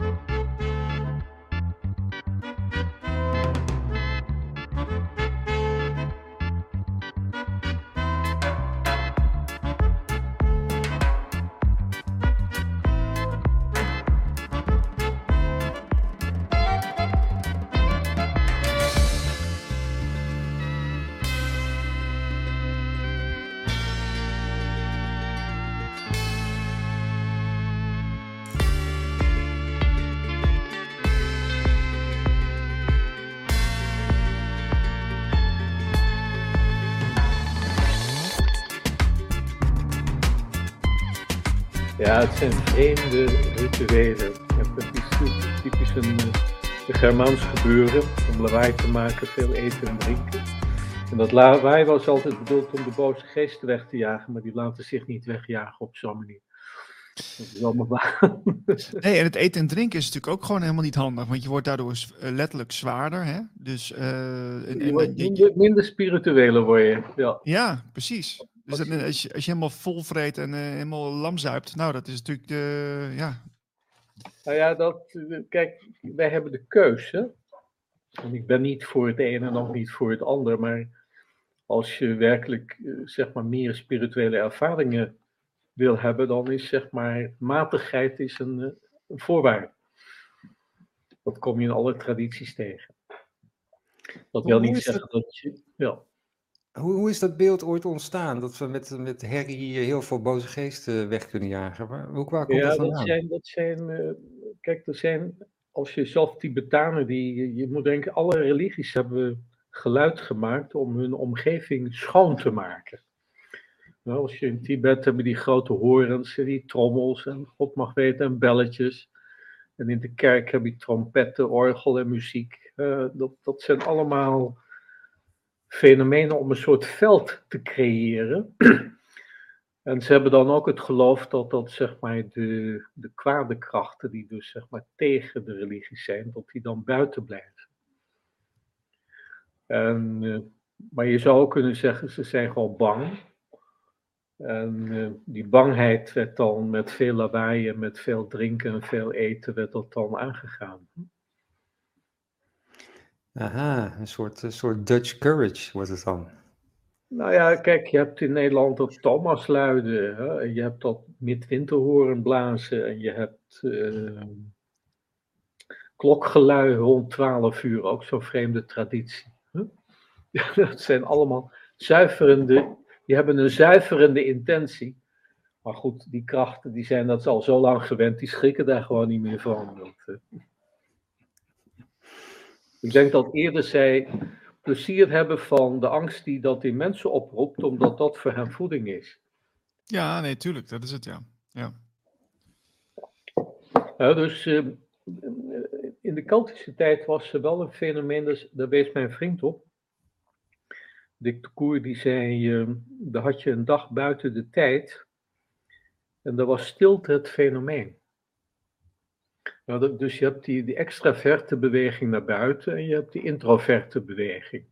you Ja, het zijn vreemde rituelen. Het is typisch een, een Germaans gebeuren om lawaai te maken, veel eten en drinken. En dat lawaai was altijd bedoeld om de boze geesten weg te jagen, maar die laten zich niet wegjagen op zo'n manier. Dat is allemaal waar. Nee, en het eten en drinken is natuurlijk ook gewoon helemaal niet handig, want je wordt daardoor eh, letterlijk zwaarder. Hè? Dus, uh, je wordt minder, minder spirituele word je. Ja, ja precies. Dus als, je, als je helemaal vol vreet en uh, helemaal lam zuipt, nou, dat is natuurlijk de, ja. Nou ja, dat, kijk, wij hebben de keuze. En ik ben niet voor het ene en nog niet voor het ander, maar als je werkelijk, zeg maar, meer spirituele ervaringen wil hebben, dan is, zeg maar, matigheid is een, een voorwaarde. Dat kom je in alle tradities tegen. Dat wil niet zeggen dat je, ja. Hoe, hoe is dat beeld ooit ontstaan? Dat we met, met herrie heel veel boze geesten weg kunnen jagen? Waar, hoe, waar komt ja, dat vandaan? Dat zijn, dat zijn uh, kijk, er zijn, als je zelf Tibetanen, die, je moet denken, alle religies hebben geluid gemaakt om hun omgeving schoon te maken. Nou, als je in Tibet hebben die grote horens, die trommels en God mag weten en belletjes. En in de kerk heb je trompetten, orgel en muziek. Uh, dat, dat zijn allemaal fenomenen om een soort veld te creëren. en ze hebben dan ook het geloof dat dat zeg maar de, de kwade krachten die dus zeg maar tegen de religie zijn, dat die dan buiten blijven. En, uh, maar je zou ook kunnen zeggen, ze zijn gewoon bang. En uh, die bangheid werd dan met veel lawaai en met veel drinken en veel eten, werd dat dan aangegaan. Aha, een soort, een soort Dutch courage wordt het dan. Nou ja, kijk, je hebt in Nederland dat Thomasluiden, hè? je hebt dat midwinterhoren blazen en je hebt uh, klokgelui rond 12 uur, ook zo'n vreemde traditie. Dat zijn allemaal zuiverende, die hebben een zuiverende intentie. Maar goed, die krachten die zijn dat al zo lang gewend, die schrikken daar gewoon niet meer van. Uh, ik denk dat eerder zij plezier hebben van de angst die dat in mensen oproept, omdat dat voor hen voeding is. Ja, nee, tuurlijk, dat is het, ja. ja. ja dus uh, in de Keltische tijd was er wel een fenomeen, dus, daar wees mijn vriend op. Dick de Koer die zei, uh, daar had je een dag buiten de tijd en daar was stilte het fenomeen. Nou, dus je hebt die, die extraverte beweging naar buiten en je hebt die introverte beweging.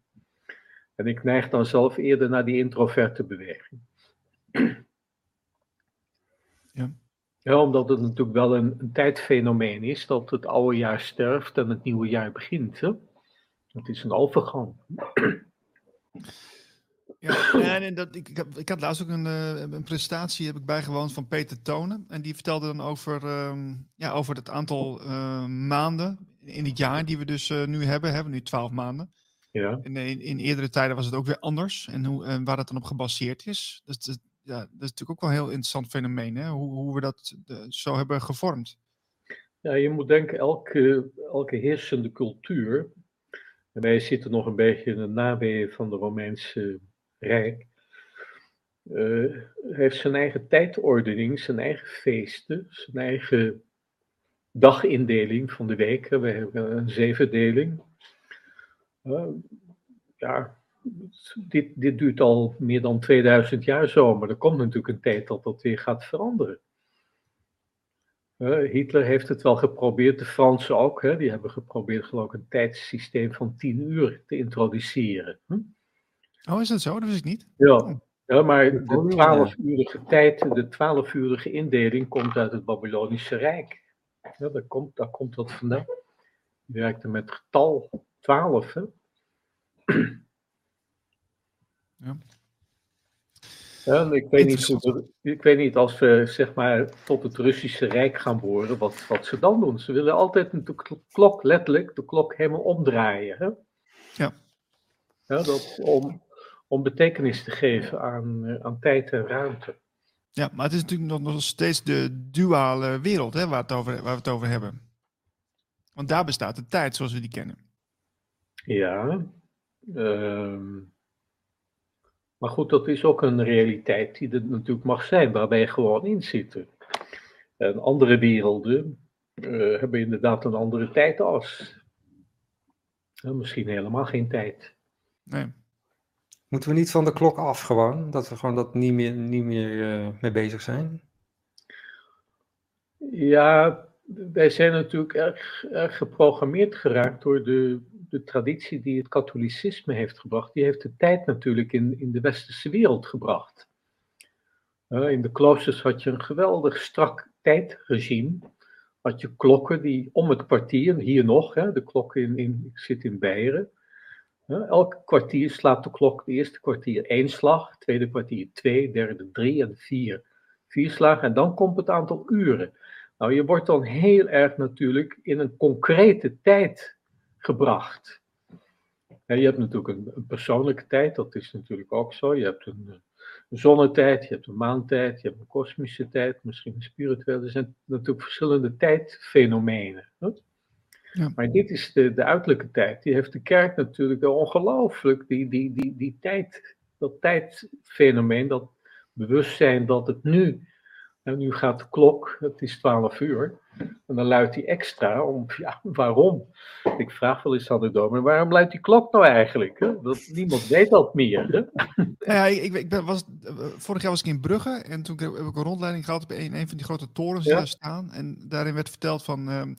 En ik neig dan zelf eerder naar die introverte beweging. Ja. ja omdat het natuurlijk wel een, een, tijdfenomeen is dat het oude jaar sterft en het nieuwe jaar begint. Hè? Het is een overgang. Ja, en dat, ik, ik, ik had laatst ook een, uh, een presentatie heb ik bijgewoond van Peter Tonen. En die vertelde dan over, um, ja, over het aantal uh, maanden in het jaar die we dus uh, nu hebben. We hebben nu twaalf maanden. Ja. In, in, in, eerdere tijden was het ook weer anders. En hoe, en waar dat dan op gebaseerd is. Dus, dat, ja, dat is natuurlijk ook wel een heel interessant fenomeen. Hè? Hoe, hoe we dat zo hebben gevormd. Ja, je moet denken, elke, elke heersende cultuur. En wij zitten nog een beetje in de naweeën van de Romeinse Rijk, uh, heeft zijn eigen tijdordening, zijn eigen feesten, zijn eigen dagindeling van de weken. We hebben een zevendeling. Uh, ja, dit, dit duurt al meer dan 2000 jaar zo, maar er komt natuurlijk een tijd dat dat weer gaat veranderen. Uh, Hitler heeft het wel geprobeerd, de Fransen ook. Hè, die hebben geprobeerd geloof ik een tijdssysteem van 10 uur te introduceren. Hm? Oh, is dat zo? Dat wist ik niet. Ja, ja maar de 12-urige tijd, de 12-urige indeling komt uit het Babylonische Rijk. Ja, daar, komt, daar komt dat vandaan. Die werkte met getal 12. Hè? Ja. En ik, weet niet hoe, ik weet niet als we zeg maar tot het Russische Rijk gaan behoren, wat, wat ze dan doen. Ze willen altijd de kl- klok, letterlijk, de klok helemaal omdraaien. Hè? Ja. Ja, dat, om, om betekenis te geven aan, eh, aan tijd en ruimte. Ja, maar het is natuurlijk nog, nog steeds de duale wereld hè, waar, het over, waar we het over hebben. Want daar bestaat de tijd zoals we die kennen. Ja. ehm, maar goed, dat is ook een realiteit die er natuurlijk mag zijn, waar wij gewoon in zitten. En andere werelden eh, hebben inderdaad een andere tijdas. Ja, misschien helemaal geen tijd. Nee. Moeten we niet van de klok af gewoon? Dat we gewoon dat niet meer, niet meer eh, mee bezig zijn? Ja, wij zijn natuurlijk erg, geprogrammeerd geraakt door de, de traditie die het katholicisme heeft gebracht. Die heeft de tijd natuurlijk in, in de westerse wereld gebracht. Eh, in de kloosters had je een geweldig strak tijdregime. Had je klokken die om het kwartier, hier nog, hè, de klok in, in, ik zit in Beieren. Elk kwartier slaat de klok, de eerste kwartier één slag, tweede kwartier twee, derde drie en vier. Vier slagen en dan komt het aantal uren. Nou, je wordt dan heel erg natuurlijk in een concrete tijd gebracht. Je hebt natuurlijk een, persoonlijke tijd, dat is natuurlijk ook zo. Je hebt een, een zonnetijd, je hebt een maantijd, je hebt een kosmische tijd, misschien een spirituele. Er zijn natuurlijk verschillende tijdfenomenen. hè. Ja. Maar dit is de, de uiterlijke tijd. Die heeft de kerk natuurlijk ongelooflijk, die, die, die, die tijd, dat tijdfenomeen, dat bewustzijn dat het nu en nu gaat de klok, het is 12 uur. En dan luidt die extra om, ja, waarom? Ik vraag wel eens aan de dominee, waarom luidt die klok nou eigenlijk? Hè? Dat, niemand weet dat meer. Hè? Nou ja, ik, ik, ben, was, vorig jaar was ik in Brugge en toen heb ik een rondleiding gehad op een, een van die grote torens Ja. daar staan. En daarin werd verteld van, ehm,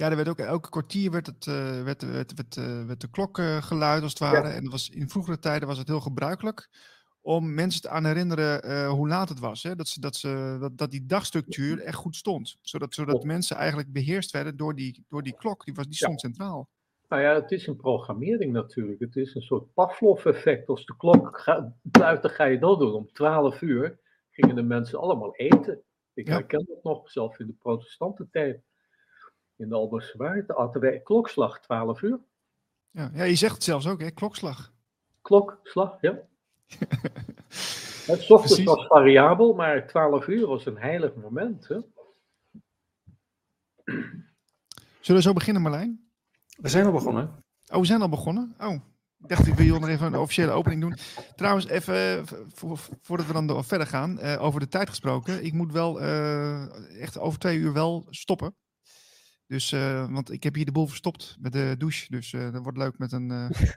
ja, er werd ook elke kwartier werd, het, eh, werd, werd, werd, eh, werd de klok eh, geluid als het ware. En dat was, in vroegere tijden was het heel gebruikelijk om mensen te aan herinneren hoe laat het was. Hè? Dat, ze, dat, ze, dat, dat die dagstructuur echt goed stond. Zodat, zodat mensen eigenlijk beheerst werden door die, door die klok. Die, was, die Ja. stond centraal. Nou ja, het is een programmering natuurlijk. Het is een soort Pavlov-effect. Als de klok gaat, dan ga je dat doen. Om 12 uur gingen de mensen allemaal eten. Ik Ja. herken dat nog, zelf in de protestantentijd. In de Albertse Waard hadden wij klokslag 12 uur. Ja, ja, je zegt het zelfs ook, hè? klokslag. Klokslag, ja. Het ochtends Precies. was variabel, maar 12 uur was een heilig moment. Hè? Zullen we zo beginnen, Marlijn? We zijn al begonnen. Oh, we zijn al begonnen? Oh, ik dacht ik wil je nog even een officiële opening doen. Trouwens, even eh, vo- vo- voordat we dan verder gaan, eh, over de tijd gesproken. Ik moet wel eh, echt over twee uur wel stoppen. Dus, eh, want ik heb hier de boel verstopt met de douche. Dus eh, dat wordt leuk met een, eh,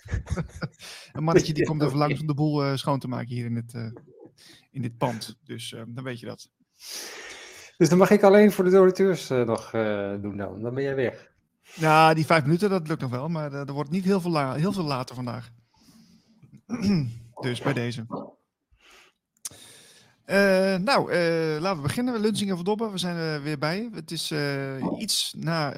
een mannetje die komt even langs om de boel schoon te maken hier in, het, eh, in dit pand. Dus dan weet je dat. Dus dan mag ik alleen voor de donateurs nog doen dan. Dan ben jij weg. Nou, die vijf minuten, dat lukt nog wel. Maar er wordt niet heel veel, heel veel later vandaag. dus bij deze. Eh, nou, eh, laten we beginnen. Lunsingen van Dobben, we zijn er weer bij. Het is eh, iets na,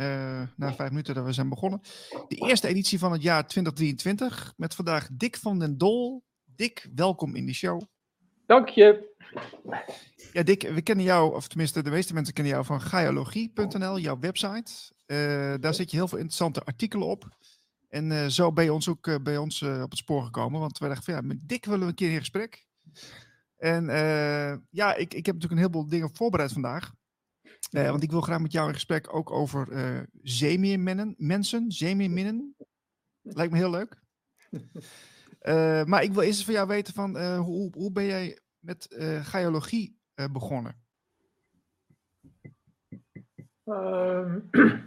na vijf minuten dat we zijn begonnen. De eerste editie van het jaar 2023. Met vandaag Dick van den Dol. Dick, welkom in de show. Dank je. Ja, Dick, we kennen jou, of tenminste de meeste mensen kennen jou van gaologie.nl, jouw website. Daar zet je heel veel interessante artikelen op. En zo ben je ons ook bij ons op het spoor gekomen. Want we dachten van ja, met Dick willen we een keer in gesprek. En eh, ja, ik, ik heb natuurlijk een heleboel dingen voorbereid vandaag. Eh, want ik wil graag met jou in gesprek ook over eh zeemeerminnen, mensen, zeemeerminnen. Lijkt me heel leuk. Eh, maar ik wil eerst eens van jou weten van hoe, hoe ben jij met geologie begonnen? Ehm,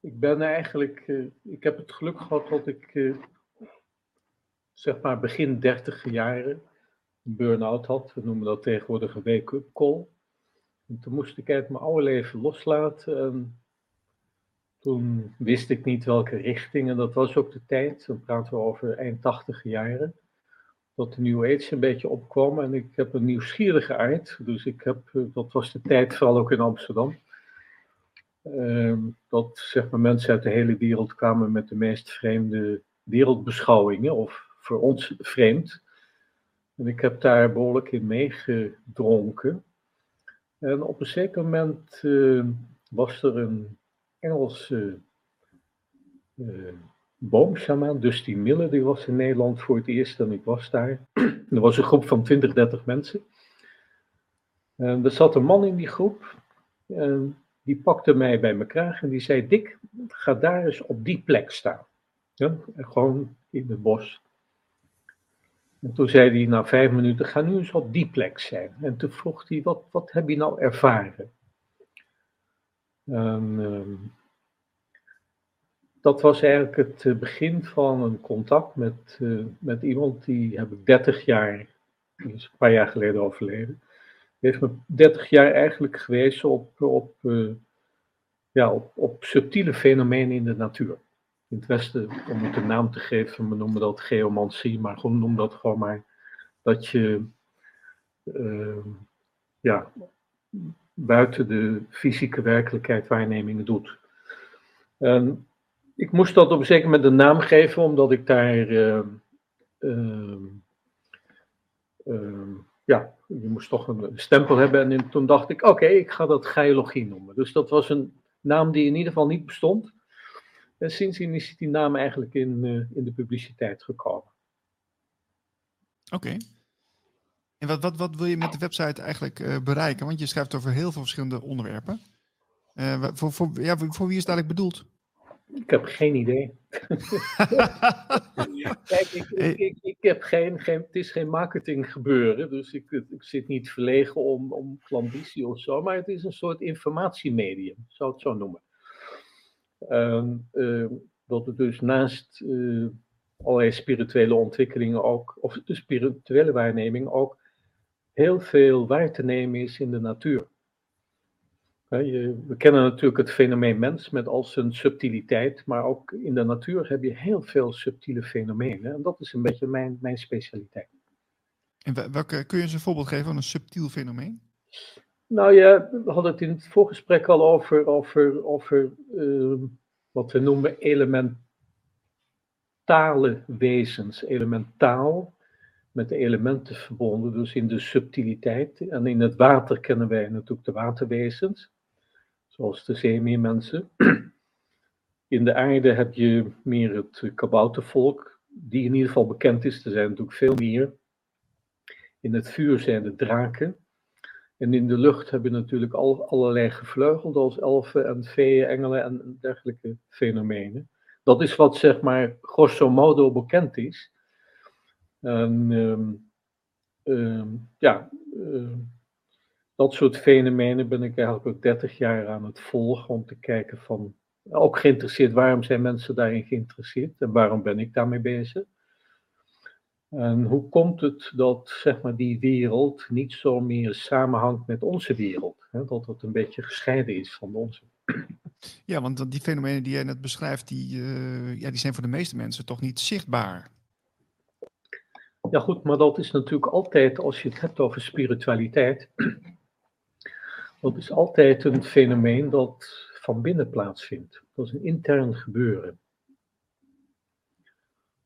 ik ben eigenlijk, ik heb het geluk gehad dat ik, zeg maar begin dertig jaren, een burn-out had. We noemen dat tegenwoordig een wake-up call. En toen moest ik uit mijn oude leven loslaten. En toen wist ik niet welke richting. En dat was ook de tijd, dan praten we over eind tachtige jaren. Dat de New Age een beetje opkwam. En ik heb een nieuwsgierige aard. Dus ik heb, eh, dat was de tijd vooral ook in Amsterdam. ehm, dat zeg maar, mensen uit de hele wereld kwamen met de meest vreemde wereldbeschouwingen, of voor ons vreemd. En ik heb daar behoorlijk in meegedronken. En op een zeker moment uh, was er een Engelse uh, boomshamaan, Dusty Miller, die was in Nederland voor het eerst en ik was daar. er was een groep van 20, 30 mensen. En er zat een man in die groep, en die pakte mij bij mijn kraag en die zei, Dick, ga daar eens op die plek staan. Ja, gewoon in het bos. En toen zei hij na vijf minuten, ga nu eens op die plek zijn. En toen vroeg hij, wat, wat heb je nou ervaren? En, ehm, dat was eigenlijk het eh, begin van een contact met, uh, met iemand die heb ik 30 jaar, is een paar jaar geleden overleden. Die heeft me 30 jaar eigenlijk gewezen op, op, uh, ja, op, op subtiele fenomenen in de natuur in het Westen, om het een naam te geven, we noemen dat geomancie, maar gewoon noem dat gewoon maar dat je uh, ja, buiten de fysieke werkelijkheid waarnemingen doet. En ik moest dat op een zeker moment een naam geven, omdat ik daar, uh, uh, ja, je moest toch een stempel hebben. En toen dacht ik, oké, ik ga dat geologie noemen. Dus dat was een naam die in ieder geval niet bestond. En sindsdien is die naam eigenlijk in, uh, in de publiciteit gekomen. Oké. En wat, wat, wat wil je met de website eigenlijk uh, bereiken? Want je schrijft over heel veel verschillende onderwerpen. Uh, voor, voor, ja, voor wie is het eigenlijk bedoeld? Ik heb geen idee. Kijk, ik, ik, ik, ik, heb geen, geen, het is geen marketing gebeuren, dus ik, ik zit niet verlegen om, om of zo, maar het is een soort informatiemedium, zou het zo noemen. Um, uh, dat het dus naast uh, allerlei spirituele ontwikkelingen ook, of de spirituele waarneming ook heel veel waar te nemen is in de natuur. We kennen natuurlijk het fenomeen mens met al zijn subtiliteit, maar ook in de natuur heb je heel veel subtiele fenomenen. En dat is een beetje mijn, mijn specialiteit. En welke, kun je eens een voorbeeld geven van een subtiel fenomeen? Nou ja, we hadden het in het voorgesprek al over, over, over uh, wat we noemen elementale wezens. Elementaal, met de elementen verbonden, dus in de subtiliteit. En in het water kennen wij natuurlijk de waterwezens, zoals de zeemeermensen. In de aarde heb je meer het kaboutervolk, die in ieder geval bekend is. Er zijn natuurlijk veel meer. In het vuur zijn de draken. En in de lucht hebben natuurlijk al, allerlei gevleugelde als elfen en feeën, engelen en dergelijke fenomenen. Dat is wat zeg maar grosso modo bekend is. En um, um, ja, uh, dat soort fenomenen ben ik eigenlijk ook 30 jaar aan het volgen om te kijken van, ook geïnteresseerd, waarom zijn mensen daarin geïnteresseerd en waarom ben ik daarmee bezig? En hoe komt het dat zeg maar, die wereld niet zo meer samenhangt met onze wereld? Hè? Dat het een beetje gescheiden is van onze. Ja, want die fenomenen die jij net beschrijft, die, uh, ja, die zijn voor de meeste mensen toch niet zichtbaar. Ja goed, maar dat is natuurlijk altijd, als je het hebt over spiritualiteit, dat is altijd een fenomeen dat van binnen plaatsvindt. Dat is een intern gebeuren.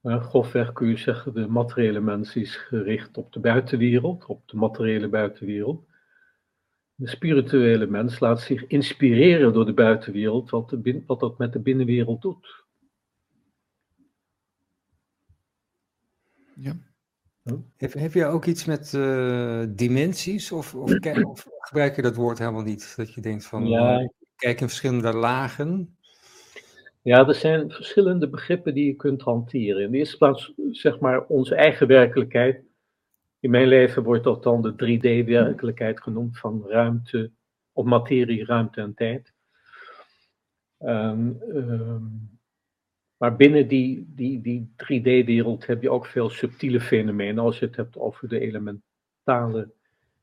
Uh, grofweg kun je zeggen, de materiële mens is gericht op de buitenwereld, op de materiële buitenwereld. De spirituele mens laat zich inspireren door de buitenwereld, wat, de wat dat met de binnenwereld doet. Ja. Heb, heb je ook iets met uh, dimensies of, of, of, gebruik je dat woord helemaal niet? Dat je denkt van, ja. kijk in verschillende lagen. Ja, er zijn verschillende begrippen die je kunt hanteren. In de eerste plaats, zeg maar, onze eigen werkelijkheid. In mijn leven wordt dat dan de 3D-werkelijkheid genoemd van ruimte, of materie, ruimte en tijd. Um, um, maar binnen die, die, die 3D-wereld heb je ook veel subtiele fenomenen. Als je het hebt over de elementale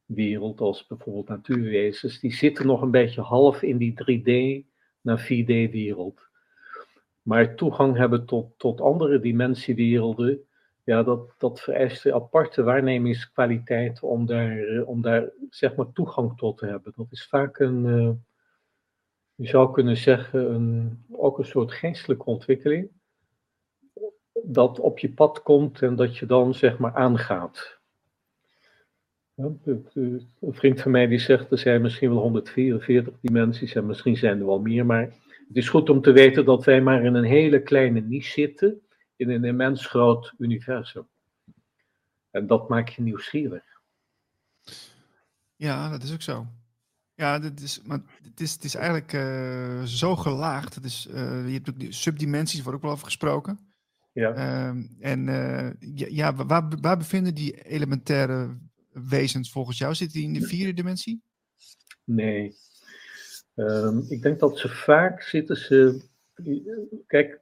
wereld, als bijvoorbeeld natuurwezens, die zitten nog een beetje half in die 3D naar 4D-wereld. Maar toegang hebben tot, tot andere dimensiewerelden, ja, dat, dat vereist een aparte waarnemingskwaliteit om daar, om daar zeg maar toegang tot te hebben. Dat is vaak een, je zou kunnen zeggen, een, ook een soort geestelijke ontwikkeling, dat op je pad komt en dat je dan zeg maar aangaat. Een vriend van mij die zegt, er zijn misschien wel 144 dimensies en misschien zijn er wel meer, maar het is goed om te weten dat wij maar in een hele kleine niche zitten in een immens groot universum. En dat maakt je nieuwsgierig. Ja, dat is ook zo. Ja, dat is, maar het is, het is eigenlijk uh, zo gelaagd. Het is, uh, je hebt ook die subdimensies, wordt ook wel over gesproken. Ja. Uh, en uh, ja, ja, waar, waar bevinden die elementaire wezens volgens jou? Zitten die in de vierde dimensie? Nee. Um, ik denk dat ze vaak zitten ze. Kijk,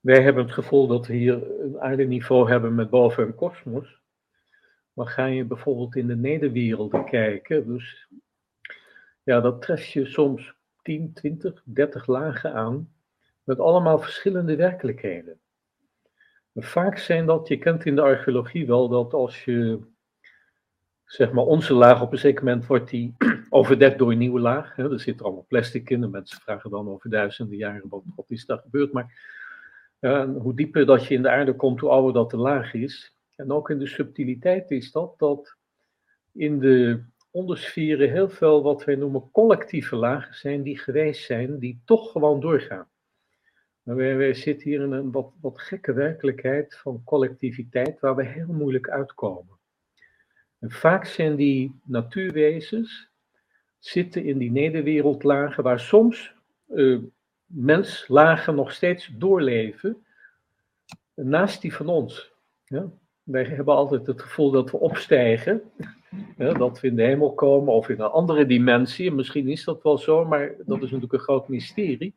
wij hebben het gevoel dat we hier een aardeniveau hebben met boven een kosmos. Maar ga je bijvoorbeeld in de nederwerelden kijken, dus ja, dat tref je soms 10, 20, 30 lagen aan, met allemaal verschillende werkelijkheden. vaak zijn dat, je kent in de archeologie wel, dat als je, zeg maar, onze laag op een zeker moment wordt die overdekt door een nieuwe laag. Hè, er zit allemaal plastic in en mensen vragen dan over duizenden jaren wat, is daar gebeurd. Maar hoe dieper dat je in de aarde komt, hoe ouder dat de laag is. En ook in de subtiliteit is dat, dat in de ondersferen heel veel wat wij noemen collectieve lagen zijn, die geweest zijn, die toch gewoon doorgaan. Wij, wij zitten hier in een wat, wat gekke werkelijkheid van collectiviteit, waar we heel moeilijk uitkomen. En vaak zijn die natuurwezens, zitten in die nederwereldlagen, waar soms uh, menslagen nog steeds doorleven, naast die van ons. Ja? Wij hebben altijd het gevoel dat we opstijgen, dat we in de hemel komen of in een andere dimensie. misschien is dat wel zo, maar dat is natuurlijk een groot mysterie.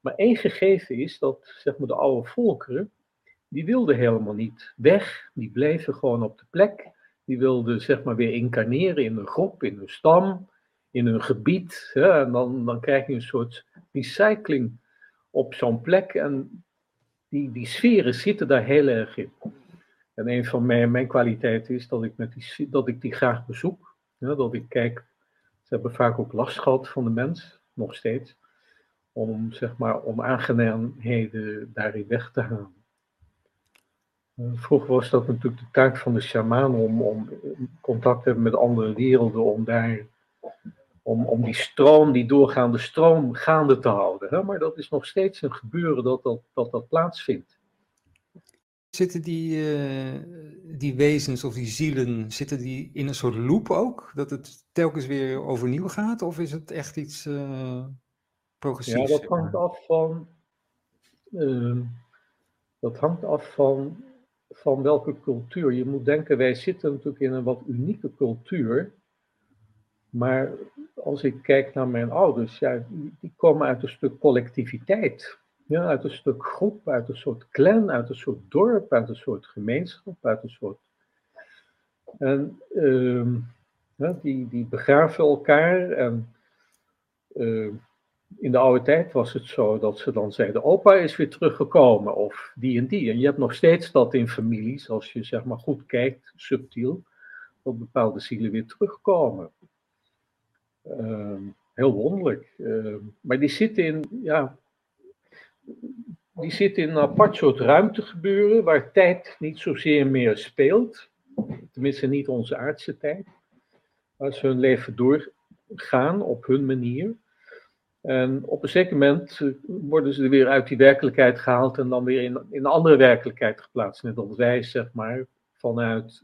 Maar één gegeven is dat zeg maar, de oude volkeren, die wilden helemaal niet weg, die bleven gewoon op de plek. Die wilden zeg maar weer incarneren in een groep, in een stam, in een gebied. Hè, en dan, dan krijg je een soort recycling op zo'n plek. En die, die sferen zitten daar heel erg in. En een van mijn, mijn kwaliteiten is dat ik, met die, dat ik die graag bezoek. Ja, dat ik kijk, ze hebben vaak ook last gehad van de mens, nog steeds. Om, zeg maar, om aangenaamheden daarin weg te halen. Uh, vroeger was dat natuurlijk de taak van de shaman om, om contact te hebben met andere werelden, om daar om, om die stroom, die doorgaande stroom, gaande te houden. Hè? Maar dat is nog steeds een gebeuren dat dat, dat, dat plaatsvindt. Zitten die, uh, die wezens of die zielen, zitten die in een soort loop ook? Dat het telkens weer overnieuw gaat? Of is het echt iets uh, progressiefs? Ja, dat hangt af van... Uh, dat hangt af van, van welke cultuur. Je moet denken, wij zitten natuurlijk in een wat unieke cultuur. Maar als ik kijk naar mijn ouders, ja, die komen uit een stuk collectiviteit. Ja, uit een stuk groep, uit een soort clan, uit een soort dorp, uit een soort gemeenschap, uit een soort. En ja, die, die begraven elkaar. En uh, in de oude tijd was het zo dat ze dan zeiden: opa is weer teruggekomen, of die en die. En je hebt nog steeds dat in families, als je zeg maar goed kijkt, subtiel, dat bepaalde zielen weer terugkomen. Uh, heel wonderlijk. Uh, maar die zitten in, ja, die zitten in een apart soort ruimte gebeuren, waar tijd niet zozeer meer speelt. Tenminste, niet onze aardse tijd. Waar ze hun leven doorgaan op hun manier. En op een zeker moment eh, worden ze weer uit die werkelijkheid gehaald en dan weer in, in een andere werkelijkheid geplaatst. Net als wij, zeg maar, vanuit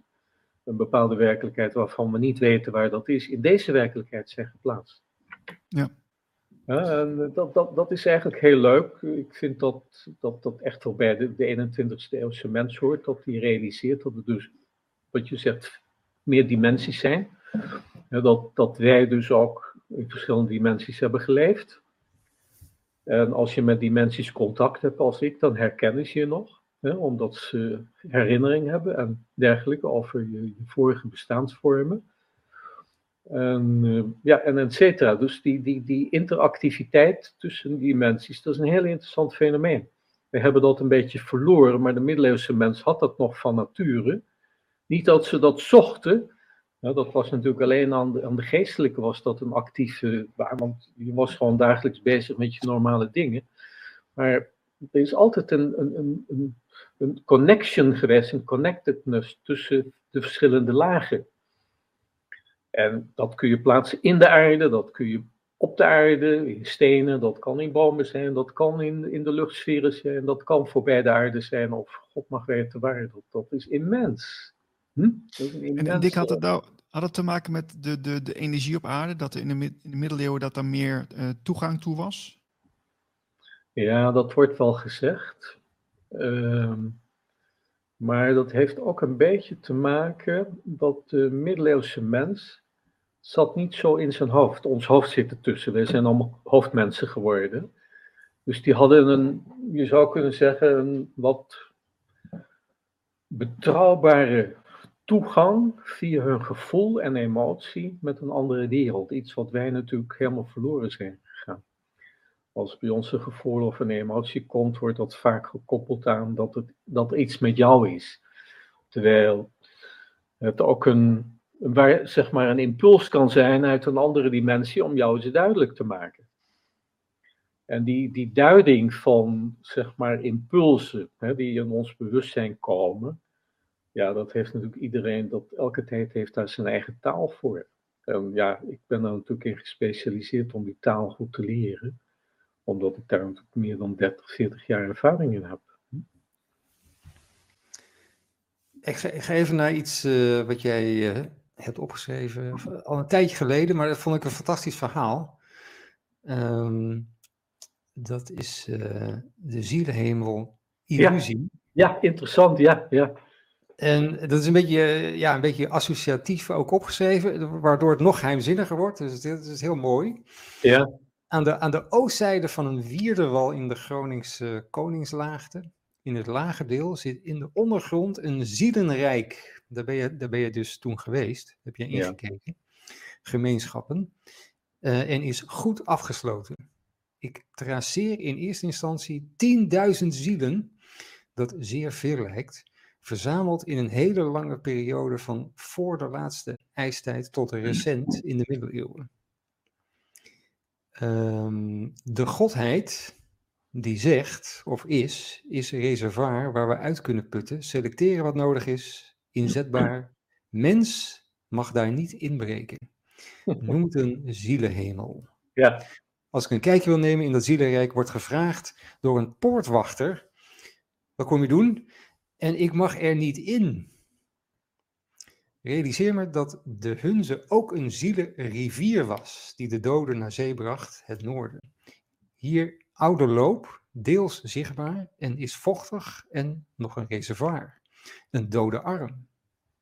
een bepaalde werkelijkheid waarvan we niet weten waar dat is, in deze werkelijkheid zijn geplaatst. Ja. ja en dat, dat, dat is eigenlijk heel leuk. Ik vind dat dat, dat echt wel bij de, de 21ste eeuwse mens hoort, dat die realiseert dat er dus, wat je zegt, meer dimensies zijn. Ja, dat, dat wij dus ook in verschillende dimensies hebben geleefd. En als je met dimensies contact hebt als ik, dan herkennen ze je nog omdat ze herinnering hebben en dergelijke over je, vorige bestaansvormen. En, uh, ja, en et cetera. Dus die, die, die interactiviteit tussen dimensies, dat is een heel interessant fenomeen. We hebben dat een beetje verloren, maar de middeleeuwse mens had dat nog van nature. Niet dat ze dat zochten, dat was natuurlijk alleen aan de, aan de geestelijke was dat een actieve baan, want je was gewoon dagelijks bezig met je normale dingen. Maar er is altijd een, een, een connection geweest, een connectedness tussen de verschillende lagen. En dat kun je plaatsen in de aarde, dat kun je op de aarde, in stenen, dat kan in bomen zijn, dat kan in, in de luchtsferen zijn, dat kan voorbij de aarde zijn, of God mag weten waar. Dat, dat is immens. Hm? en Dick, had het, nou, had het te maken met de, de, de energie op aarde, dat er in de, in de middeleeuwen dat er meer uh, toegang toe was? Ja, dat wordt wel gezegd. Ehm, maar dat heeft ook een beetje te maken dat de middeleeuwse mens zat niet zo in zijn hoofd. Ons hoofd zit ertussen. Wij zijn allemaal hoofdmensen geworden. Dus die hadden een, je zou kunnen zeggen, een wat betrouwbare toegang via hun gevoel en emotie met een andere wereld. Iets wat wij natuurlijk helemaal verloren zijn. Als bij ons een gevoel of een emotie komt, wordt dat vaak gekoppeld aan dat het dat iets met jou is. Terwijl het ook een, waar, zeg maar een impuls kan zijn uit een andere dimensie om jou eens duidelijk te maken. En die, die duiding van, zeg maar, impulsen hè, die in ons bewustzijn komen, ja, dat heeft natuurlijk iedereen, dat, elke tijd heeft daar zijn eigen taal voor. En ja, ik ben daar natuurlijk in gespecialiseerd om die taal goed te leren, omdat ik daar meer dan 30, 40 jaar ervaring in heb. Ik ga, ik ga even naar iets uh, wat jij uh, hebt opgeschreven, al een tijdje geleden, maar dat vond ik een fantastisch verhaal. Um, dat is uh, de zielenhemel illusie. Ja, ja, interessant, ja, ja. En dat is een beetje, ja, een beetje associatief ook opgeschreven, waardoor het nog geheimzinniger wordt. Dus het is heel mooi. Ja. Aan de, aan de oostzijde van een wierdewal in de Groningse Koningslaagte, in het lage deel, zit in de ondergrond een zielenrijk. Daar ben je, daar ben je dus toen geweest, heb je ingekeken. Gemeenschappen. Uh, en is goed afgesloten. Ik traceer in eerste instantie 10.000 zielen, dat zeer veel lijkt verzameld in een hele lange periode van voor de laatste ijstijd tot recent in de middeleeuwen. Um, de godheid die zegt of is, is een reservoir waar we uit kunnen putten, selecteren wat nodig is, inzetbaar. Mens mag daar niet inbreken. Noem het een zielenhemel. Ja. Als ik een kijkje wil nemen in dat zielenrijk, wordt gevraagd door een poortwachter. Wat kom je doen? en ik mag er niet in. Realiseer me dat de Hunze ook een zielenrivier was, die de doden naar zee bracht, het noorden. Hier oude loop, deels zichtbaar en is vochtig en nog een reservoir. Een dode arm.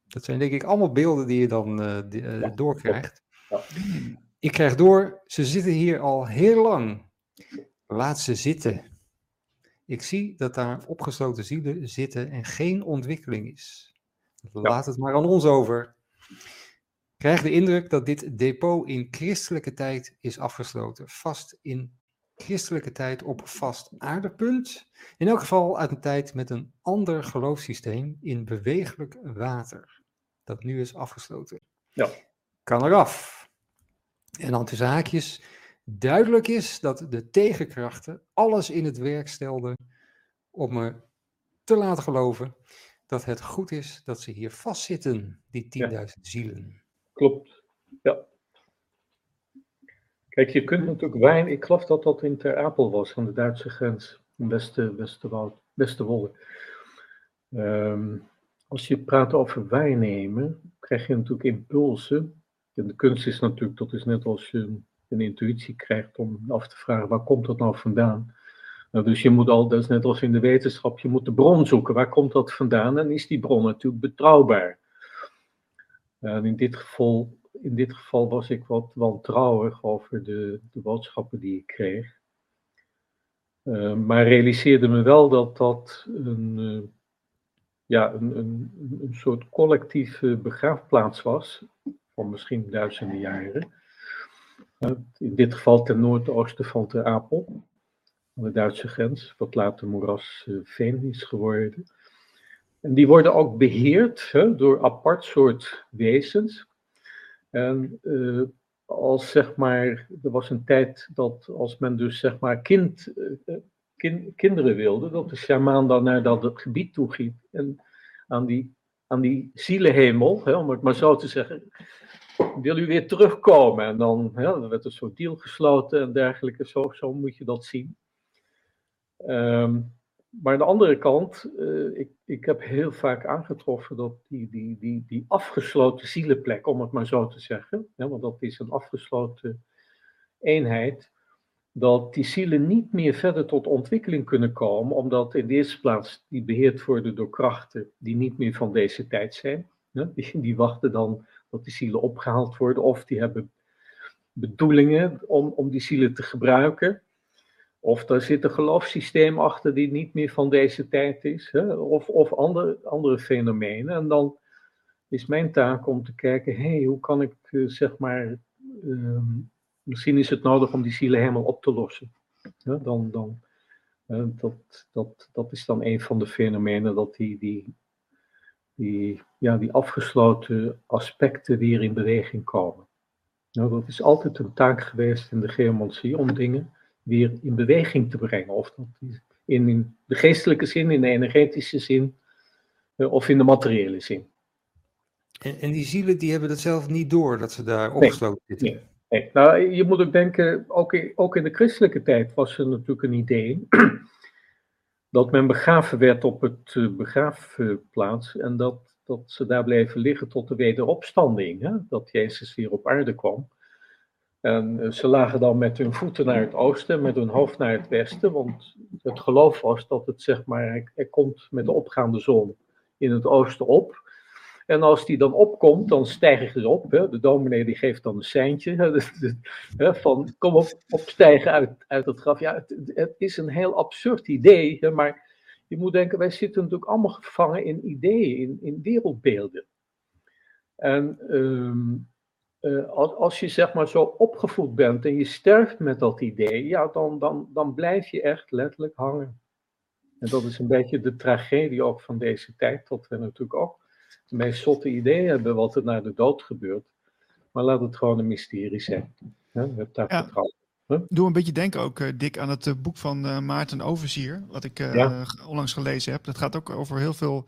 Dat zijn denk ik allemaal beelden die je dan uh, doorkrijgt. Ik krijg door, ze zitten hier al heel lang. Laat ze zitten. Ik zie dat daar opgesloten zielen zitten en geen ontwikkeling is. Laat het maar aan ons over. Krijg de indruk dat dit depot in christelijke tijd is afgesloten. Vast in christelijke tijd op vast aardepunt. In elk geval uit een tijd met een ander geloofssysteem in bewegelijk water. Dat nu is afgesloten. Ja. Kan eraf. En dan tussen haakjes duidelijk is dat de tegenkrachten alles in het werk stelden om me te laten geloven dat het goed is dat ze hier vastzitten, die 10.000 zielen. Klopt, ja. Kijk, je kunt natuurlijk wijn, ik geloof dat dat in Ter Apel was, aan de Duitse grens, in Weste, Westerwold, Westerwolde. Um, als je praat over wijn nemen, krijg je natuurlijk impulsen. En de kunst is natuurlijk, dat is net als je een intuïtie krijgt om af te vragen, waar komt dat nou vandaan? Nou, dus je moet al, dat is net als in de wetenschap, je moet de bron zoeken. Waar komt dat vandaan? En is die bron natuurlijk betrouwbaar? En in dit geval, in dit geval was ik wat wantrouwig over de, de boodschappen die ik kreeg. Uh, maar realiseerde me wel dat dat een, uh, ja, een, een, soort collectieve begraafplaats was, van misschien duizenden jaren. In dit geval ten noordoosten van de Apel, aan de Duitse grens, wat later moeras uh, Veen is geworden. En die worden ook beheerd hè, door apart soort wezens. En uh, als zeg maar, er was een tijd dat als men dus zeg maar kind, uh, kind, kinderen wilde, dat de shamaan dan naar dat gebied toe ging en aan die, aan die zielenhemel, hè, om het maar zo te zeggen, wil u weer terugkomen? En dan werd een soort deal gesloten en dergelijke, zo, zo moet je dat zien. Um, maar aan de andere kant, uh, ik, ik heb heel vaak aangetroffen dat die, die, die, die afgesloten zielenplek, om het maar zo te zeggen, want dat is een afgesloten eenheid, dat die zielen niet meer verder tot ontwikkeling kunnen komen, omdat in de eerste plaats die beheerd worden door krachten die niet meer van deze tijd zijn. Die wachten dan dat die zielen opgehaald worden, of die hebben bedoelingen om, om die zielen te gebruiken. Of er zit een geloofssysteem achter die niet meer van deze tijd is, hè? of, of andere, andere fenomenen. En dan is mijn taak om te kijken, hé, hey, hoe kan ik, uh, zeg maar, uh, misschien is het nodig om die zielen helemaal op te lossen. Dan, dan, dat, dat, dat is dan een van de fenomenen, dat die, die, die, ja, die afgesloten aspecten weer in beweging komen. Nou, dat is altijd een taak geweest in de geomantie om dingen weer in beweging te brengen. Of dat in, de geestelijke zin, in de energetische zin uh, of in de materiële zin. En, en, die zielen die hebben dat zelf niet door, dat ze daar opgesloten nee, zitten? Nee, nee. Nou, je moet ook denken, ook in, ook in de christelijke tijd was er natuurlijk een idee dat men begraven werd op het uh, begraafplaats en dat, dat ze daar bleven liggen tot de wederopstanding, hè? dat Jezus weer op aarde kwam. En eh, ze lagen dan met hun voeten naar het oosten, met hun hoofd naar het westen, want het geloof was dat het zeg maar, hij, komt met de opgaande zon in het oosten op. En als die dan opkomt, dan stijgen ze op. Hè. De dominee die geeft dan een seintje hè, van kom op, opstijgen uit, uit het graf. Ja, het, het is een heel absurd idee, hè, maar je moet denken, wij zitten natuurlijk allemaal gevangen in ideeën, in, in wereldbeelden. En um, uh, als, als, je zeg maar zo opgevoed bent en je sterft met dat idee, ja, dan, dan, dan blijf je echt letterlijk hangen. En dat is een beetje de tragedie ook van deze tijd, dat we natuurlijk ook de meest zotte ideeën hebben wat er na de dood gebeurt. Maar laat het gewoon een mysterie zijn. We hebben daar ja. vertrouwen. Huh? Doe een beetje denken ook, uh, Dick, aan het uh, boek van Maarten Overzier, wat ik ja. onlangs gelezen heb. Dat gaat ook over heel veel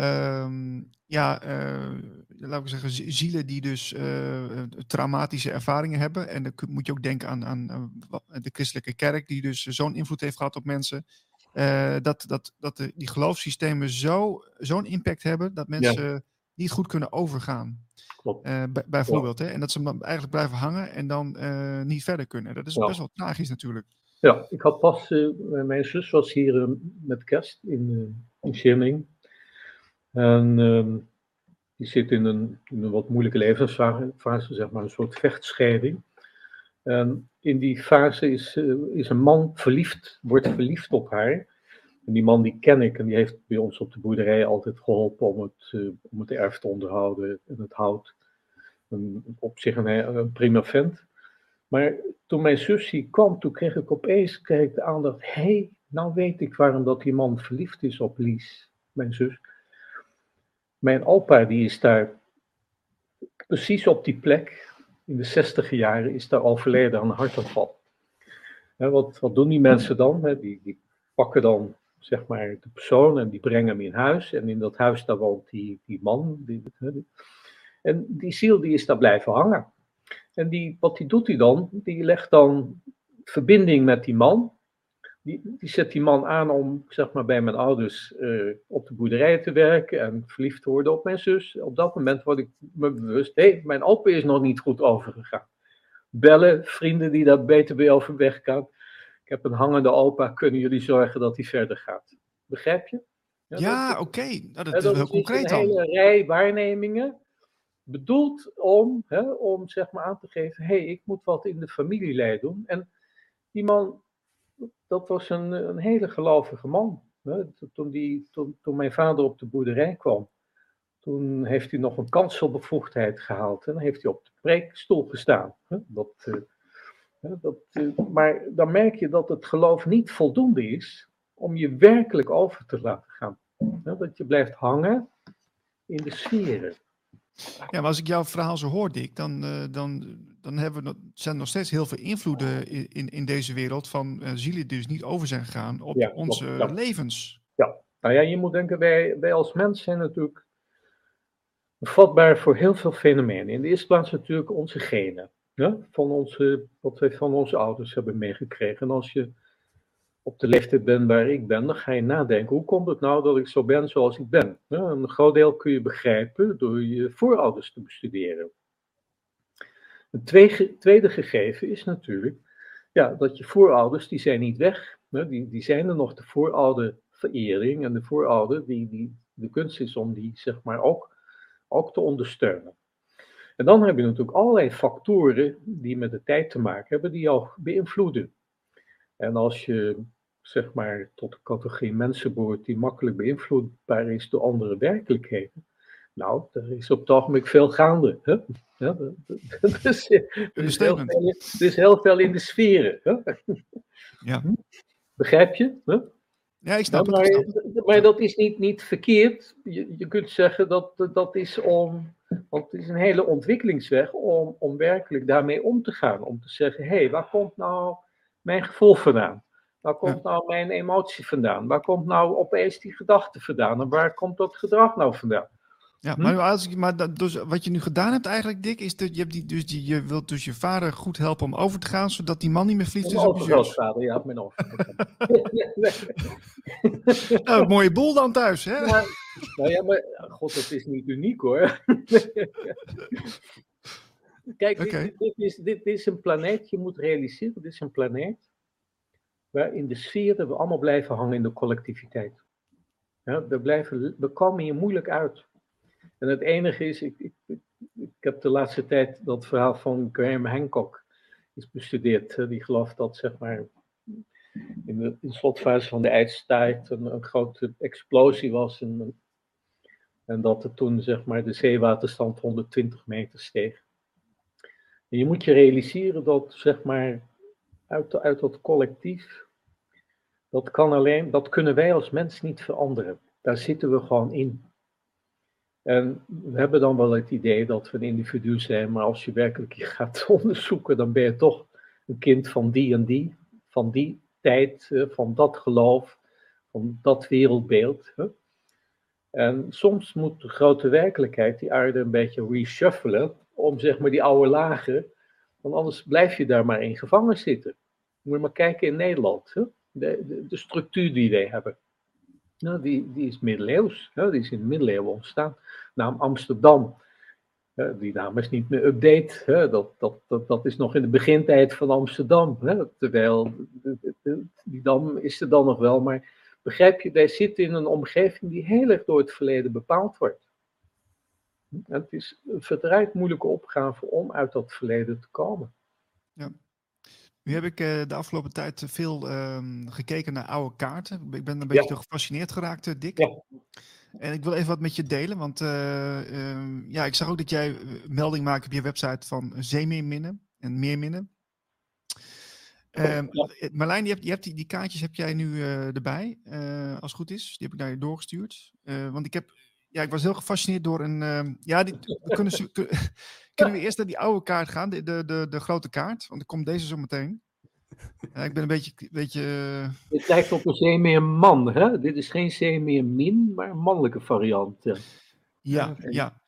Um, ja, uh, laten we zeggen, zielen die dus uh, traumatische ervaringen hebben. En dan moet je ook denken aan, aan de christelijke kerk, die dus zo'n invloed heeft gehad op mensen. Uh, dat dat, dat de, die geloofssystemen zo, zo'n impact hebben dat mensen ja. niet goed kunnen overgaan. Klopt. bijvoorbeeld. Hè? En dat ze dan eigenlijk blijven hangen en dan niet verder kunnen. Dat is ja. best wel tragisch natuurlijk. Ja, ik had pas, mijn zus was hier met kerst in, in. En um, die zit in een, een, wat moeilijke levensfase, zeg maar, een soort vechtscheiding. En in die fase is, uh, is een man verliefd, wordt verliefd op haar. En die man die ken ik en die heeft bij ons op de boerderij altijd geholpen om het, uh, om het erf te onderhouden en het hout. Een, op zich een, een prima vent. Maar toen mijn zusje kwam, toen kreeg ik opeens kreeg ik de aandacht. Hé, hey, nou weet ik waarom dat die man verliefd is op Lies, mijn zus. Mijn opa die is daar precies op die plek, in de zestiger jaren, is daar overleden aan een hartaanval. wat, wat doen die mensen dan? die, die pakken dan zeg maar de persoon en die brengen hem in huis. En in dat huis daar woont die, die man. Die, en die ziel die is daar blijven hangen. En die, wat die doet hij dan? Die legt dan verbinding met die man die, die zet die man aan om zeg maar, bij mijn ouders uh, op de boerderij te werken en verliefd te worden op mijn zus. Op dat moment word ik me bewust, hé, hey, mijn opa is nog niet goed overgegaan. Bellen, vrienden die daar beter bij overweg gaan. Ik heb een hangende opa, kunnen jullie zorgen dat hij verder gaat? Begrijp je? Ja, ja oké. Okay. Nou, dat, is heel concreet dan. Een hele rij waarnemingen bedoeld om, hè, om zeg maar aan te geven, hé, hey, ik moet wat in de familielei doen. En die man dat was een, een hele gelovige man. Toen, die, toen, mijn vader op de boerderij kwam, toen heeft hij nog een kanselbevoegdheid gehaald. En dan heeft hij op de preekstoel gestaan. Dat, eh, dat, eh, maar dan merk je dat het geloof niet voldoende is om je werkelijk over te laten gaan. Dat je blijft hangen in de sferen. Ja, maar als ik jouw verhaal zo hoor, Dick, dan, uh, dan, dan hebben we, zijn er nog steeds heel veel invloeden in, in deze wereld van uh, zielen die dus niet over zijn gegaan op ja, onze ja. levens. Ja, nou ja, je moet denken, wij, wij als mens zijn natuurlijk vatbaar voor heel veel fenomenen. In de eerste plaats natuurlijk onze genen, van onze, wat wij van onze ouders hebben meegekregen. En als je op de leeftijd ben waar ik ben, dan ga je nadenken, hoe komt het nou dat ik zo ben zoals ik ben? een groot deel kun je begrijpen door je voorouders te bestuderen. Een tweede gegeven is natuurlijk ja, dat je voorouders, die zijn niet weg. Die, die zijn er nog, de vooroude verering en de voorouder, die, die, de kunst is om die zeg maar ook, ook te ondersteunen. En dan heb je natuurlijk allerlei factoren die met de tijd te maken hebben, die jou beïnvloeden. En als je zeg maar, tot de categorie mensen behoort die makkelijk beïnvloedbaar is door andere werkelijkheden. Nou, er is op het ogenblik veel gaande. Hè? Ja, is, er, is heel veel, is heel veel in de sferen. Hè? Ja. Hm? Begrijp je? Hè? Ja, ik snap, nou, het, maar, maar, dat is niet, niet verkeerd. Je, je kunt zeggen dat dat is om. Want het is een hele ontwikkelingsweg om, om werkelijk daarmee om te gaan. Om te zeggen: hé, hey, waar komt nou mijn gevoel vandaan? Waar komt nou mijn emotie vandaan? Waar komt nou opeens die gedachte vandaan? En waar komt dat gedrag nou vandaan? Ja, hm? maar, als ik, maar dat, dus wat je nu gedaan hebt eigenlijk, Dick, is dat je, hebt die, dus die, je wilt dus je vader goed helpen om over te gaan, zodat die man niet meer vliegt. Mijn overgrootvader, ja, mijn overgrootvader. nou, mooie boel dan thuis, hè? Ja, nou ja, maar god, dat is niet uniek hoor. Kijk, dit, dit, is, dit is een planeet, je moet realiseren, dit is een planeet waarin de sferen we allemaal blijven hangen in de collectiviteit. We, blijven, komen hier moeilijk uit. En het enige is, ik, ik, ik heb de laatste tijd dat verhaal van Graham Hancock is bestudeerd. Die gelooft dat zeg maar in de, in slotfase van de ijstijd een, een grote explosie was. En, en dat er toen zeg maar de zeewaterstand 120 meter steeg. En je moet je realiseren dat zeg maar uit, dat collectief dat, kan alleen, dat kunnen wij als mens niet veranderen. Daar zitten we gewoon in. En we hebben dan wel het idee dat we een individu zijn, maar als je werkelijk gaat onderzoeken, dan ben je toch een kind van die en die, van die tijd, eh, van dat geloof, van dat wereldbeeld. En soms moet de grote werkelijkheid die aarde een beetje reshuffelen, om zeg maar die oude lagen, want anders blijf je daar maar in gevangen zitten. Moet je maar kijken in Nederland. Hè? de, de, structuur die wij hebben. Nou, die, die is middeleeuws, die is in de middeleeuwen ontstaan. Naam Amsterdam, die naam is niet meer update, dat, dat, dat, dat is nog in de begintijd van Amsterdam. Terwijl, die dam is er dan nog wel, maar begrijp je, wij zitten in een omgeving die heel erg door het verleden bepaald wordt. Het is een verdraaid moeilijke opgave om uit dat verleden te komen. Ja. Nu heb ik uh, de afgelopen tijd veel um, gekeken naar oude kaarten. Ik ben een beetje ja. gefascineerd geraakt, uh, Dick. Ja. En ik wil even wat met je delen, want uh, um, ja, ik zag ook dat jij melding maakt op je website van zeemeerminnen en meerminnen. Um, ja. Marlijn, je hebt, je hebt die, die, kaartjes heb jij nu erbij, als het goed is. Die heb ik naar je doorgestuurd. want ik heb, ja, ik was heel gefascineerd door een, ja, die, kunnen, Kunnen we eerst naar die oude kaart gaan, de, de, de, de grote kaart? Want ik kom deze zo meteen. Ja, ik ben een beetje... beetje... Eh, Dit lijkt op een zeemeerman, hè? Dit is geen zeemeermin, maar een mannelijke variant. Ja, ja.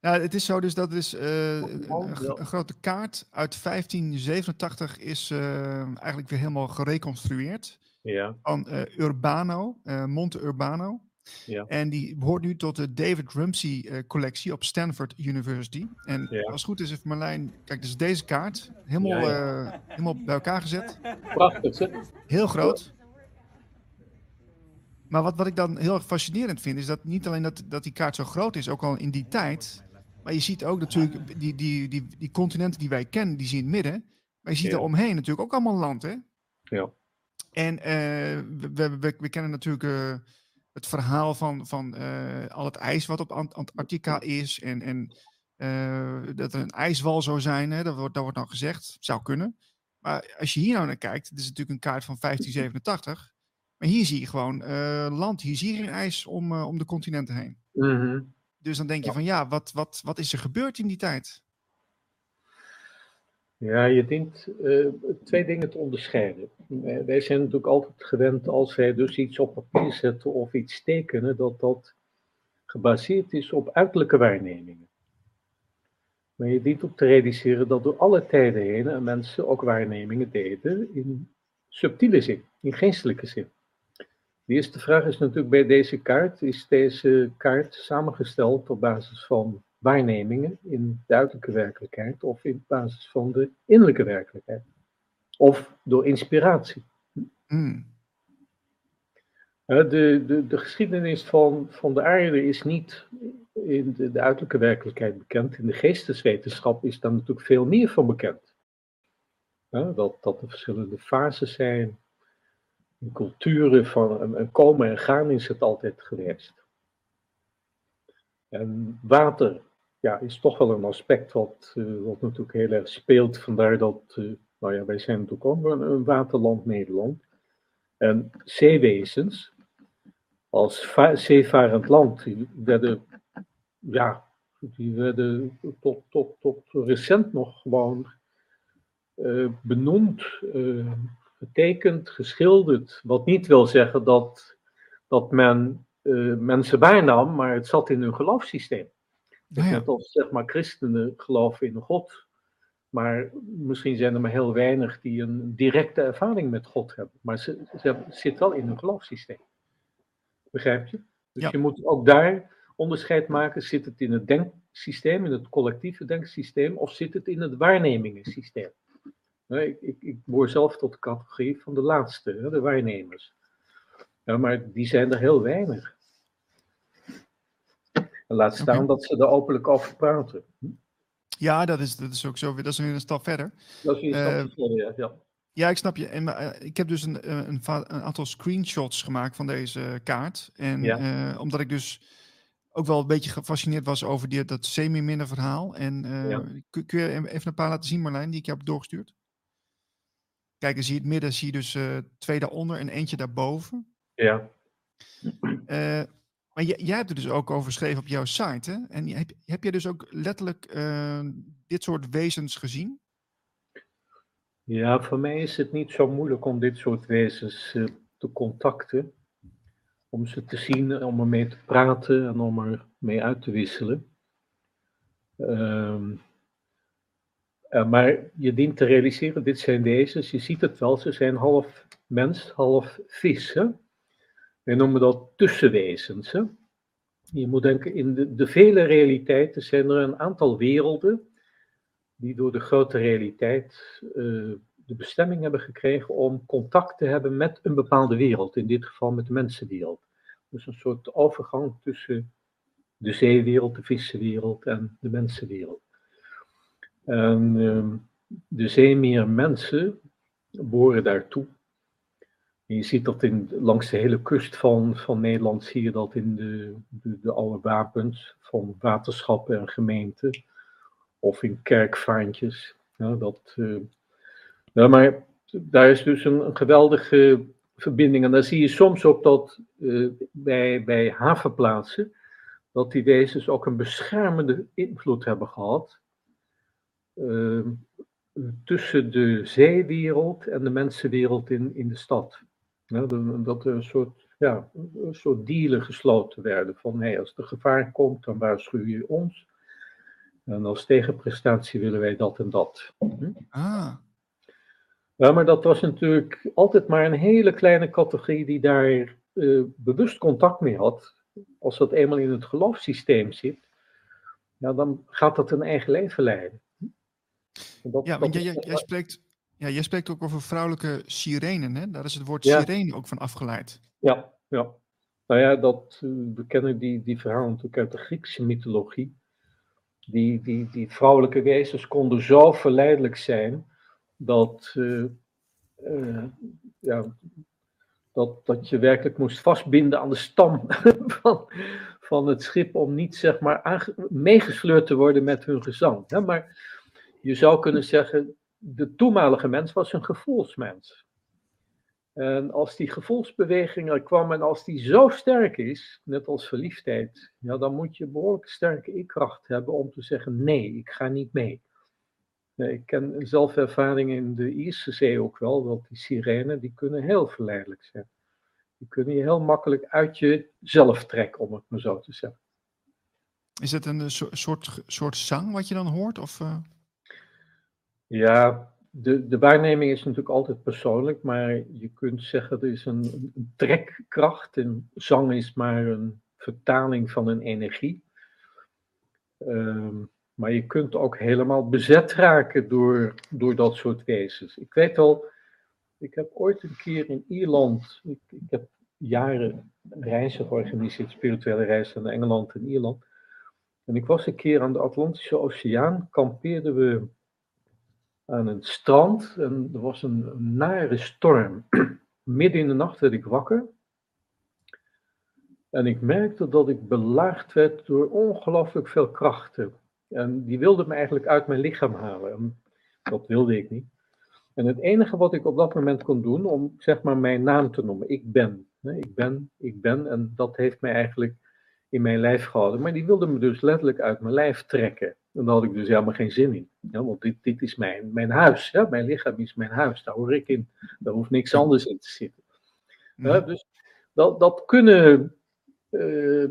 Nou, het is zo dus dat is uh, een, een, grote kaart uit 1587 is uh, eigenlijk weer helemaal gereconstrueerd. Ja. Van uh, Urbano, Monte Urbano. Ja. En die behoort nu tot de David Rumsey uh, collectie op Stanford University. En ja. als het goed is, heeft Marlijn, kijk, dus deze kaart helemaal, ja, uh, helemaal bij elkaar gezet. Prachtig, hè? Heel groot. Maar wat, wat ik dan heel erg fascinerend vind, is dat niet alleen dat, dat die kaart zo groot is, ook al in die tijd. Maar je ziet ook natuurlijk die, die, die, die continenten die wij kennen, die zie je in het midden. Maar je ziet er omheen natuurlijk ook allemaal land, hè? Ja. En uh, we, we, we, we, kennen natuurlijk het verhaal van, van uh, al het ijs wat op Antarctica is. En, en uh, dat er een ijswal zou zijn. Hè, dat, wordt, dat wordt nou gezegd. Zou kunnen. Maar als je hier nou naar kijkt. Het is natuurlijk een kaart van 1587. Maar hier zie je gewoon uh, land. Hier zie je geen ijs om, om de continenten heen. Mm -hmm. Dus dan denk je van ja, wat, wat, wat is er gebeurd in die tijd? Ja, je dient uh, twee dingen te onderscheiden. Wij zijn natuurlijk altijd gewend als wij dus iets op papier zetten of iets tekenen, dat dat gebaseerd is op uiterlijke waarnemingen. Maar je dient ook te realiseren dat door alle tijden heen mensen ook waarnemingen deden in subtiele zin, in geestelijke zin. De eerste vraag is natuurlijk bij deze kaart, is deze kaart samengesteld op basis van waarnemingen in de uiterlijke werkelijkheid of in basis van de innerlijke werkelijkheid? Of door inspiratie? Hmm. De, de, de geschiedenis van, van de aarde is niet in de, de uiterlijke werkelijkheid bekend. In de geesteswetenschap is daar natuurlijk veel meer van bekend. dat, dat er verschillende fases zijn. In culturen van een komen en gaan is het altijd geweest. En water ja, is toch wel een aspect wat, uh, wat natuurlijk heel erg speelt. Vandaar dat, uh, nou ja, wij zijn natuurlijk ook een, waterland Nederland. En zeewezens, als zeevarend land, die werden, ja, die werden tot, tot, tot recent nog gewoon uh, benoemd, getekend, geschilderd. Wat niet wil zeggen dat, dat men mensen bijnam, maar het zat in hun geloofssysteem. Nou ja. als zeg maar christenen geloven in God, maar misschien zijn er maar heel weinig die een directe ervaring met God hebben. Maar ze, ze zit wel in hun geloofssysteem. Begrijp je? Dus je moet ook daar onderscheid maken. Zit het in het denksysteem, in het collectieve denksysteem, of zit het in het waarnemingssysteem? Ik, ik, ik behoor zelf tot de categorie van de laatste, de waarnemers. Ja, maar die zijn er heel weinig. Laat staan dat ze er openlijk over praten. Ja, dat is, dat is ook zo. Dat is nu een stap verder. Dat is een stap uh, verder, ja. Ja, ik snap je. En, uh, ik heb dus een, eh, een, een, aantal screenshots gemaakt van deze kaart. En ja. omdat ik dus ook wel een beetje gefascineerd was over die, dat semi-minder verhaal. En ja. kun, kun, je even een paar laten zien, Marlijn, die ik heb doorgestuurd? Kijk, dan zie je het midden, zie je dus twee daaronder en eentje daarboven. Ja. Maar jij, hebt er dus ook over geschreven op jouw site. Hè? En heb, heb je dus ook letterlijk uh, dit soort wezens gezien? Ja, voor mij is het niet zo moeilijk om dit soort wezens uh, te contacten. Om ze te zien, om ermee te praten en om er mee uit te wisselen. Um, uh, maar je dient te realiseren, dit zijn wezens, je ziet het wel, ze zijn half mens, half vis. Hè? Wij noemen dat tussenwezens. Hè? Je moet denken, in de, vele realiteiten zijn er een aantal werelden die door de grote realiteit uh, de bestemming hebben gekregen om contact te hebben met een bepaalde wereld, in dit geval met de mensenwereld. Dus een soort overgang tussen de zeewereld, de vissenwereld en de mensenwereld. En uh, de zeemeer mensen behoren daartoe. Je ziet dat in, langs de hele kust van, van Nederland, zie je dat in de, de, de oude wapens van waterschappen en gemeenten. Of in kerkvaantjes. Ja, dat, ja, maar daar is dus een, geweldige verbinding. En dan zie je soms ook dat uh, bij, bij havenplaatsen, dat die wezens ook een beschermende invloed hebben gehad. Uh, tussen de zeewereld en de mensenwereld in, in de stad. Ja, dat er een soort, ja, een soort dealen gesloten werden. Van hey, als er gevaar komt, dan waarschuw je ons. En als tegenprestatie willen wij dat en dat. Hm? Ah. Ja, maar dat was natuurlijk altijd maar een hele kleine categorie die daar uh, bewust contact mee had. Als dat eenmaal in het geloofssysteem zit, ja, dan gaat dat een eigen leven leiden. Dat, ja, want jij, jij, spreekt ja, jij spreekt ook over vrouwelijke sirenen, hè? Daar is het woord sirene ook van afgeleid. Ja, ja. Nou ja, dat, uh, we kennen die, die verhalen natuurlijk uit de Griekse mythologie. Die, die, die vrouwelijke wezens konden zo verleidelijk zijn dat, uh, uh, ja, dat, dat je werkelijk moest vastbinden aan de stam van, van het schip om niet zeg maar meegesleurd te worden met hun gezang. Ja, maar je zou kunnen zeggen, de toenmalige mens was een gevoelsmens. En als die gevoelsbeweging er kwam en als die zo sterk is, net als verliefdheid, ja, dan moet je behoorlijk sterke ik-kracht hebben om te zeggen: nee, ik ga niet mee. Ik ken zelf ervaring in de Ierse Zee ook wel, dat die sirenen, die kunnen heel verleidelijk zijn. Die kunnen je heel makkelijk uit jezelf trekken, om het maar zo te zeggen. Is het een soort, soort zang wat je dan hoort? Of, uh... Ja, de, de waarneming is natuurlijk altijd persoonlijk, maar je kunt zeggen er is een, trekkracht. En zang is maar een vertaling van een energie. Um, maar je kunt ook helemaal bezet raken door, door dat soort wezens. Ik weet al, ik heb ooit een keer in Ierland, ik, ik heb jaren reizen georganiseerd, spirituele reizen naar Engeland en Ierland. En ik was een keer aan de Atlantische Oceaan, kampeerden we aan een strand en er was een, nare storm. Midden in de nacht werd ik wakker. En ik merkte dat ik belaagd werd door ongelooflijk veel krachten. En die wilde me eigenlijk uit mijn lichaam halen. En dat wilde ik niet. En het enige wat ik op dat moment kon doen, om zeg maar mijn naam te noemen, ik ben. Ik ben, ik ben. En dat heeft mij eigenlijk in mijn lijf gehouden. Maar die wilde me dus letterlijk uit mijn lijf trekken. En daar had ik dus helemaal geen zin in. Ja, want dit, dit is mijn, mijn huis. Ja? Mijn lichaam is mijn huis. Daar hoor ik in. Daar hoeft niks anders in te zitten. Ja, dus dat, dat kunnen uh,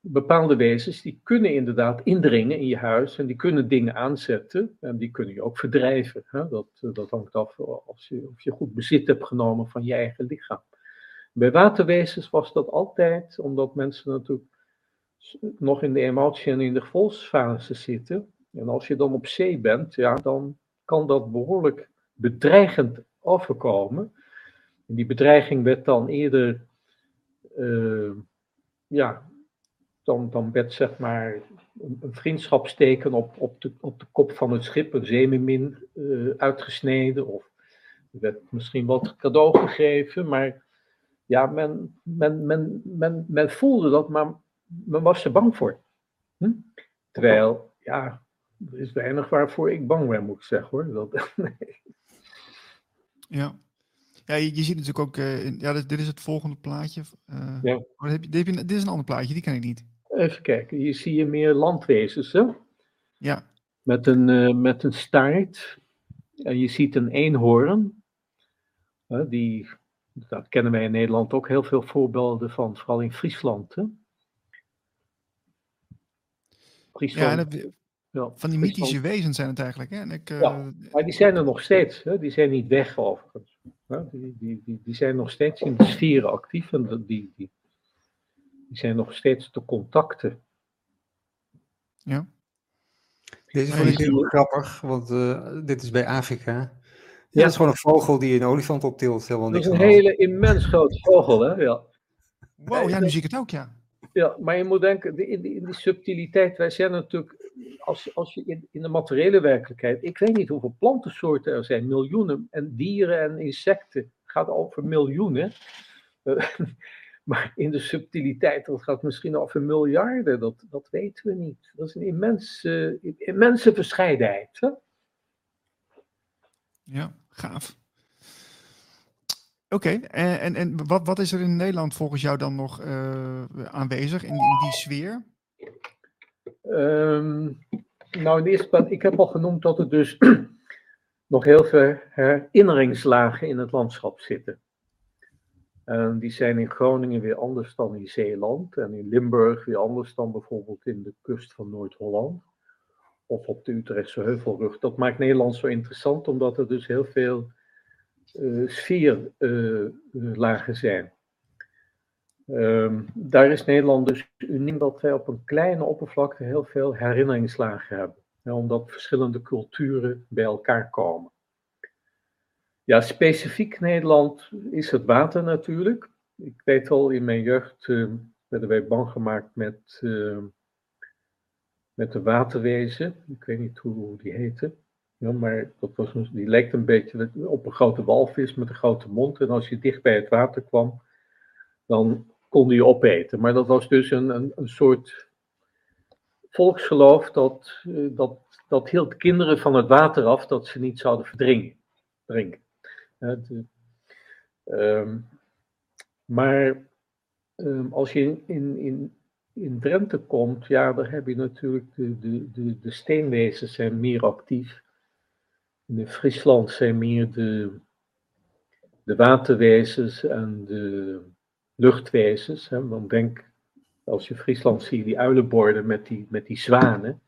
bepaalde wezens, die kunnen inderdaad indringen in je huis. En die kunnen dingen aanzetten. En die kunnen je ook verdrijven. Hè? Dat, dat hangt af als je, of je goed bezit hebt genomen van je eigen lichaam. Bij waterwezens was dat altijd, omdat mensen natuurlijk nog in de emotie en in de gevoelsfase zitten. En als je dan op zee bent, ja, dan kan dat behoorlijk bedreigend overkomen. En die bedreiging werd dan eerder, uh, ja, dan, dan werd zeg maar een, vriendschapsteken op, op, de, op de kop van het schip, een zeemermin, uh, uitgesneden. Of er werd misschien wat cadeau gegeven, maar ja, men, men, men, men, men voelde dat, maar men was er bang voor. Hm? Terwijl, ja, er is weinig waarvoor ik bang ben, moet ik zeggen hoor. Dat, nee. Ja. Ja, je, je, ziet natuurlijk ook, uh, ja, dit, dit, is het volgende plaatje. Uh, ja. heb je, dit, heb je, dit is een ander plaatje, die ken ik niet. Even kijken, hier zie je meer landwezens, hè? Ja. Met een, uh, met een staart. En je ziet een eenhoorn, die daar kennen wij in Nederland ook heel veel voorbeelden van, vooral in Friesland. Hè? Ja, ja, van die mythische wezens zijn het eigenlijk. Hè? En ik, uh, ja, maar die zijn er nog steeds. Hè? Die zijn niet weg overigens. Die, die, die, die zijn nog steeds in de sferen actief en die, die, die zijn nog steeds te contacten. Ja. Deze vond ik heel grappig, want uh, dit is bij Afrika. Ja, dat is gewoon een vogel die een olifant optilt. Helemaal dat is een hele immens grote vogel, hè? Ja. Wow, ja, nu zie ik het ook, ja. Ja, maar je moet denken, in die, in die subtiliteit, wij zijn natuurlijk, als, als je in, in, de materiële werkelijkheid, ik weet niet hoeveel plantensoorten er zijn, miljoenen, en dieren en insecten, het gaat over miljoenen. Uh, maar in de subtiliteit, dat gaat misschien over miljarden, dat, dat weten we niet. Dat is een immense, immense verscheidenheid. Ja, gaaf. Oké, en, en, en wat, wat is er in Nederland volgens jou dan nog uh, aanwezig in, die sfeer? Um, nou, in eerste plaats, ik heb al genoemd dat er dus nog heel veel herinneringslagen in het landschap zitten. En die zijn in Groningen weer anders dan in Zeeland en in Limburg weer anders dan bijvoorbeeld in de kust van Noord-Holland of op de Utrechtse Heuvelrug. Dat maakt Nederland zo interessant, omdat er dus heel veel sfeerlagen uh, zijn. Um, daar is Nederland dus uniek dat wij op een kleine oppervlakte heel veel herinneringslagen hebben. Omdat verschillende culturen bij elkaar komen. Ja, specifiek Nederland is het water natuurlijk. Ik weet al, in mijn jeugd uh, werden wij bang gemaakt met met de waterwezen. Ik weet niet hoe die heette. Ja, maar dat was die lijkt een beetje op een grote walvis met een grote mond. En als je dicht bij het water kwam, dan kon die opeten. Maar dat was dus een, een, een soort volksgeloof dat, eh, dat, dat hield kinderen van het water af dat ze niet zouden verdringen. Drinken. Ehm, maar ehm, als je in, in, in, in Drenthe komt, ja, daar heb je natuurlijk de, de, de, de steenwezens zijn meer actief. In Friesland zijn meer de, de en de luchtwezens. Hè. Dan denk, als je Friesland ziet, die uilenborden met die, met die zwanen.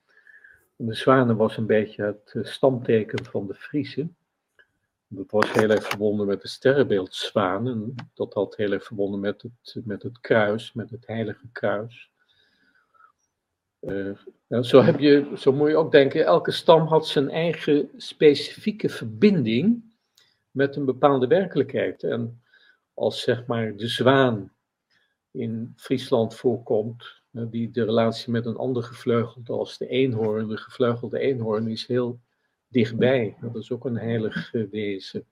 de zwanen was een beetje het eh, stamteken van de Friesen. Dat was heel erg verbonden met de sterrenbeeldzwaan. En dat had heel erg verbonden met het, met het kruis, met het heilige kruis. Uh, zo, heb je, zo moet je ook denken, elke stam had zijn eigen specifieke verbinding met een bepaalde werkelijkheid. En als zeg maar de zwaan in Friesland voorkomt, die de relatie met een ander gevleugelde als de eenhoorn, de gevleugelde eenhoorn is heel dichtbij. Dat is ook een heilig wezen.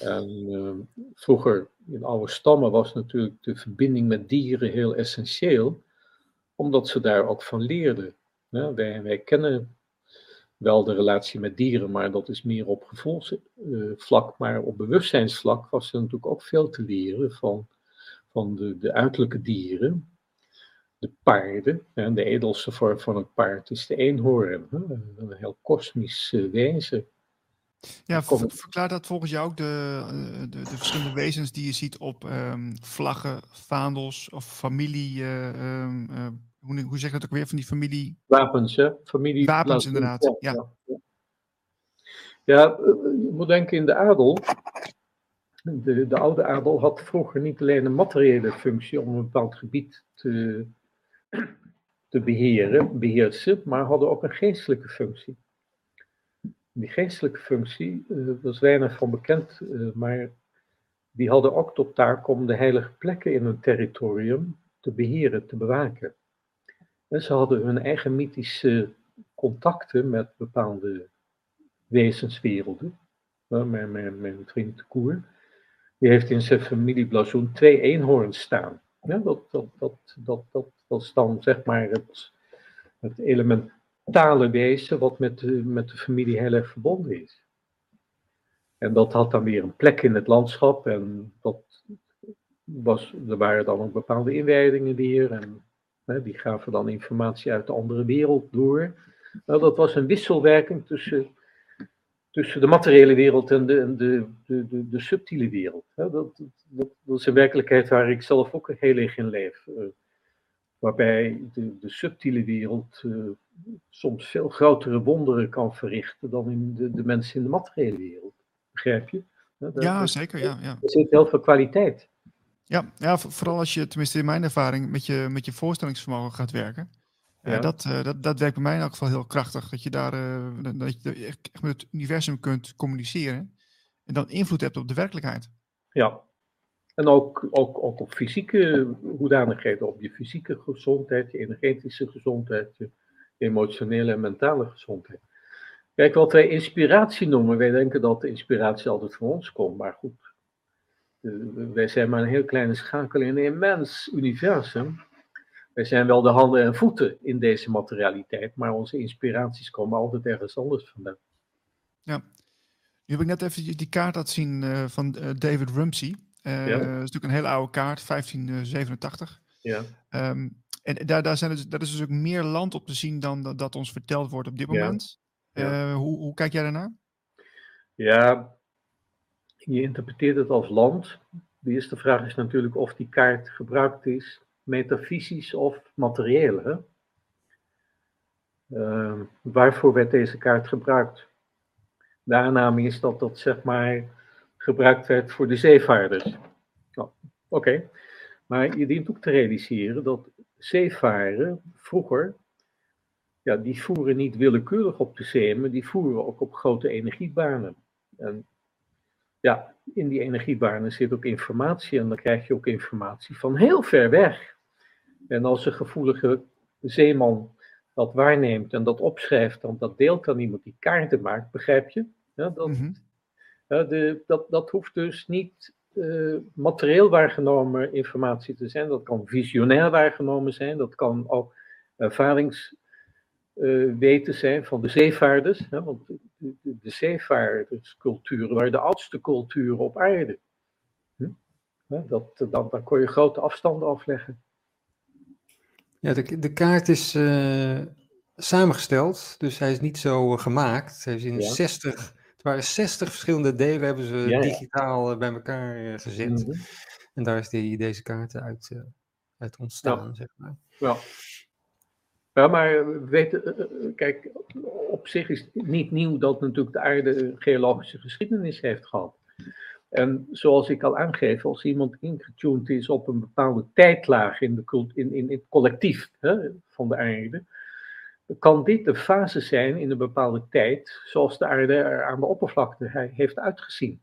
En uh, vroeger in oude stammen was natuurlijk de verbinding met dieren heel essentieel, omdat ze daar ook van leerden. Wij, kennen wel de relatie met dieren, maar dat is meer op gevoelsvlak. Maar op bewustzijnsvlak was er natuurlijk ook veel te leren van, van de, de uiterlijke dieren. De paarden, en de edelste vorm van een paard is de eenhoorn. Een heel kosmisch wezen. Ja, verklaar dat volgens jou ook de, eh, de, de, verschillende wezens die je ziet op um, vlaggen, vaandels of familie, uh, um, uh, hoe, hoe zeg je dat ook weer, van die familie... Wapens, hè? Familie... Wapens, inderdaad, ja. ja. Ja, eh, je moet denken in de adel. De, de oude adel had vroeger niet alleen een materiële functie om een bepaald gebied te, te beheren, beheersen, maar hadden ook een geestelijke functie. Die geestelijke functie, daar is weinig van bekend, uh, maar die hadden ook tot taak om de heilige plekken in hun territorium te beheren, te bewaken. En ze hadden hun eigen mythische contacten met bepaalde wezenswerelden. Mijn, mijn, mijn vriend Koer, die heeft in zijn familieblazoen twee eenhoorns staan. Ja, dat, dat, dat, dat, dat, is dan zeg maar het, het elementale wezen wat met de, met de familie heel erg verbonden is. En dat had dan weer een plek in het landschap en dat was, er waren dan ook bepaalde inwijdingen weer en die gaven dan informatie uit de andere wereld door. Nou, dat was een wisselwerking tussen, tussen de materiële wereld en de, de, de, de, subtiele wereld. Dat, dat, dat, is een werkelijkheid waar ik zelf ook heel erg in leef. Eh, waarbij de, de subtiele wereld eh, soms veel grotere wonderen kan verrichten dan in de, de mensen in de materiële wereld. Begrijp je? ja, zeker. Ja, ja. Er zit heel veel kwaliteit. Ja, ja, vooral als je, tenminste in mijn ervaring, met je, met je voorstellingsvermogen gaat werken. Eh, dat, uh, dat, dat werkt bij mij in elk geval heel krachtig. Dat je daar uh, dat je echt met het universum kunt communiceren. En dan invloed hebt op de werkelijkheid. Ja, en ook, ook, ook op fysieke hoedanigheden. Op je fysieke gezondheid, je energetische gezondheid, je emotionele en mentale gezondheid. Kijk, wat wij inspiratie noemen, wij denken dat de inspiratie altijd van ons komt. Maar goed, wij zijn maar een heel kleine schakel in een immens universum. Wij zijn wel de handen en voeten in deze materialiteit, maar onze inspiraties komen altijd ergens anders vandaan. Ja, nu heb ik net even die kaart laten zien uh, van uh, David Rumsey. Uh, ja. Dat is natuurlijk een hele oude kaart, 1587. Ja. Um, en daar, daar, zijn dus, daar is dus ook meer land op te zien dan dat, dat ons verteld wordt op dit moment. Ja. Hoe, hoe kijk jij daarnaar? Ja, je interpreteert het als land. De eerste vraag is natuurlijk of die kaart gebruikt is, metafysisch of materieel. Hè? Uh, waarvoor werd deze kaart gebruikt? De aanname is dat dat zeg maar gebruikt werd voor de zeevaarders. Nou, Oké, maar je dient ook te realiseren dat zeevaren vroeger, ja, die voeren niet willekeurig op de zee, maar die voeren ook op grote energiebanen. En ja, in die energiebanen zit ook informatie en dan krijg je ook informatie van heel ver weg. En als een gevoelige zeeman dat waarneemt en dat opschrijft, dan dat deelt dan iemand die kaarten maakt, begrijp je? Ja, mm de, dat, dat hoeft dus niet uh, materieel waargenomen informatie te zijn, dat kan visionair waargenomen zijn, dat kan ook ervarings uh, weten zijn van de zeevaarders. Hè, want de, de, de zeevaardersculturen waren de oudste culturen op aarde. Dat, dan, dan kon je grote afstanden afleggen. Ja, de, de kaart is uh, samengesteld, dus hij is niet zo gemaakt. Hij is in 60, het waren 60 verschillende delen, hebben ze digitaal bij elkaar gezet. Mm -hmm. En daar is die, deze kaart uit, uh, uit ontstaan, zeg maar. Ja. Ja, maar weet, kijk, op zich is het niet nieuw dat natuurlijk de aarde een geologische geschiedenis heeft gehad. En zoals ik al aangeef, als iemand ingetuned is op een bepaalde tijdlaag in, de, in, in, in het collectief hè, van de aarde, kan dit de fase zijn in een bepaalde tijd, zoals de aarde er aan de oppervlakte heeft uitgezien.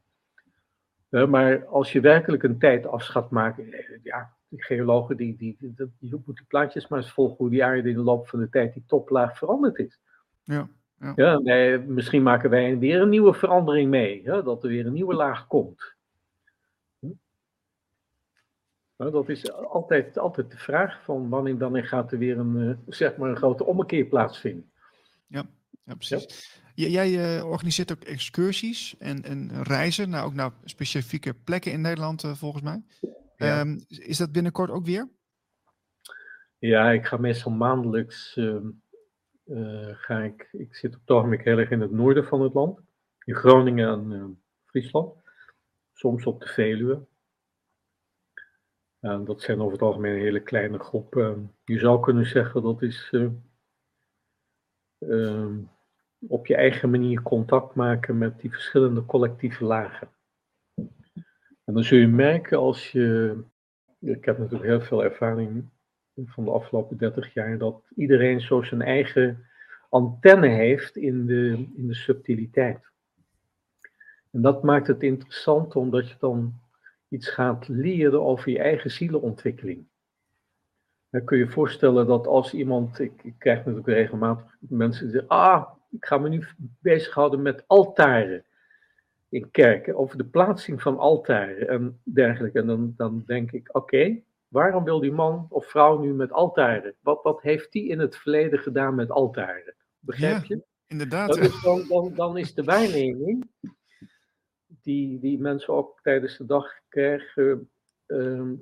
maar als je werkelijk een tijd af gaat maken, eh, ja, de geologen die, die, die, die, moeten die plaatjes maar eens volgen hoe die aarde in de loop van de tijd die toplaag veranderd is. Ja. Ja. Ja, wij, misschien maken wij weer een nieuwe verandering mee, hè, dat er weer een nieuwe laag komt. Nou, dat is altijd, altijd de vraag van wanneer dan gaat er weer een, uh, zeg maar een grote ommekeer plaatsvinden. Ja, ja precies. Ja. Jij uh, organiseert ook excursies en, en reizen, nou, ook naar specifieke plekken in Nederland uh, volgens mij. Um, is dat binnenkort ook weer? Ja, ik ga meestal maandelijks ehm, uh, ga ik, ik zit op het ogenblik heel erg in het noorden van het land, in Groningen en uh, Friesland, soms op de Veluwe. En dat zijn over het algemeen een hele kleine groep. Uh, je zou kunnen zeggen dat is ehm, op je eigen manier contact maken met die verschillende collectieve lagen. En dan zul je merken als je, ik heb natuurlijk heel veel ervaring van de afgelopen 30 jaar dat iedereen zo zijn eigen antenne heeft in de, in de subtiliteit. En dat maakt het interessant omdat je dan iets gaat leren over je eigen zielenontwikkeling. Dan kun je je voorstellen dat als iemand, ik, ik krijg natuurlijk regelmatig mensen die zeggen, ah, ik ga me nu bezighouden met altaren in kerken, over de plaatsing van altaren en dergelijke. En dan, dan denk ik, oké, Waarom wil die man of vrouw nu met altaren? Wat, wat heeft die in het verleden gedaan met altaren? Begrijp je? inderdaad. Is dan, dan, dan is de waarneming die, die mensen ook tijdens de dag krijgen, ehm,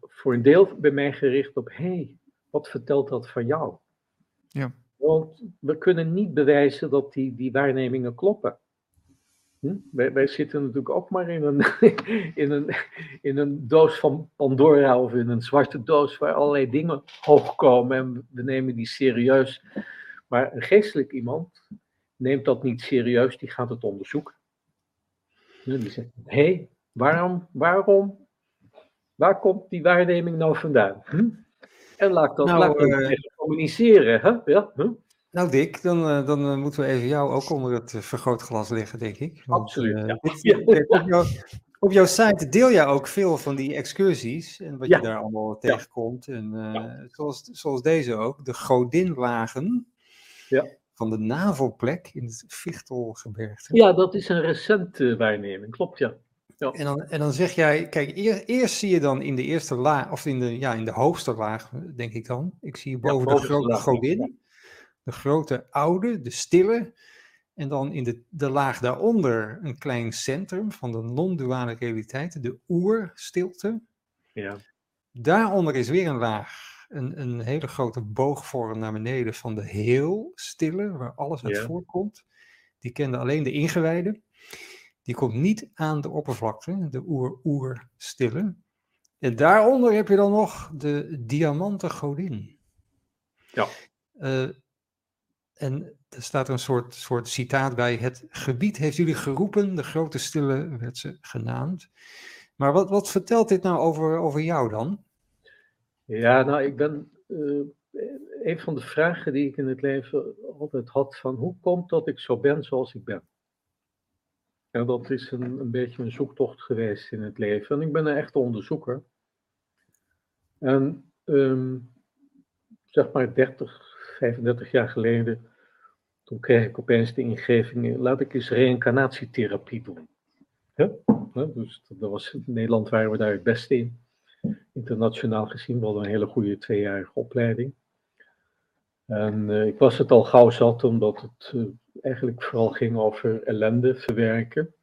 voor een deel bij mij gericht op: hé, hey, wat vertelt dat van jou? Ja. Want we kunnen niet bewijzen dat die, die waarnemingen kloppen. Hm? Wij, zitten natuurlijk ook maar in een, in, een, in een doos van Pandora of in een zwarte doos waar allerlei dingen hoog komen en we nemen die serieus. Maar een geestelijk iemand neemt dat niet serieus, die gaat het onderzoeken. Die zegt, hé, hey, waarom, waarom, waar komt die waarneming nou vandaan? Hm? En laat dat, nou, laat dat uh, communiceren. Hè? Ja? Hm? Nou Dick, dan, uh, dan uh, moeten we even jou ook onder het vergrootglas leggen, denk ik. Want, Absoluut, ja. dit, op, jou, op, jouw site deel jij ook veel van die excursies en wat ja. je daar allemaal tegenkomt. En zoals, zoals deze ook, de godinlagen van de navelplek in het Vichtelgebergte. Ja, dat is een recente waarneming, klopt ja. Ja. En, dan, en dan zeg jij, kijk, eer, eerst zie je dan in de eerste laag, of in de, ja, in de hoogste laag, denk ik dan. Ik zie boven de grote godin de grote oude, de stille. En dan in de, de laag daaronder een klein centrum van de non-duale realiteit, de oerstilte. Ja. Daaronder is weer een laag, een, een hele grote boogvorm naar beneden van de heel stille, waar alles uit voorkomt. Die kende alleen de ingewijden. Die komt niet aan de oppervlakte, de oer-oer-stille. En daaronder heb je dan nog de diamanten godin. Ja. Uh, en er staat een soort, soort citaat bij. Het gebied heeft jullie geroepen, de grote stille werd ze genaamd. Maar wat, wat vertelt dit nou over, over jou dan? Ja, nou, ik ben. Uh, een van de vragen die ik in het leven altijd had: van hoe komt dat ik zo ben zoals ik ben? En dat is een, een beetje een zoektocht geweest in het leven. En ik ben een echte onderzoeker. En um, zeg maar 30, 35 jaar geleden toen kreeg ik opeens de ingeving, laat ik eens reïncarnatietherapie doen. Dus dat was, in Nederland waren we daar het beste in. Internationaal gezien, we hadden een hele goede tweejarige opleiding. En uh, ik was het al gauw zat, omdat het uh, eigenlijk vooral ging over ellende verwerken.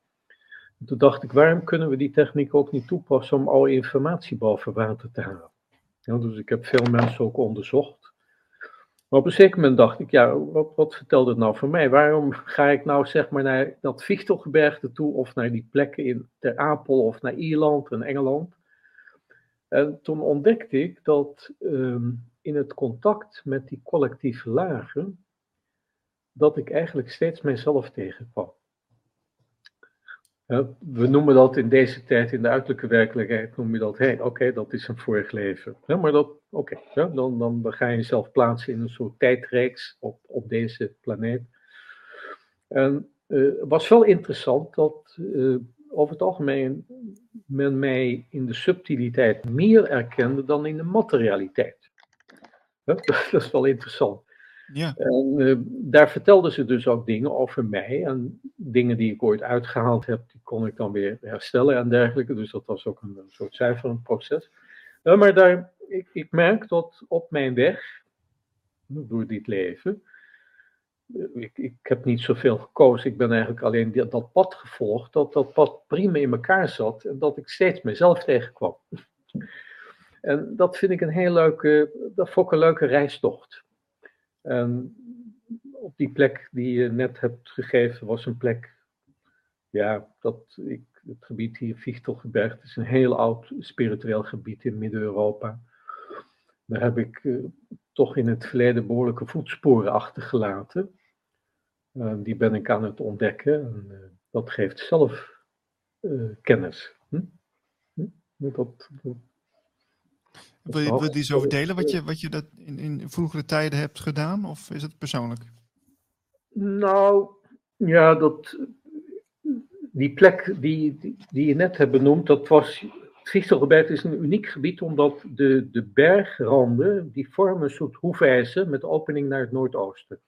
Toen dacht ik, waarom kunnen we die techniek ook niet toepassen om al informatie boven water te halen? Dus ik heb veel mensen ook onderzocht. Maar op een zeker moment dacht ik, ja, wat, wat vertelt het nou voor mij? Waarom ga ik nou zeg maar naar dat Fichtelgebergte toe of naar die plekken in Ter Apel of naar Ierland en Engeland? En toen ontdekte ik dat ehm, in het contact met die collectieve lagen, dat ik eigenlijk steeds mijzelf tegenkwam. We noemen dat in deze tijd, in de uiterlijke werkelijkheid, noem je dat, hé, oké, dat is een vorig leven. maar dat, oké, dan, dan, dan ga je jezelf plaatsen in een soort tijdreeks op, op deze planeet. En het uh, was wel interessant dat uh, over het algemeen men mij in de subtiliteit meer erkende dan in de materialiteit. Dat is wel interessant. Ja. En uh, daar vertelden ze dus ook dingen over mij. En dingen die ik ooit uitgehaald heb, die kon ik dan weer herstellen en dergelijke. Dus dat was ook een, een soort zuiverend proces. Uh, maar daar, ik, ik merk dat op mijn weg, door dit leven, ik, ik heb niet zoveel gekozen. Ik ben eigenlijk alleen dat pad gevolgd, dat dat pad prima in elkaar zat en dat ik steeds mezelf tegenkwam. En dat vind ik een heel leuke, dat vond ik een leuke reistocht. En op die plek die je net hebt gegeven was een plek, ja, dat ik, het gebied hier, Fichtelgebergte, is een heel oud spiritueel gebied in Midden-Europa. Daar heb ik uh, toch in het verleden behoorlijke voetsporen achtergelaten. Uh, die ben ik aan het ontdekken en uh, dat geeft zelf kennis. Hm? Hm? Dat, dat, wil je, wil je eens over delen wat je, wat je dat in, in vroegere tijden hebt gedaan? Of is het persoonlijk? Nou, ja, dat, die plek die, die, die je net hebt benoemd, dat was. Het is een uniek gebied omdat de, de bergranden, die vormen een soort hoefijzer met opening naar het noordoosten.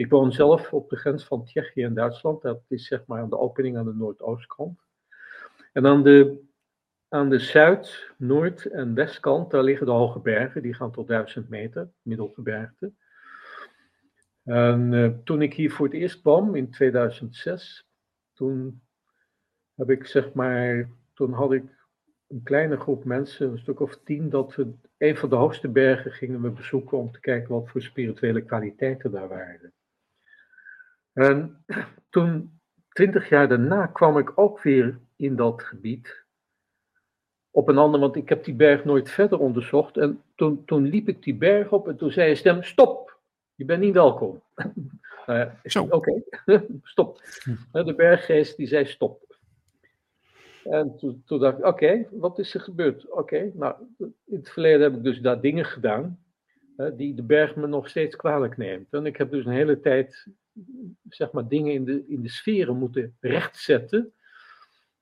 Ik woon zelf op de grens van Tsjechië en Duitsland. Dat is zeg maar aan de opening aan de noordoostkant. En aan de aan de zuid-, noord- en westkant, daar liggen de hoge bergen, die gaan tot 1000 meter, middelgebergte. En uh, toen ik hier voor het eerst kwam, in 2006, toen heb ik zeg maar, toen had ik een kleine groep mensen, een stuk of tien, dat we een van de hoogste bergen gingen we bezoeken om te kijken wat voor spirituele kwaliteiten daar waren. En toen, twintig jaar daarna, kwam ik ook weer in dat gebied op een ander, want ik heb die berg nooit verder onderzocht. En toen, toen liep ik die berg op en toen zei een stem, stop, je bent niet welkom. nou ja, Oké, stop. Hm. De berggeest die zei stop. En toen, toen dacht ik, oké, wat is er gebeurd? Oké, nou, in het verleden heb ik dus daar dingen gedaan die de berg me nog steeds kwalijk neemt. En ik heb dus een hele tijd, zeg maar, dingen in de, in de sferen moeten rechtzetten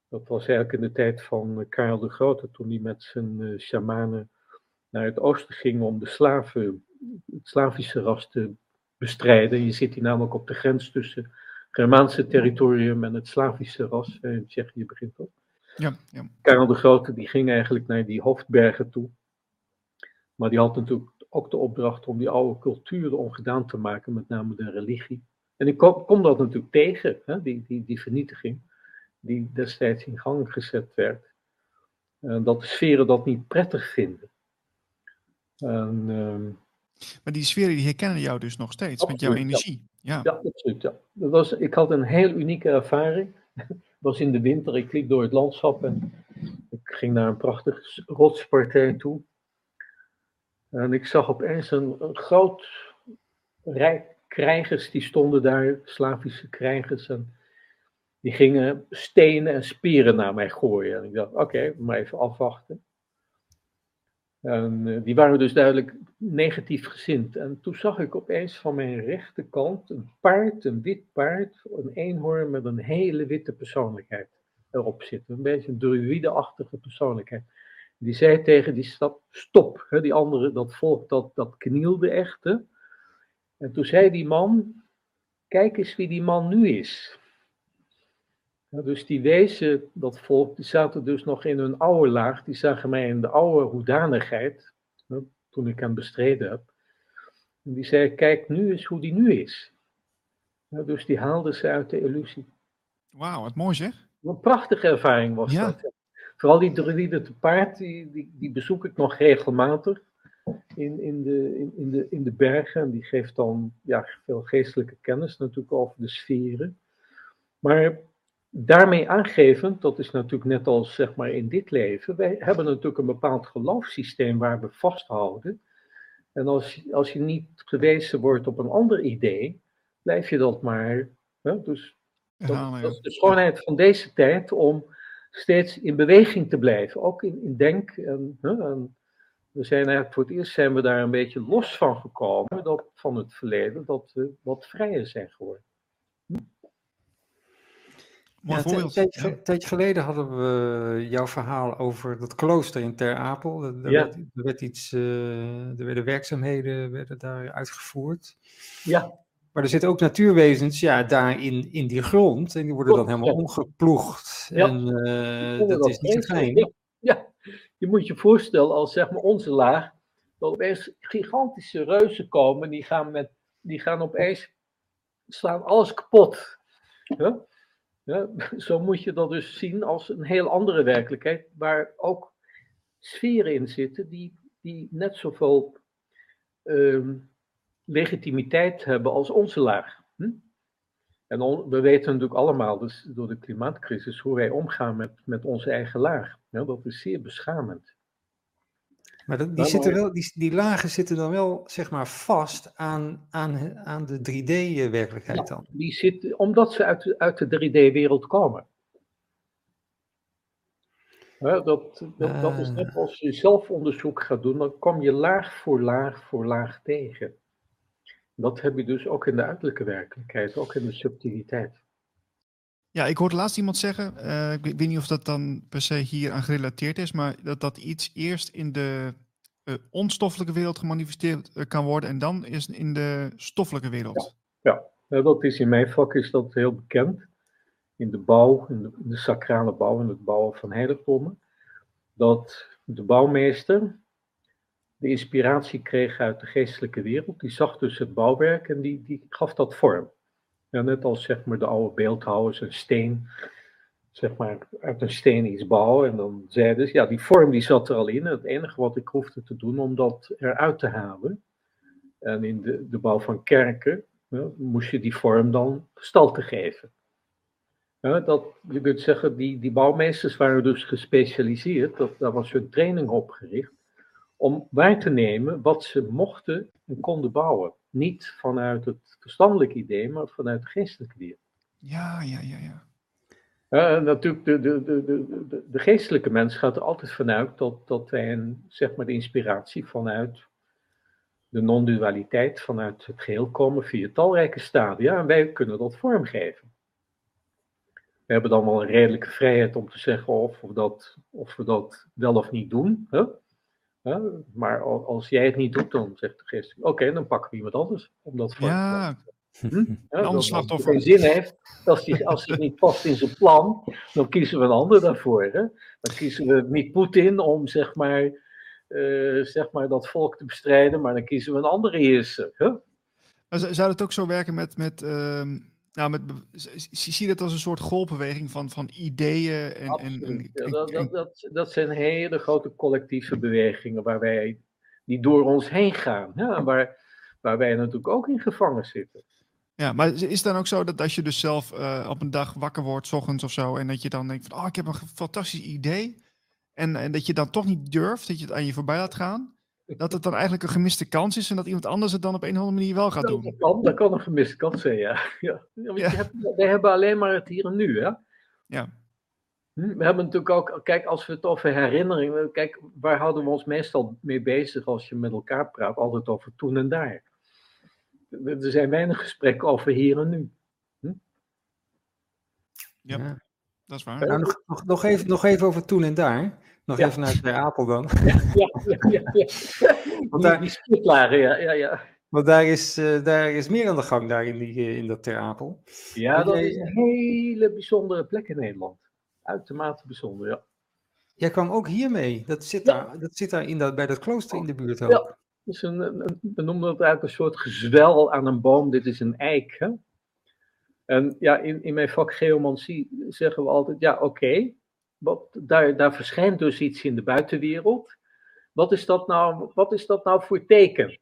dat was eigenlijk in de tijd van eh, Karel de Grote, toen hij met zijn uh, shamanen naar het oosten ging om de slaven, het Slavische ras te bestrijden. Je zit hier namelijk op de grens tussen het Germaanse territorium en het Slavische ras. In Tsjechië begint dat. Ja, ja. Karel de Grote die ging eigenlijk naar die hoofdbergen toe. Maar die had natuurlijk ook de opdracht om die oude culturen ongedaan te maken, met name de religie. En ik kom, kom dat natuurlijk tegen, hè, die, die, die vernietiging die destijds in gang gezet werd, uh, dat de sferen dat niet prettig vinden. En, uh, maar die sferen die herkennen jou dus nog steeds met jouw energie. Ja, ja. absoluut. Ja. Dat was, ik had een heel unieke ervaring. Het was in de winter, ik liep door het landschap en ik ging naar een prachtige rotspartij toe. En ik zag opeens een, een groot rijk krijgers, die stonden daar, Slavische krijgers. En die gingen stenen en spieren naar mij gooien. En ik dacht, oké, maar even afwachten. En uh, die waren dus duidelijk negatief gezind. En toen zag ik opeens van mijn rechterkant een paard, een wit paard, een eenhoorn met een hele witte persoonlijkheid erop zitten. Een beetje een druïde-achtige persoonlijkheid. Die zei tegen die stad, stop. Die andere, dat volk, dat, dat knielde echt. En toen zei die man, kijk eens wie die man nu is. Ja, dus die wezen, dat volk, die zaten dus nog in hun oude laag. Die zagen mij in de oude hoedanigheid, toen ik hem bestreden heb. En die zei, kijk nu eens hoe die nu is. Ja, dus die haalden ze uit de illusie. Wauw, wat mooi zeg. een prachtige ervaring was Ja. dat. Vooral die druïde te paard, die, die, die bezoek ik nog regelmatig in, in, de, in, in, de, in de bergen. En die geeft dan ja, veel geestelijke kennis natuurlijk over de sferen. Maar daarmee aangevend, dat is natuurlijk net als zeg maar in dit leven, wij hebben natuurlijk een bepaald geloofssysteem waar we vasthouden. En als, je- als je niet gewezen wordt op een ander idee, blijf je dat maar. Hè? Dus dat, is de schoonheid van deze tijd om steeds in beweging te blijven, ook in, in denk. En, hè, en we zijn eigenlijk voor het eerst zijn we daar een beetje los van gekomen, dat, van het verleden, dat we wat vrijer zijn geworden. Ja, een tijdje, Ja. geleden hadden we jouw verhaal over dat klooster in Ter Apel. Er, er Ja. werd, er werd iets, eh, er werden werkzaamheden werden daar uitgevoerd. Ja, Maar er zitten ook natuurwezens ja, daar in, in die grond. En die worden dan helemaal ja. omgeploegd. Ja. En eh, dat is niet fijn. Ja, je moet je voorstellen als zeg maar onze laag, dat opeens gigantische reuzen komen, die gaan, met, die gaan opeens, slaan alles kapot. Ja? Zo moet je dat dus zien als een heel andere werkelijkheid, waar ook sferen in zitten die, die net zoveel ehm, legitimiteit hebben als onze laag. Hm? En on- we weten natuurlijk allemaal, dus door de klimaatcrisis, hoe wij omgaan met, met onze eigen laag. Ja, dat is zeer beschamend. Maar dat, die, Ja, zitten wel, die, die lagen zitten dan wel zeg maar vast aan, aan, aan de 3D-werkelijkheid dan. Die zit, omdat ze uit, de- uit de 3D-wereld komen. Ja, dat, dat, dat is net als je zelfonderzoek gaat doen, dan kom je laag voor laag voor laag tegen. Dat heb je dus ook in de uiterlijke werkelijkheid, ook in de subtiliteit. Ja, ik hoorde laatst iemand zeggen, eh, ik weet- niet of dat dan per se hier aan gerelateerd is, maar dat dat iets eerst in de eh, onstoffelijke wereld gemanifesteerd eh, kan worden en dan is in de stoffelijke wereld. Ja, dat is in mijn vak is dat heel bekend. In de bouw, in de, in de sacrale bouw, in het bouwen van heiligdommen. Dat de bouwmeester de inspiratie kreeg uit de geestelijke wereld. Die zag dus het bouwwerk en die, die gaf dat vorm. Ja, net als zeg maar de oude beeldhouwers een steen, zeg maar uit een steen iets bouwen. En dan zeiden ze, ja die vorm die zat er al in. Het enige wat ik hoefde te doen om dat eruit te halen. En in de, de bouw van kerken moest je die vorm dan gestalte geven. Dat, je kunt zeggen, die, die bouwmeesters waren dus gespecialiseerd, dat, daar was hun training op gericht, om waar te nemen wat ze mochten en konden bouwen. Niet vanuit het verstandelijk idee, maar vanuit de geestelijke wereld. Ja, ja, ja, ja. Natuurlijk, de, de, de, de, de, geestelijke mens gaat er altijd vanuit dat, dat wij een, zeg maar de inspiratie vanuit de non-dualiteit, vanuit het geheel komen via talrijke stadia. En wij kunnen dat vormgeven. We hebben dan wel een redelijke vrijheid om te zeggen of we dat, of we dat wel of niet doen. Hè? Maar al- als jij het niet doet, dan zegt de geest, oké, dan pakken we iemand anders om dat vorm te Ja. Ja, ander Als slachtoffer. het geen zin heeft, als hij als hij niet past in zijn plan, dan kiezen we een ander daarvoor. Hè? Dan kiezen we niet Poetin om zeg maar, eh, zeg maar dat volk te bestrijden, maar dan kiezen we een andere heerser. Hè? Zou het ook zo werken met, met, ehm, nou, met zie je dat als een soort golfbeweging van, van ideeën en, en, Absoluut. en, Ja, en- dat, dat, dat, dat zijn hele grote collectieve bewegingen waar wij, die door ons heen gaan. Ja, waar, waar wij natuurlijk ook in gevangen zitten. Ja, maar is het dan ook zo dat als je dus zelf eh, op een dag wakker wordt, s ochtends of zo, en dat je dan denkt van, oh, ik heb een fantastisch idee, en, en dat je dan toch niet durft, dat je het aan je voorbij laat gaan, dat het dan eigenlijk een gemiste kans is en dat iemand anders het dan op een of andere manier wel gaat Dat doen. kan, dat kan een gemiste kans zijn, ja. ja. Want Ja. Hebt, wij hebben alleen maar het hier en nu. Hè? Ja, Hm, We hebben natuurlijk ook, kijk, als we het over herinneringen, kijk, waar houden we ons meestal mee bezig als je met elkaar praat? Altijd over toen en daar. Er er zijn weinig gesprekken over hier en nu. Ja. Ja. dat is waar. Nou, nog, nog, nog, even, nog even over toen en daar. Nog Ja. even naar Ter Apel dan. Ja, ja, ja. Want daar- die schietlagen, ja, ja, ja. Want daar is, eh, daar is meer aan de gang daar in, die, eh, in dat Ter Apel. Ja, dat jij- is een hele bijzondere plek in Nederland. Uitermate bijzonder, ja. Jij kwam ook hiermee. Dat zit daar, dat zit daar in dat, bij dat klooster in de buurt ook. Ja. Dus een, een, we noemen dat eigenlijk een soort gezwel aan een boom. Dit is een eik, hè? En ja, in, in mijn vak geomancie zeggen we altijd, ja oké, daar, daar verschijnt dus iets in de buitenwereld. Wat is dat nou, wat is dat nou voor teken?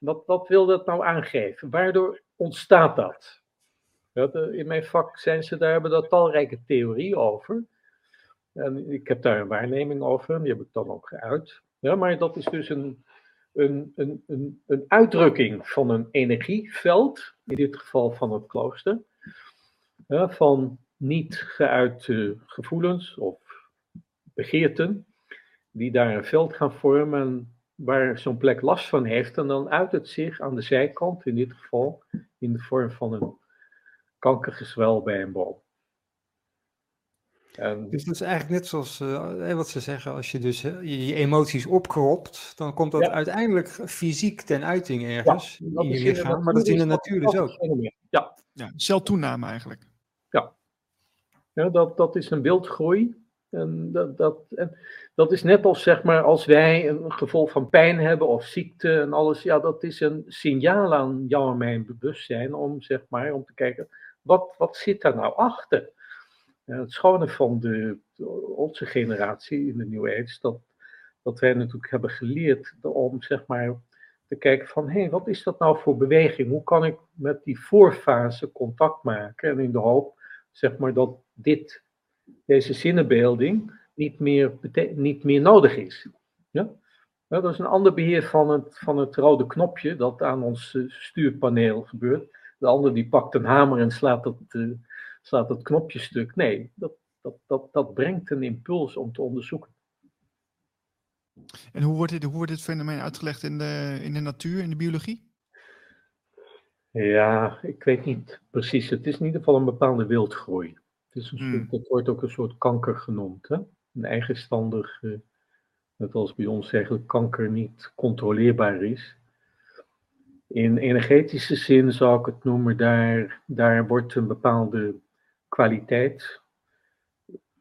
Wat, wat wil dat nou aangeven? Waardoor ontstaat dat? in mijn vak zijn ze, daar hebben daar talrijke theorieën over. En ik heb daar een waarneming over, die heb ik dan ook geuit. Ja, maar dat is dus een, een, een, een, uitdrukking van een energieveld, in dit geval van het klooster, van niet geuite gevoelens of begeerten, die daar een veld gaan vormen waar zo'n plek last van heeft. En dan uit het zich aan de zijkant, in dit geval in de vorm van een kankergezwel bij een boom. En... Dus dat is eigenlijk net zoals uh, wat ze zeggen, als je dus je, emoties opkropt, dan komt dat uiteindelijk fysiek ten uiting ergens in je lichaam, maar dat is in de natuur dus ook. Ja. ja, celtoename eigenlijk. Ja, dat, dat is een wildgroei. En dat, dat, en dat is net als, zeg maar, als wij een gevolg van pijn hebben of ziekte en alles. Ja, dat is een signaal aan jou en mijn bewustzijn om, zeg maar, om te kijken, wat, wat zit daar nou achter? het schone van de, onze generatie in de New Age, dat, dat wij natuurlijk hebben geleerd om, zeg maar, te kijken van, hé, hey, wat is dat nou voor beweging? Hoe kan ik met die voorfase contact maken? En in de hoop, zeg maar, dat dit, deze zinnenbeelding niet meer, niet meer nodig is. Ja? dat is een ander beheer van het, van het rode knopje dat aan ons eh, stuurpaneel gebeurt. De ander die pakt een hamer en slaat het, uh, slaat het knopje stuk. Nee, dat, dat, dat, dat brengt een impuls om te onderzoeken. En hoe wordt dit, hoe wordt dit fenomeen uitgelegd in de, in de natuur, in de biologie? Ja, ik weet niet precies. Het is in ieder geval een bepaalde wildgroei. Het is een hmm. soort, dat wordt ook een soort kanker genoemd. Hè? Een eigenstandig, uh, net als bij ons eigenlijk kanker niet controleerbaar is. In energetische zin zou ik het noemen, daar, daar wordt een bepaalde kwaliteit,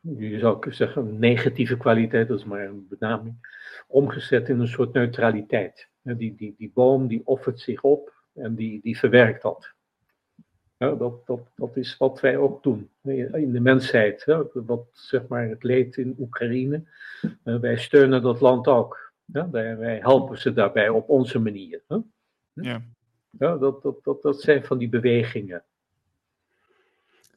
je zou kunnen zeggen een negatieve kwaliteit, dat is maar een benaming, omgezet in een soort neutraliteit. Die, die, die boom die offert zich op en die, die verwerkt dat. Ja, dat, dat, dat is wat wij ook doen in de mensheid. Hè? Wat zeg maar het leed in Oekraïne. wij steunen dat land ook. Ja? Wij, wij helpen ze daarbij op onze manier. Hè? Ja. Ja, dat, dat, dat, dat zijn van die bewegingen.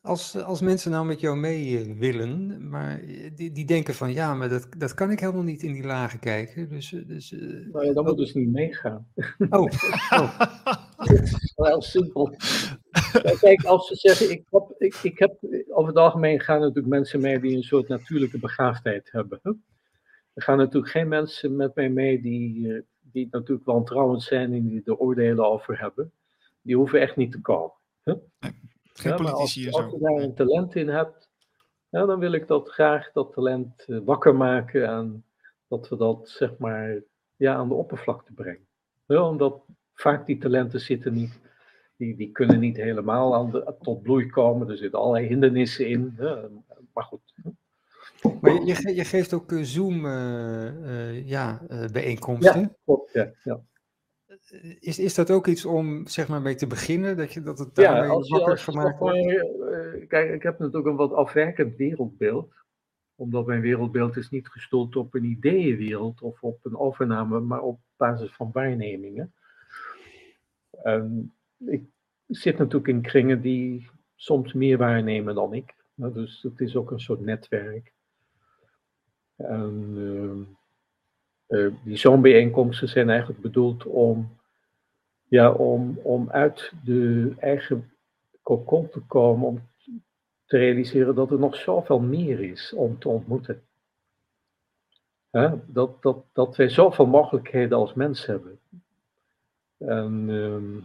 Als, als mensen nou met jou mee eh, willen, maar die, die denken van ja, maar dat, dat kan ik helemaal niet in die lagen kijken. Dus, eh, dus, uh, nou ja, dan moet dus niet meegaan. Oh, oh. dat is wel heel simpel. Kijk, als ze zeggen, ik heb, ik, ik heb, over het algemeen gaan natuurlijk mensen mee die een soort natuurlijke begaafdheid hebben. Er gaan natuurlijk geen mensen met mij mee die, die natuurlijk wantrouwend zijn en die er oordelen over hebben. Die hoeven echt niet te komen. Geen politici als, als je daar een talent in hebt, ja, dan wil ik dat graag, dat talent, uh, wakker maken en dat we dat, zeg maar, ja, aan de oppervlakte brengen. Ja, omdat vaak die talenten zitten niet, die, die kunnen niet helemaal aan de, tot bloei komen. Er zitten allerlei hindernissen in. Ja, maar goed. Maar je, je geeft ook uh, Zoom uh, ja, bijeenkomsten. Ja, klopt. Ja, ja. Is, is dat ook iets om zeg maar mee te beginnen? Dat, je, dat het daarmee ja, als je, als gemaakt wordt? Uh, kijk, ik heb natuurlijk een wat afwerkend wereldbeeld. Omdat mijn wereldbeeld is niet gestoeld op een ideeënwereld of op een overname, maar op basis van waarnemingen. En ik zit natuurlijk in kringen die soms meer waarnemen dan ik. Dus het is ook een soort netwerk. En, uh, uh, die zijn eigenlijk bedoeld om, ja, om, om uit de eigen kokon te komen, om te realiseren dat er nog zoveel meer is om te ontmoeten. Dat, dat, dat wij zoveel mogelijkheden als mens hebben. En uh,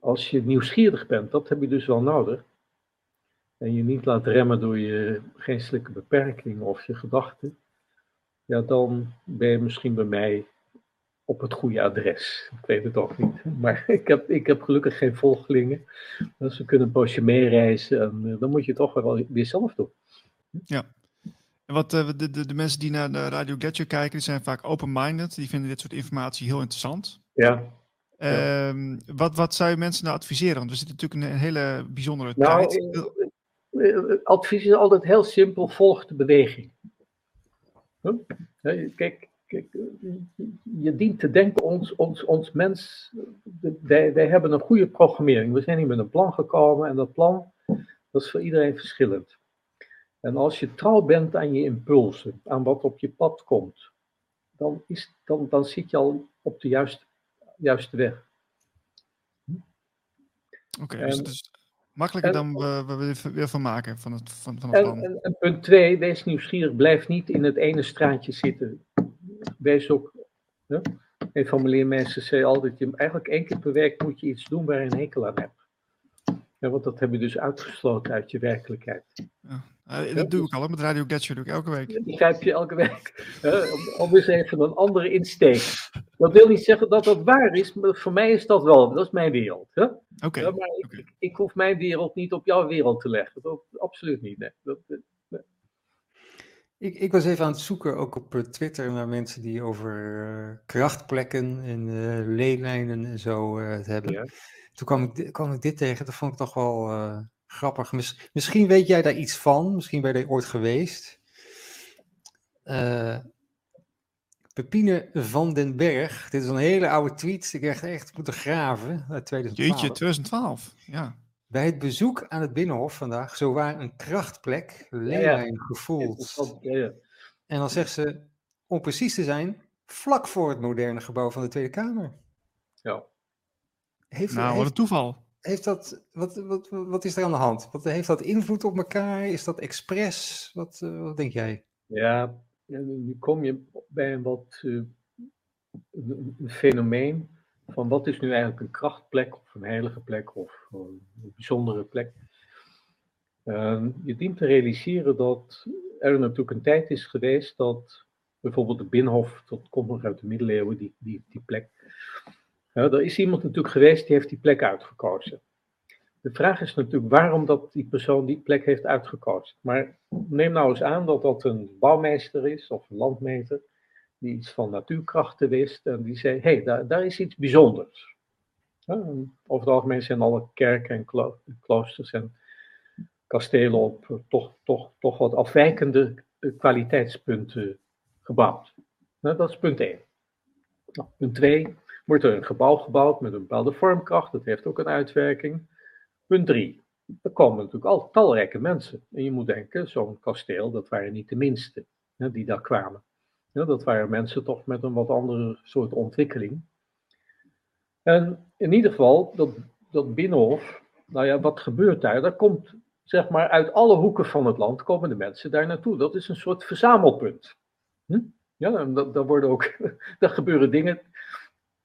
als je nieuwsgierig bent, dat heb je dus wel nodig. En je niet laat remmen door je geestelijke beperkingen of je gedachten ja, dan ben je misschien bij mij op het goede adres. Ik weet het ook niet. Maar ik heb, ik heb gelukkig geen volgelingen. Dus ze kunnen een poosje meereizen en uh, dan moet je het toch wel weer zelf doen. Ja. En wat uh, de, de, de, mensen die naar de Radio Gadget kijken, die zijn vaak open-minded. Die vinden dit soort informatie heel interessant. Ja. Ehm, wat, wat zou je mensen nou adviseren? Want we zitten natuurlijk in een hele bijzondere nou, tijd. Het advies is altijd heel simpel: volg de beweging. Kijk, kijk, je dient te denken, ons, ons, ons mens, wij, wij hebben een goede programmering. We zijn hier met een plan gekomen en dat plan dat is voor iedereen verschillend. En als je trouw bent aan je impulsen, aan wat op je pad komt, dan, is, dan, dan zit je al op de juiste, juiste weg. Oké, dus het is makkelijker dan we, we weer van maken van het, van, van het plan. En, en, punt twee, wees nieuwsgierig, blijf niet in het ene straatje zitten. Wees ook, hè? een van mijn zei altijd, je, eigenlijk één keer per week moet je iets doen waar je een hekel aan hebt. Ja, want dat heb je dus uitgesloten uit je werkelijkheid. Ja. Uh, dat doe ik al, met Radio Gadget doe ik elke week. Die begrijp je elke week. om, om eens even een andere insteek. Dat wil niet zeggen dat dat waar is, maar voor mij is dat wel. Dat is mijn wereld. Oké. Ja, maar ik, ik, hoef mijn wereld niet op jouw wereld te leggen. Dat, absoluut niet. Nee. Dat, nee. Ik, ik, was even aan het zoeken, ook op eh, Twitter, naar mensen die over uh, krachtplekken en uh, leelijnen en zo het hebben. Ja. Toen kwam ik, kwam ik dit tegen, dat vond ik toch wel grappig. misschien weet jij daar iets van, misschien ben je er ooit geweest. Pepine van den Berg, dit is een hele oude tweet, ik heb echt moeten graven, uit 2012. Jeetje, 2012, ja. Bij het bezoek aan het Binnenhof vandaag, zo waar een krachtplek, Leeuwijn ja, gevoeld. Ja, en dan zegt ze, om precies te zijn, vlak voor het moderne gebouw van de Tweede Kamer. Ja. Heeft, nou, wat een toeval. Heeft dat, wat, wat, wat is er aan de hand? Wat, heeft dat invloed op elkaar? Is dat expres? Wat, uh, wat denk jij? Ja, nu kom je bij een wat uh, een, een fenomeen van wat is nu eigenlijk een krachtplek of een heilige plek of een bijzondere plek. Uh, je dient te realiseren dat er natuurlijk een tijd is geweest dat bijvoorbeeld de Binnenhof, dat komt nog uit de middeleeuwen, die, die, die plek. Uh, er is iemand natuurlijk geweest die heeft die plek uitgekozen. De vraag is natuurlijk waarom dat die persoon die plek heeft uitgekozen. Maar neem nou eens aan dat dat een bouwmeester is of een landmeter die iets van natuurkrachten wist en die zei, hé, hey, daar, daar is iets bijzonders. over het algemeen zijn alle kerken en kloosters en kastelen op eh, toch, toch, toch wat afwijkende eh, kwaliteitspunten gebouwd. Nou, dat is punt 1. Nou, punt 2, wordt er een gebouw gebouwd met een bepaalde vormkracht, dat heeft ook een uitwerking. Punt 3, er komen natuurlijk al talrijke mensen. En je moet denken, zo'n kasteel, dat waren niet de minste die daar kwamen. Ja, dat waren mensen toch met een wat andere soort ontwikkeling. En in ieder geval, dat, dat Binnenhof, nou ja, wat gebeurt daar? Daar komt, zeg maar, uit alle hoeken van het land komen de mensen daar naartoe. Dat is een soort verzamelpunt. Hm? Ja, en dat, daar, worden ook, daar gebeuren dingen,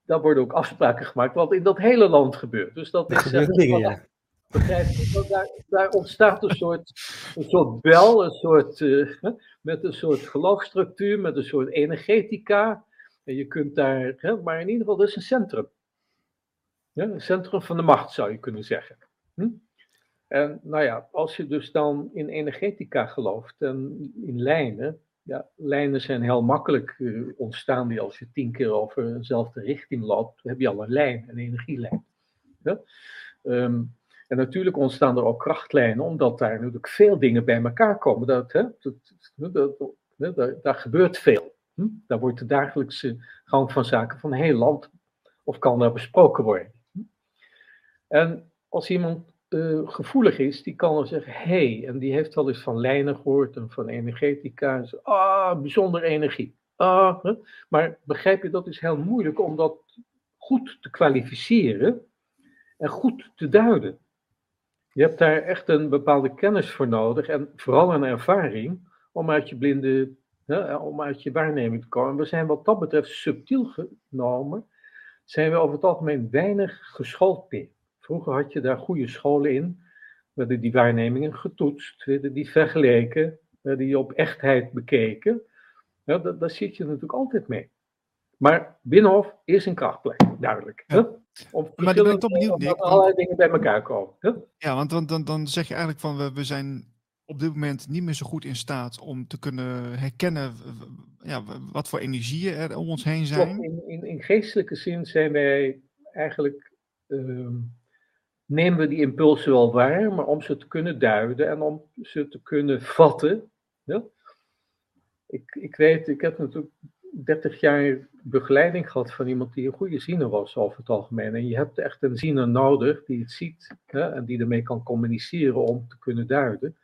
daar worden ook afspraken gemaakt, wat in dat hele land gebeurt. Dus dat is, zeg, dingen, ja. Je? Daar, ontstaat een soort, een soort bel, een soort, uh, met een soort geloofstructuur, met een soort energetica. En je kunt daar, hè, maar in ieder geval, dat is een centrum. Ja, een centrum van de macht zou je kunnen zeggen. Hm? En nou ja, als je dus dan in energetica gelooft en in lijnen, ja, lijnen zijn heel makkelijk uh, ontstaan die als je tien keer over dezelfde richting loopt, heb je al een lijn, een energielijn. Ja? Um, en natuurlijk ontstaan er ook krachtlijnen, omdat daar natuurlijk veel dingen bij elkaar komen. Dat, hè, dat, dat, daar gebeurt veel. Hm? Daar wordt de dagelijkse gang van zaken van heel land, of kan daar besproken worden. Hm? En als iemand uh, gevoelig is, die kan dan zeggen, hey, en die heeft wel eens van lijnen gehoord en van energetica. Ah, bijzonder energie. Ah, hè? Maar begrijp je, dat is heel moeilijk om dat goed te kwalificeren en goed te duiden. Je hebt daar echt een bepaalde kennis voor nodig en vooral een ervaring om uit je blinde, hè, om uit je waarneming te komen. We zijn wat dat betreft subtiel genomen, zijn we over het algemeen weinig geschoold in. Vroeger had je daar goede scholen in, werden die waarnemingen getoetst, werden die vergeleken, werden die op echtheid bekeken. Ja, daar zit je natuurlijk altijd mee. Maar Binnenhof is een krachtplek, duidelijk. Ja. Maar ik ben toch benieuwd, Nick. allerlei dingen bij elkaar komen. Ja, want dan, dan, dan zeg je eigenlijk van we, we zijn op dit moment niet meer zo goed in staat om te kunnen herkennen ja, wat voor energieën er om ons heen zijn. in, in, in geestelijke zin zijn wij eigenlijk ehm, nemen we die impulsen wel waar, maar om ze te kunnen duiden en om ze te kunnen vatten. Ja? Ik, ik weet, ik heb natuurlijk 30 jaar begeleiding gehad van iemand die een goede ziener was over het algemeen. En je hebt echt een ziener nodig die het ziet hè, en die ermee kan communiceren om te kunnen duiden.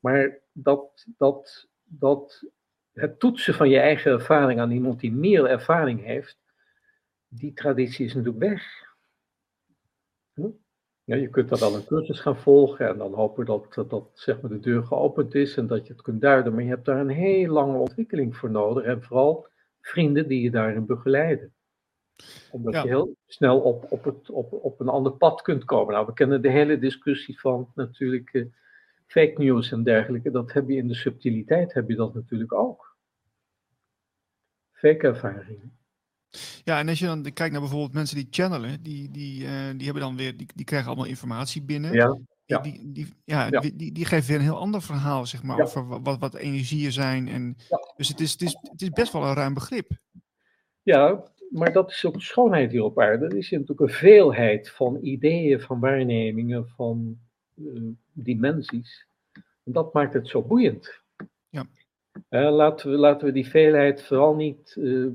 Maar dat, dat, dat het toetsen van je eigen ervaring aan iemand die meer ervaring heeft, die traditie is natuurlijk weg. Ja, je kunt dan wel een cursus gaan volgen en dan hopen dat, dat zeg maar, de deur geopend is en dat je het kunt duiden. Maar je hebt daar een heel lange ontwikkeling voor nodig en vooral vrienden die je daarin begeleiden. Omdat je heel snel op, op, het, op, op een ander pad kunt komen. Nou, we kennen de hele discussie van natuurlijk uh, fake news en dergelijke. Dat heb je in de subtiliteit, heb je dat natuurlijk ook. Fake ervaringen. Ja, en als je dan kijkt naar bijvoorbeeld mensen die channelen, die, die, uh, die hebben dan weer, die, die krijgen allemaal informatie binnen. Ja. Ja. Die, die, ja, Die, die, die geeft weer een heel ander verhaal, zeg maar, over wat, wat energieën zijn. En, Dus het is, het, is, het is best wel een ruim begrip. Ja, maar dat is ook de schoonheid hier op aarde. Er is natuurlijk een veelheid van ideeën, van waarnemingen, van uh, dimensies. En dat maakt het zo boeiend. Ja. Uh, laten, we, laten we die veelheid vooral niet uh,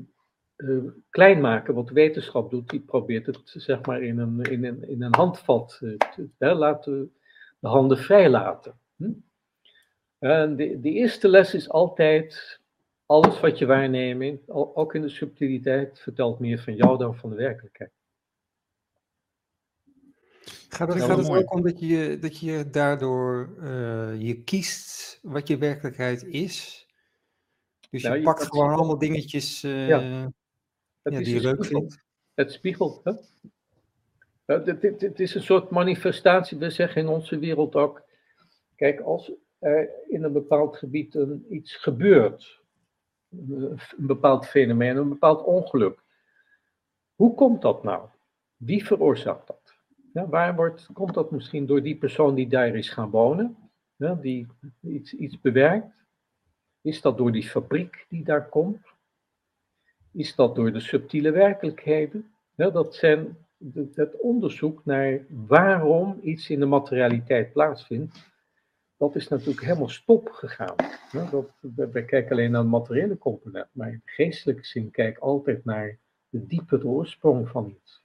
uh, klein maken. Wat wetenschap doet, die probeert het zeg maar in een, in een, in een handvat te hè, laten de handen vrij laten. Hm? En de, de eerste les is altijd, alles wat je waarneemt, ook in de subtiliteit, vertelt meer van jou dan van de werkelijkheid. Gaat het, gaat het ook om dat je, dat je daardoor uh, je kiest wat je werkelijkheid is? Dus je nou, pakt gewoon allemaal dingetjes uh, ja. ja, die je leuk vindt. Het spiegelt. Hè? Het is een soort manifestatie, we zeggen in onze wereld ook. Kijk, als er in een bepaald gebied een, iets gebeurt, een bepaald fenomeen, een bepaald ongeluk. Hoe komt dat nou? Wie veroorzaakt dat? Ja, waar wordt, komt dat misschien door die persoon die daar is gaan wonen, die iets, iets bewerkt? Is dat door die fabriek die daar komt? Is dat door de subtiele werkelijkheden? Dat zijn het onderzoek naar waarom iets in de materialiteit plaatsvindt, dat is natuurlijk helemaal stop gegaan. Dat, wij kijken alleen naar de materiële component, maar in geestelijke zin kijk altijd naar de diepe oorsprong van iets.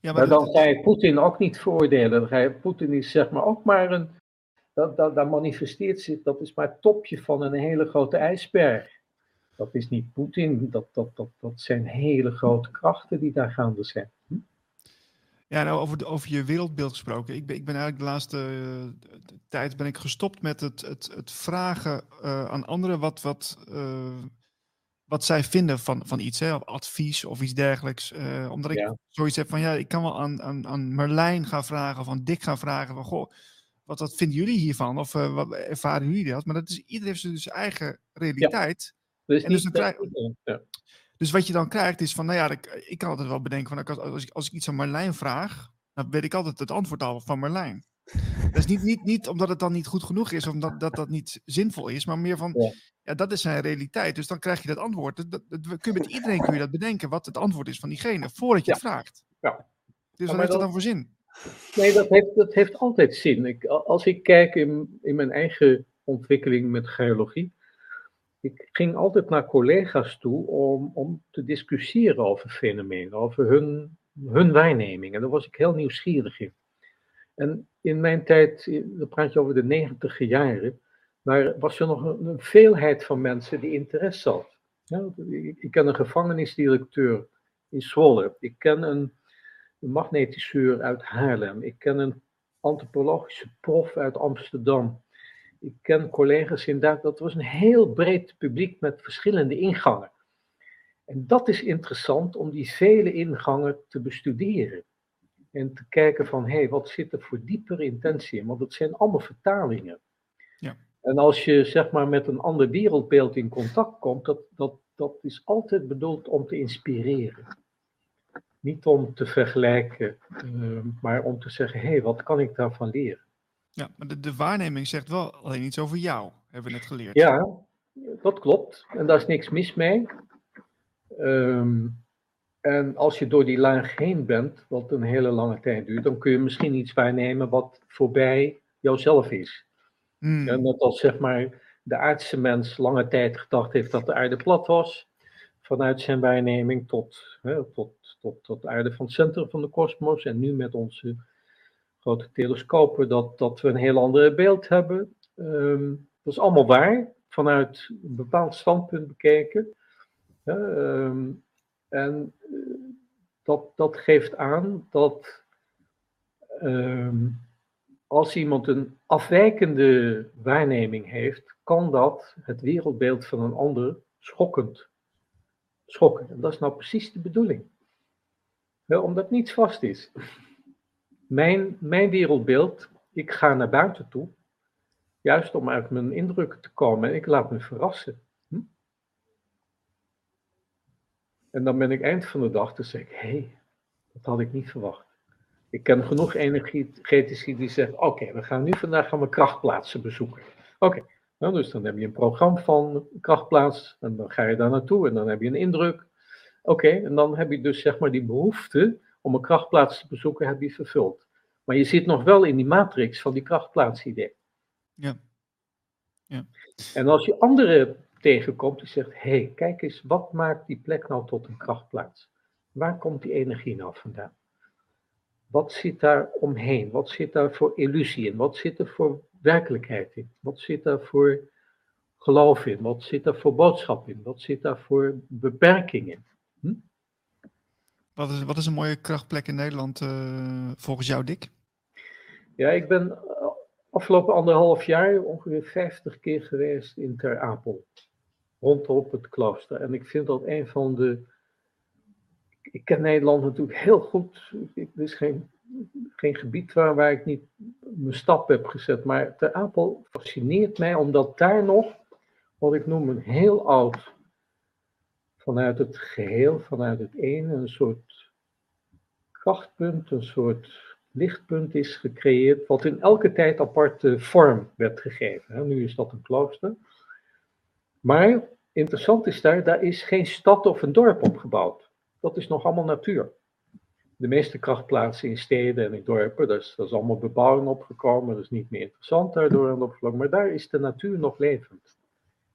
Ja, maar, dan ga je Poetin ook niet veroordelen. Dan ga je, Poetin is zeg maar ook maar een, dat, dat, dat manifesteert zich, dat is maar het topje van een hele grote ijsberg. Dat is niet Poetin, dat, dat, dat, dat zijn hele grote krachten die daar gaande zijn. Hm? Ja, nou, over, de, over je wereldbeeld gesproken. Ik ben, ik ben eigenlijk de laatste uh, tijd ben ik gestopt met het, het, het vragen uh, aan anderen wat, wat, uh, wat zij vinden van, van iets, hè, of advies of iets dergelijks. omdat ik ja. zoiets heb van, ja, ik kan wel aan, aan, aan Merlijn gaan vragen of aan Dick gaan vragen van, goh, wat, wat vinden jullie hiervan? Of wat ervaren jullie dat? Maar dat is, iedereen heeft dus zijn eigen realiteit. Ja. Dus, en dus, dan krijg, ja. dus wat je dan krijgt is van, nou ja, ik, ik kan altijd wel bedenken van, als ik, als ik iets aan Marlijn vraag, dan weet ik altijd het antwoord al van Marlijn. Dat is niet, niet, niet omdat het dan niet goed genoeg is, of omdat dat, dat niet zinvol is, maar meer van, ja. ja. dat is zijn realiteit. Dus dan krijg je dat antwoord. Dat, dat, dat, kun je met iedereen kun je dat bedenken, wat het antwoord is van diegene, voordat je het vraagt. Ja. Dus wat heeft dat dan voor zin? Nee, dat heeft, dat heeft altijd zin. Ik, als ik kijk in, in mijn eigen ontwikkeling met geologie, ik ging altijd naar collega's toe om, om te discussiëren over fenomenen, over hun, hun waarneming. En daar was ik heel nieuwsgierig in. En in mijn tijd, dan praat je over de negentiger jaren, maar was er nog een, veelheid van mensen die interesse had. Ik, ken een gevangenisdirecteur in Zwolle. Ik ken een magnetiseur uit Haarlem. Ik ken een antropologische prof uit Amsterdam ik ken collega's inderdaad, dat was een heel breed publiek met verschillende ingangen. En dat is interessant om die vele ingangen te bestuderen. En te kijken van, hé, hey, wat zit er voor diepere intentie in? Want het zijn allemaal vertalingen. Ja. En als je zeg maar met een ander wereldbeeld in contact komt, dat, dat, dat is altijd bedoeld om te inspireren. Niet om te vergelijken, uh, maar om te zeggen, hé, hey, wat kan ik daarvan leren? Ja, maar de, de waarneming zegt wel alleen iets over jou, hebben we net geleerd. Ja, dat klopt. En daar is niks mis mee. Um, en als je door die laag heen bent, wat een hele lange tijd duurt, dan kun je misschien iets waarnemen wat voorbij jouzelf is. Mm. En net als zeg maar de aardse mens lange tijd gedacht heeft dat de aarde plat was, vanuit zijn waarneming tot, hè, tot, tot, tot de aarde van het centrum van de kosmos. En nu met onze grote telescopen dat, dat we een heel ander beeld hebben. Um, dat is allemaal waar, vanuit een bepaald standpunt bekeken. Ehm, en eh, dat, dat geeft aan dat ehm, als iemand een afwijkende waarneming heeft, kan dat het wereldbeeld van een ander schokkend schokken. En dat is nou precies de bedoeling. Wel, omdat niets vast is. Mijn, mijn wereldbeeld, ik ga naar buiten toe, juist om uit mijn indrukken te komen en ik laat me verrassen. Hm? En dan ben ik eind van de dag, dan zeg ik, hé, hey, dat had ik niet verwacht. Ik ken genoeg energetici die zeggen, oké, we gaan nu vandaag gaan we krachtplaatsen bezoeken. Oké, nou, dus dan heb je een programma van krachtplaats en dan ga je daar naartoe en dan heb je een indruk. Oké, en dan heb je dus zeg maar die behoefte om een krachtplaats te bezoeken, heb je vervuld. Maar je zit nog wel in die matrix van die krachtplaatsidee. Ja. ja. En als je anderen tegenkomt die zegt, hé, hey, kijk eens, wat maakt die plek nou tot een krachtplaats? Waar komt die energie nou vandaan? Wat zit daar omheen? Wat zit daar voor illusie in? Wat zit er voor werkelijkheid in? Wat zit daar voor geloof in? Wat zit daar voor boodschap in? Wat zit daar voor beperking in? Hm? Wat, is, wat is een mooie krachtplek in Nederland uh, volgens jou, Dick? Ja, ik ben eh, afgelopen anderhalf jaar ongeveer 50 keer geweest in Ter Apel. Rondom het klooster. En ik vind dat een van de. Ik ken Nederland natuurlijk heel goed. Er is geen geen gebied waar, waar ik niet mijn stap heb gezet. Maar Ter Apel fascineert mij omdat daar nog, wat ik noem een heel oud, vanuit het geheel, vanuit het ene, een soort krachtpunt, een soort lichtpunt is gecreëerd, wat in elke tijd aparte vorm werd gegeven. Nu is dat een klooster. Maar interessant is daar, daar is geen stad of een dorp opgebouwd. Dat is nog allemaal natuur de meeste krachtplaatsen in steden en in dorpen, dat is, allemaal bebouwing opgekomen, dat is niet meer interessant daardoor aan de maar daar is de natuur nog levend.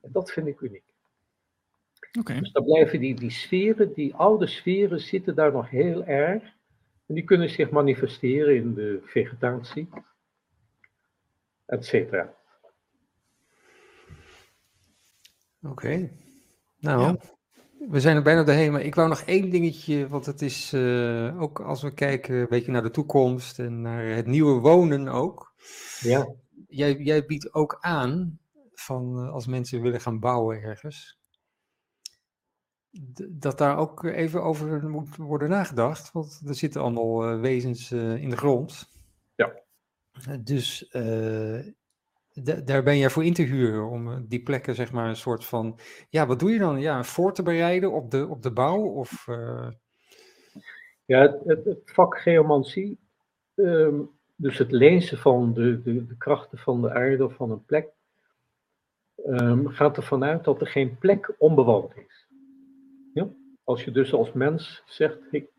En dat vind ik uniek. Okay. Dus dan blijven die, die sferen, die oude sferen zitten daar nog heel erg. En die kunnen zich manifesteren in de vegetatie, et cetera. Oké. Nou, we zijn er bijna doorheen, maar ik wou nog één dingetje, want het is uh, ook als we kijken een beetje naar de toekomst en naar het nieuwe wonen ook. Ja. Jij, jij biedt ook aan van uh, als mensen willen gaan bouwen ergens, dat daar ook even over moet worden nagedacht, want er zitten allemaal uh, wezens in de grond. Ja. Dus daar ben jij voor in te huren om eh, die plekken, zeg maar, een soort van. Ja, wat doe je dan? Ja, voor te bereiden op de, op de bouw? Of. Ja, het, het, vak geomancie, um, dus het lezen van de, de, de, krachten van de aarde of van een plek, um, gaat ervan uit dat er geen plek onbewoond is. Ja? Als je dus als mens zegt, ik,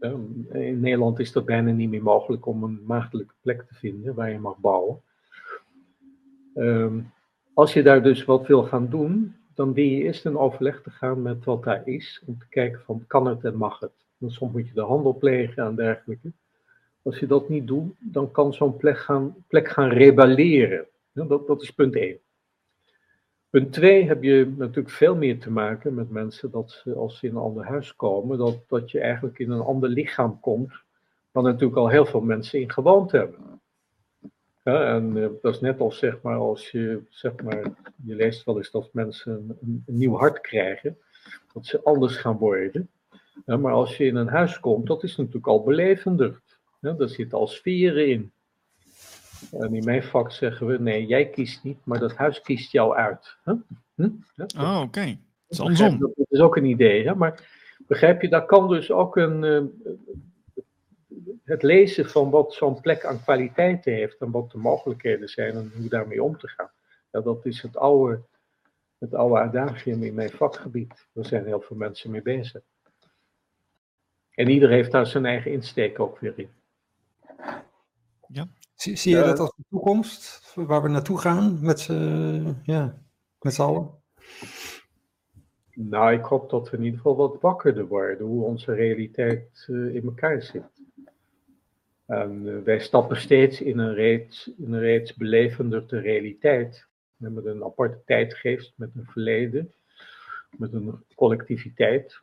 um, in Nederland is dat bijna niet meer mogelijk om een maagdelijke plek te vinden waar je mag bouwen. Um, als je daar dus wat wil gaan doen, dan dien je eerst in overleg te gaan met wat daar is, om te kijken van kan het en mag het. En soms moet je de handel plegen en dergelijke. Als je dat niet doet, dan kan zo'n plek gaan, plek gaan rebelleren. Ja, dat, dat is punt 1. Punt 2 heb je natuurlijk veel meer te maken met mensen dat als ze in een ander huis komen, dat, dat je eigenlijk in een ander lichaam komt, dan natuurlijk al heel veel mensen in gewoond hebben. En uh, dat is net als zeg maar, als je, zeg maar, je leest wel eens dat mensen een, nieuw hart krijgen, dat ze anders gaan worden. Maar als je in een huis komt, dat is natuurlijk al belevender. Ja, daar zitten al sferen in. En in mijn vak zeggen we, nee, jij kiest niet, maar dat huis kiest jou uit. Huh? Hm? Ja, oh, oké. Okay. Dat is andersom. Dat is ook een idee. Hè? Maar begrijp je, dat kan dus ook een, uh, het lezen van wat zo'n plek aan kwaliteiten heeft en wat de mogelijkheden zijn en hoe daarmee om te gaan. Ja, dat is het oude, het oude adagium in mijn vakgebied. Daar zijn heel veel mensen mee bezig. En ieder heeft daar zijn eigen insteek ook weer in. Zie, zie je dat als de toekomst, waar we naartoe gaan met, ja, met z'n allen? Nou, ik hoop dat we in ieder geval wat wakkerder worden hoe onze realiteit in elkaar zit. En eh, wij stappen steeds in een reeds, in een reeds belevender de realiteit. Met een aparte tijdgeest, met een verleden, met een collectiviteit.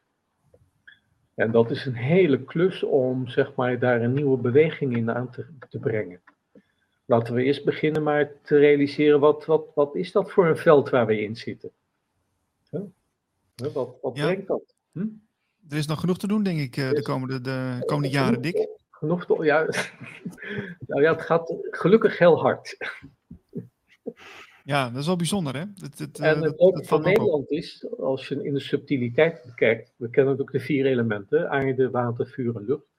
En dat is een hele klus om zeg maar, daar een nieuwe beweging in aan te, te brengen. Laten we eerst beginnen maar te realiseren, wat, wat, wat is dat voor een veld waar we in zitten? Wat, wat brengt dat? Hm? Er is nog genoeg te doen, denk ik, eh, de komende, de komende jaren, Dick genoeg. Te, ja, nou ja, het gaat gelukkig heel hard. Ja, dat is wel bijzonder, hè? Het, het, en het leuke van Nederland is, als je in de subtiliteit bekijkt, we kennen ook de vier elementen: aarde, water, vuur en lucht.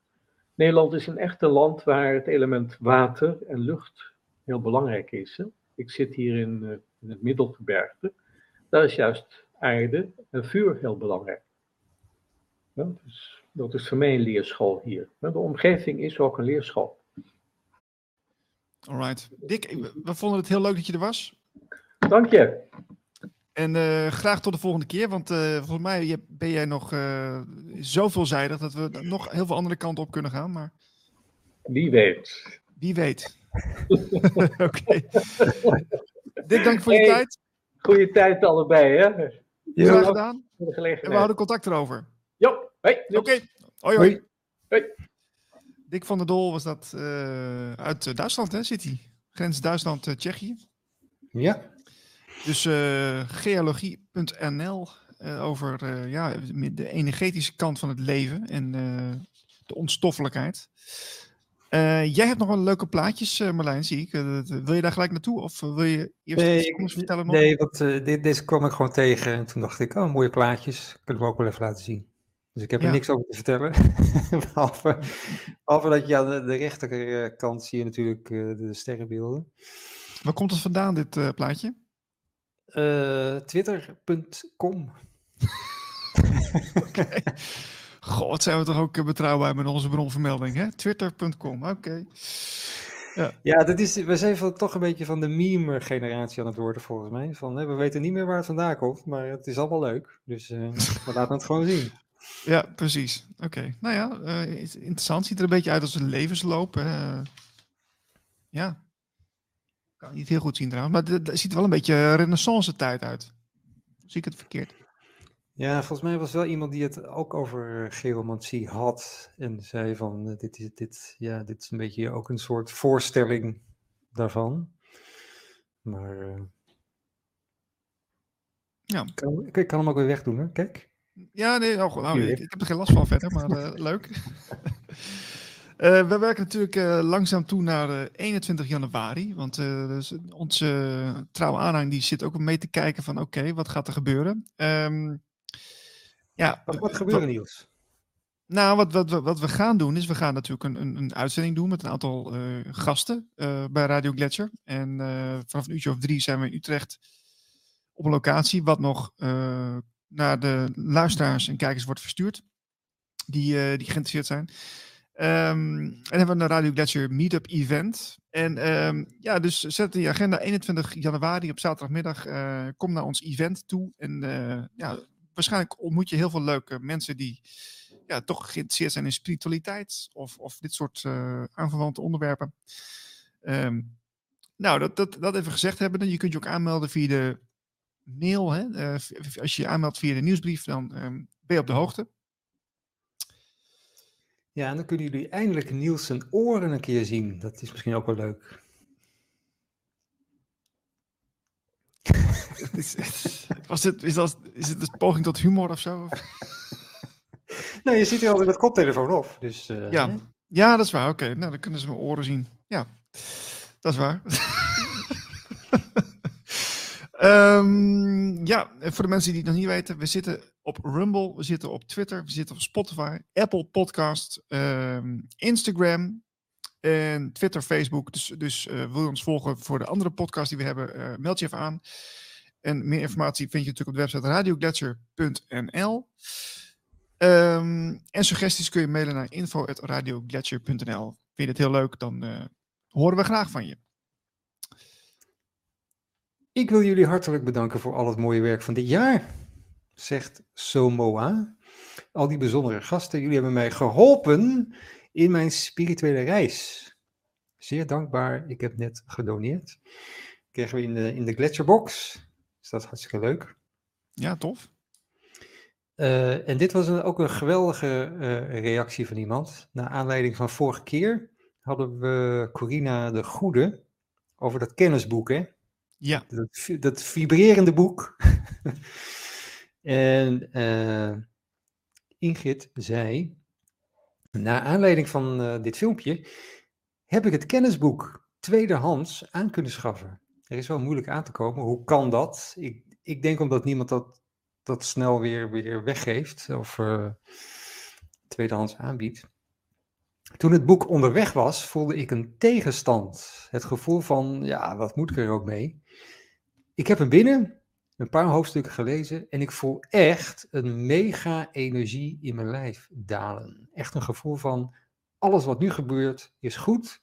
Nederland is een echte land waar het element water en lucht heel belangrijk is. Hè? Ik zit hier in, uh, in het Middelgebergte. Daar is juist aarde en vuur heel belangrijk. Ja, dus dat is voor mij een leerschool hier. De omgeving is ook een leerschool. Alright. Dick, we vonden het heel leuk dat je er was. Dank je. En uh, graag tot de volgende keer, want uh, volgens mij ben jij nog uh, zo veelzijdig dat we nog heel veel andere kanten op kunnen gaan. Maar... Wie weet. Wie weet. Oké. Okay. Dick, dank voor je tijd. Goeie tijd allebei, hè? Graag gedaan. En we houden contact erover. Jo. Hey, Oké. Okay. Hoi, hoi. Hoi. Dick van der Dol was dat uh, uit eh, Duitsland, hè, zit hij? Grens Duitsland-Tsjechië. Ja. Dus uh, geologie.nl over ja, de energetische kant van het leven en de onstoffelijkheid. jij hebt nog wel leuke plaatjes, Marlijn, zie ik. wil je daar gelijk naartoe? Of wil je eerst nee, iets vertellen? Nog? Nee, want dit, deze kwam ik gewoon tegen. En toen dacht ik, oh, mooie plaatjes. Kunnen we ook wel even laten zien. Dus ik heb er niks over te vertellen. behalve, behalve, dat je aan de, de rechterkant zie je natuurlijk de sterrenbeelden. Waar komt het vandaan, dit plaatje? Uh, Twitter.com. okay. God, zijn we toch ook betrouwbaar met onze bronvermelding, hè? Twitter.com, oké. Okay. Ja, ja dat is, we zijn van, toch een beetje van de meme-generatie aan het worden, volgens mij. Van, hè, we weten niet meer waar het vandaan komt, maar het is allemaal leuk. Dus we laten het gewoon zien. Ja, precies. Oké. Nou ja, uh, interessant. Ziet er een beetje uit als een levensloop. Uh, ja. Kan niet heel goed zien trouwens. Maar het ziet er wel een beetje renaissance tijd uit. Zie ik het verkeerd? Ja, volgens mij was wel iemand die het ook over geomantie had. En zei van, uh, dit, is, dit, ja, dit is een beetje ook een soort voorstelling daarvan. Maar... Uh, ja. Kan, ik kan hem ook weer wegdoen, hè? Kijk. Ja, nee, nou, nou, ik, ik, heb er geen last van verder, maar uh, leuk. uh, we werken natuurlijk uh, langzaam toe naar 21 januari. Want dus onze trouwe aanhang die zit ook mee te kijken van oké, wat gaat er gebeuren? Um, ja, wat gaat gebeuren, Niels? Nou, wat, wat, wat, we gaan doen is, we gaan natuurlijk een, een, een uitzending doen met een aantal gasten bij Radio Gletscher. En vanaf een uurtje of drie zijn we in Utrecht op een locatie wat nog naar de luisteraars en kijkers wordt verstuurd. Die, die geïnteresseerd zijn. Um, en hebben we een Radio Gletscher Meetup Event. En um, ja, dus zet die agenda 21 januari op zaterdagmiddag. Uh, kom naar ons event toe. En uh, ja, waarschijnlijk ontmoet je heel veel leuke mensen die ja, toch geïnteresseerd zijn in spiritualiteit. Of, of dit soort aanverwante onderwerpen. Um, nou, dat, dat, dat even gezegd hebben. Je kunt je ook aanmelden via de mail. Hè? Als je je aanmeldt via de nieuwsbrief, dan ben je op de hoogte. Ja, en dan kunnen jullie eindelijk Niels zijn oren een keer zien. Dat is misschien ook wel leuk. is, was het, is, dat, is het een poging tot humor of zo? nou, je ziet hier altijd met koptelefoon op. Dus, uh, ja. ja, dat is waar. Oké, nou dan kunnen ze mijn oren zien. Ja, dat is waar. Um, ja, voor de mensen die het nog niet weten, we zitten op Rumble, we zitten op Twitter, we zitten op Spotify, Apple Podcast, um, Instagram en Twitter, Facebook. Dus, dus uh, wil je ons volgen voor de andere podcast die we hebben, uh, meld je even aan. En meer informatie vind je natuurlijk op de website radioglacier.nl. Ehm, en suggesties kun je mailen naar info.radioglacier.nl. Vind je het heel leuk, dan uh, horen we graag van je. Ik wil jullie hartelijk bedanken voor al het mooie werk van dit jaar, zegt Somoa. Al die bijzondere gasten, jullie hebben mij geholpen in mijn spirituele reis. Zeer dankbaar, ik heb net gedoneerd. Kregen we in de, in de Gletscherbox. Dus dat is hartstikke leuk. Ja, tof. Uh, en dit was een, ook een geweldige uh, reactie van iemand. Naar aanleiding van vorige keer hadden we Corina de Goede over dat kennisboek, hè? Ja. Dat, vibrerende boek. en uh, Ingrid zei, naar aanleiding van dit filmpje, heb ik het kennisboek tweedehands aan kunnen schaffen. Er is wel moeilijk aan te komen. Hoe kan dat? Ik, ik denk omdat niemand dat, dat snel weer, weer weggeeft of uh, tweedehands aanbiedt. Toen het boek onderweg was, voelde ik een tegenstand. Het gevoel van, ja, wat moet ik er ook mee? Ik heb hem binnen, een paar hoofdstukken gelezen en ik voel echt een mega energie in mijn lijf dalen. Echt een gevoel van, alles wat nu gebeurt is goed,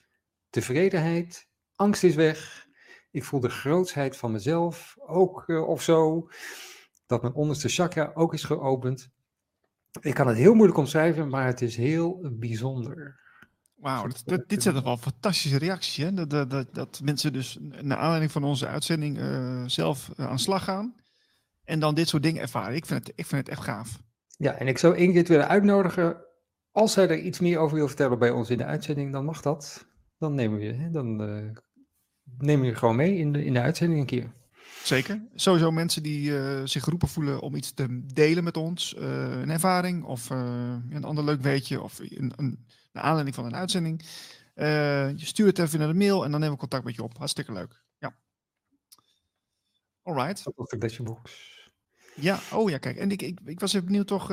tevredenheid, angst is weg. Ik voel de grootsheid van mezelf ook uh, of zo. Dat mijn onderste chakra ook is geopend. Ik kan het heel moeilijk omschrijven, maar het is heel bijzonder. Wauw, dit zijn toch wel fantastische reacties. Hè? Dat, dat, dat, dat, mensen dus naar aanleiding van onze uitzending uh, zelf uh, aan slag gaan. En dan dit soort dingen ervaren. Ik vind het, ik vind het echt gaaf. Ja, en ik zou Ingrid willen uitnodigen. Als zij er iets meer over wil vertellen bij ons in de uitzending, dan mag dat dan nemen we je, dan uh, nemen we je gewoon mee in de, in de uitzending een keer. Zeker. Sowieso mensen die uh, zich geroepen voelen om iets te delen met ons. Uh, een ervaring of een ander leuk weetje of een, een, een aanleiding van een uitzending. je stuurt het even naar de mail en dan nemen we contact met je op. Hartstikke leuk. Ja. Alright. Dat Gletscher Box. Ja, oh ja, kijk. En ik, ik, ik was even benieuwd toch.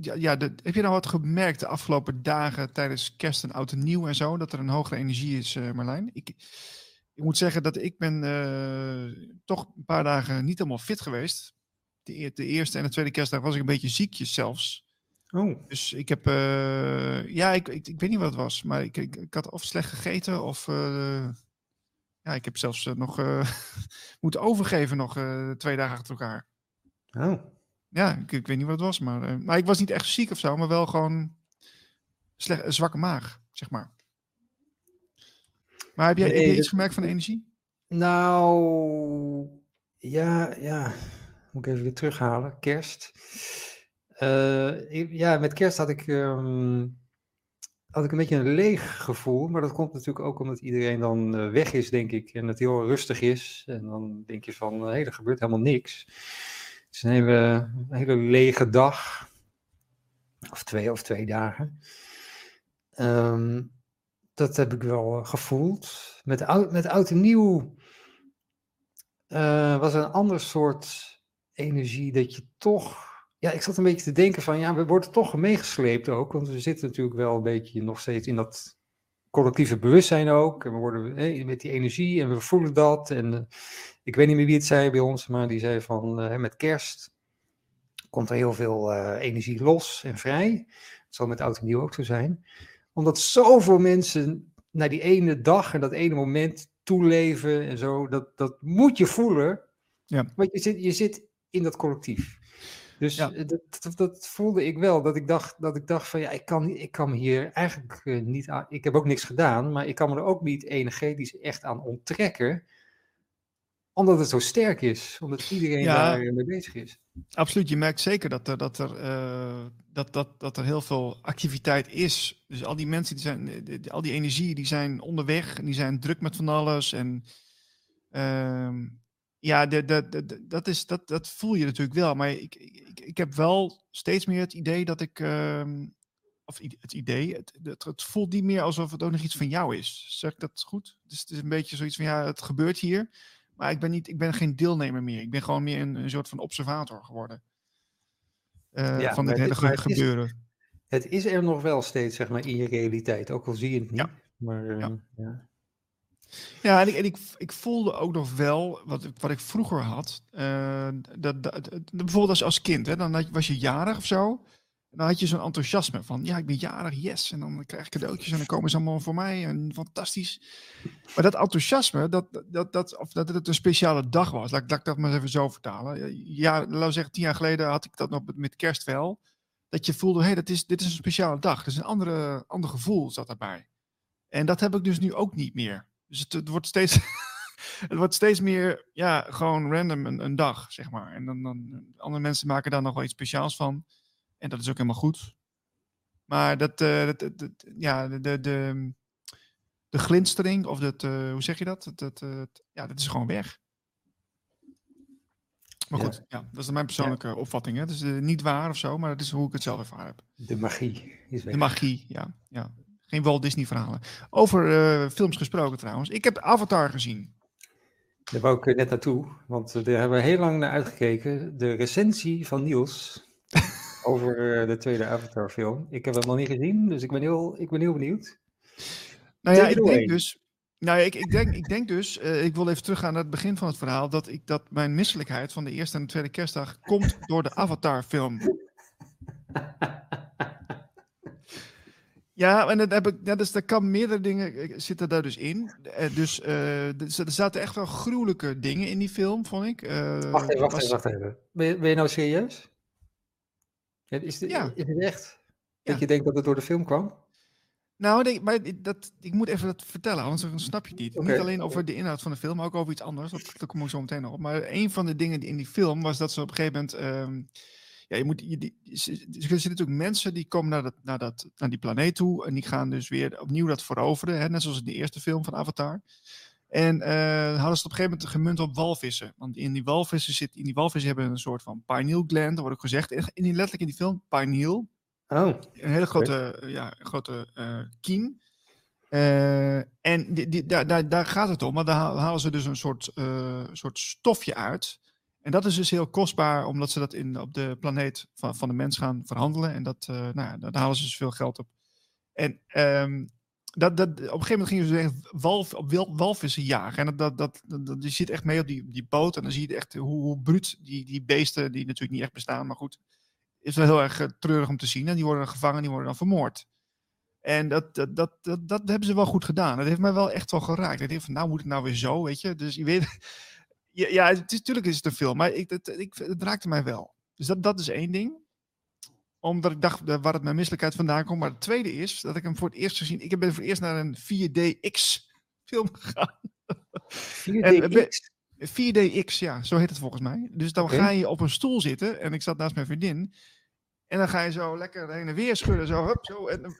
Ja, de, heb je nou wat gemerkt de afgelopen dagen tijdens kerst en oud en nieuw en zo? Dat er een hogere energie is, Marlijn? Ik, ik moet zeggen dat ik ben uh, toch een paar dagen niet helemaal fit geweest. De, de, eerste en de tweede kerstdag was ik een beetje ziekjes zelfs. Oh. Dus ik heb, ja, ik, ik, ik, weet niet wat het was, maar ik, ik, ik had of slecht gegeten of, ja, ik heb zelfs nog moeten overgeven nog twee dagen achter elkaar. Oh. Ja, ik, ik, weet niet wat het was, maar, maar ik was niet echt ziek of zo, maar wel gewoon slecht, een zwakke maag, zeg maar. Maar heb jij, nee, heb jij iets gemerkt van de energie? Nou, ja, ja. Moet ik even weer terughalen. Kerst. Uh, ja, met kerst had ik, um, had ik een beetje een leeg gevoel. Maar dat komt natuurlijk ook omdat iedereen dan uh, weg is, denk ik. En het heel rustig is. En dan denk je van, hé, hey, er gebeurt helemaal niks. Het is een hele, een hele lege dag. Of twee of twee dagen. Um, dat heb ik wel gevoeld. Met oud, met oud en nieuw uh, was een ander soort energie dat je toch. Ja, ik zat een beetje te denken van ja, we worden toch meegesleept ook. Want we zitten natuurlijk wel een beetje nog steeds in dat collectieve bewustzijn ook. En we worden met die energie en we voelen dat. En uh, ik weet niet meer wie het zei bij ons, maar die zei van met kerst komt er heel veel energie los en vrij. Dat zal met oud en nieuw ook zo zijn. Omdat zoveel mensen naar die ene dag en dat ene moment toeleven en zo, dat, dat moet je voelen. Ja. Want je zit, je zit in dat collectief. Dus ja. dat, dat, voelde ik wel, dat ik dacht, dat ik dacht van ja, ik kan, ik kan me hier eigenlijk uh, niet aan, ik heb ook niks gedaan, maar ik kan me er ook niet energetisch echt aan onttrekken omdat het zo sterk is, omdat iedereen ja, daar mee bezig is. Absoluut, je merkt zeker dat er, dat, er, uh, dat, dat, dat er heel veel activiteit is. Dus al die mensen, die zijn, die, al die energieën, die zijn onderweg en die zijn druk met van alles. En uh, ja, de, de, de, dat, is, dat, dat voel je natuurlijk wel. Maar ik, ik, ik heb wel steeds meer het idee dat ik, uh, of het idee, het, het, het, voelt niet meer alsof het ook nog iets van jou is. Zeg ik dat goed? Dus het is een beetje zoiets van, ja, het gebeurt hier. Maar ik ben, niet, ik ben geen deelnemer meer. Ik ben gewoon meer een, een soort van observator geworden. Uh, ja, van dit hele het, gebeuren. Het is, het is, er nog wel steeds, zeg maar, in je realiteit. Ook al zie je het niet. Ja. Maar, uh, ja. ja. Ja, en, ik, en ik, ik voelde ook nog wel, wat, wat ik vroeger had, uh, dat, dat, dat, bijvoorbeeld als, als kind, hè, dan was je jarig of zo, dan had je zo'n enthousiasme van, ja, ik ben jarig, yes. En dan krijg ik cadeautjes en dan komen ze allemaal voor mij. En fantastisch. Maar dat enthousiasme, dat, dat, dat, of dat het een speciale dag was, laat, laat ik dat maar even zo vertalen. Ja, laten we zeggen, tien jaar geleden had ik dat nog met kerst wel. Dat je voelde, hé, hey, is, dit is een speciale dag. Dat is een andere, ander gevoel zat daarbij. En dat heb ik dus nu ook niet meer. Dus het, het wordt steeds... het wordt steeds meer, ja, gewoon random een, een dag, zeg maar. En dan, dan, andere mensen maken daar nog wel iets speciaals van. En dat is ook helemaal goed. Maar dat, uh, dat, dat, ja, de, de, de, glinstering, of dat, uh, hoe zeg je dat? Dat, dat, ja, dat is gewoon weg. Maar goed, ja. ja dat is mijn persoonlijke ja. opvatting. Hè. Het is niet waar of zo, maar dat is hoe ik het zelf ervaren heb. De magie is weg. De magie, ja. ja. Geen Walt Disney verhalen. Over films gesproken trouwens. Ik heb Avatar gezien. Daar wou ik net naartoe, want daar hebben we heel lang naar uitgekeken. De recensie van Niels over eh, de tweede Avatar-film. Ik heb hem nog niet gezien, dus ik ben heel, ik ben heel benieuwd. Nou ja, ik denk dus. Nou, ik, ik, denk, ik denk dus, uh, ik wil even teruggaan naar het begin van het verhaal, dat, ik, dat mijn misselijkheid van de eerste en de tweede kerstdag komt door de Avatar-film. Ja, en dat heb ik, ja, dus er kan meerdere dingen eh, zitten daar dus in. Dus uh, er zaten echt wel gruwelijke dingen in die film, vond ik. Wacht even, wacht even, wacht even. Ben je, ben je nou serieus? Is, de, ja. is het echt dat je denkt dat het door de film kwam? Nou, nee, maar dat, ik moet even dat vertellen, anders snap je het niet. Okay. Niet alleen over de inhoud van de film, maar ook over iets anders. Dat, dat kom ik zo meteen nog op. Maar een van de dingen die in die film was dat ze op een gegeven moment... Um, ja, je moet, je, die, er zitten natuurlijk mensen die komen naar, dat, naar, dat, naar die planeet toe en die gaan dus weer opnieuw dat veroveren. Hè, net zoals in de eerste film van Avatar. En uh, hadden ze het op een gegeven moment gemunt op walvissen. Want in die walvissen zit, in die walvissen hebben een soort van pineal gland, dat wordt ook gezegd. In die, letterlijk in die film, pineal. Oh. Een hele grote, okay. ja, grote uh, kiem. Uh, en die, die, daar, daar, daar gaat het om, maar daar halen ze dus een soort, soort stofje uit. En dat is dus heel kostbaar, omdat ze dat in, op de planeet van, van de mens gaan verhandelen. En dat, nou ja, daar halen ze dus veel geld op. En um, dat, dat, op een gegeven moment gingen ze echt walv, op walvissen jagen. En dat, dat, dat, je zit echt mee op die, die boot. En dan zie je echt hoe, hoe bruut die, die beesten, die natuurlijk niet echt bestaan, maar goed, is wel heel erg uh, treurig om te zien. En die worden gevangen, die worden dan vermoord. En dat, dat, dat, dat, hebben ze wel goed gedaan. Dat heeft mij wel echt wel geraakt. Ik dacht van, nou moet het nou weer zo, weet je. Dus je weet, ja, het is, natuurlijk is het een film, maar het, ik, het raakte mij wel. Dus dat, dat is één ding omdat ik dacht waar het mijn misselijkheid vandaan komt. Maar het tweede is dat ik hem voor het eerst gezien. Ik ben voor het eerst naar een 4DX film gegaan. 4DX? 4DX, ja, zo heet het volgens mij. Dus dan okay. ga je op een stoel zitten. En ik zat naast mijn vriendin. En dan ga je zo lekker heen en weer schudden. Zo, hup, zo. En,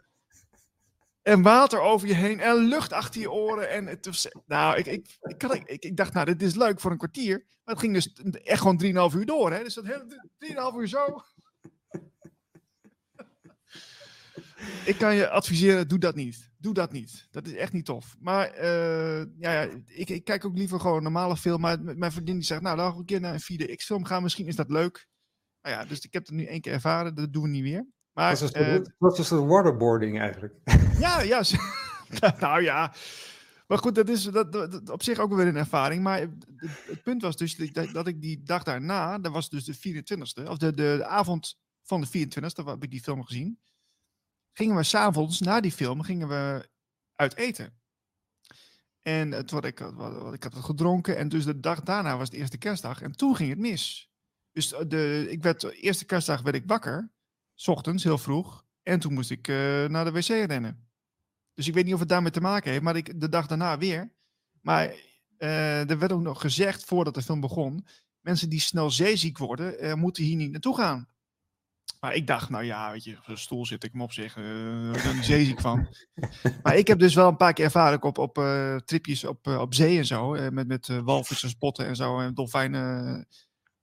en water over je heen. En lucht achter je oren. En het was, nou, ik, ik, ik, ik, ik, ik dacht, nou, dit is leuk voor een kwartier. Maar het ging dus echt gewoon 3,5 uur door. Hè? Dus dat hele 3,5 uur zo. Ik kan je adviseren, doe dat niet. Doe dat niet. Dat is echt niet tof. Maar uh, ja, ja ik, ik, kijk ook liever gewoon een normale film. Maar mijn vriendin die zegt, nou, laten we een keer naar een 4DX film gaan. Misschien is dat leuk. Nou ja, dus ik heb het nu één keer ervaren. Dat doen we niet meer. Maar, wat is uh, wat is de waterboarding eigenlijk? Ja, ja. nou ja. Maar goed, dat is dat, dat, op zich ook weer een ervaring. Maar het, het punt was dus dat, dat, ik die dag daarna, dat was dus de 24e, of de, de, de avond van de 24e, heb ik die film gezien gingen we s'avonds na die film gingen we uit eten. En het, wat ik, wat, ik had gedronken en dus de dag daarna was de eerste kerstdag en toen ging het mis. Dus de, ik werd, de eerste kerstdag werd ik wakker, s ochtends heel vroeg, en toen moest ik uh, naar de wc rennen. Dus ik weet niet of het daarmee te maken heeft, maar ik, de dag daarna weer. Maar er werd ook nog gezegd voordat de film begon, mensen die snel zeeziek worden, moeten hier niet naartoe gaan. Maar ik dacht, nou ja, weet je, op een stoel zit ik hem op zich, uh, daar ben zeeziek van. maar ik heb dus wel een paar keer ervaren op, op uh, tripjes op, uh, op zee en zo, met, met walvissen spotten en zo, en dolfijnen.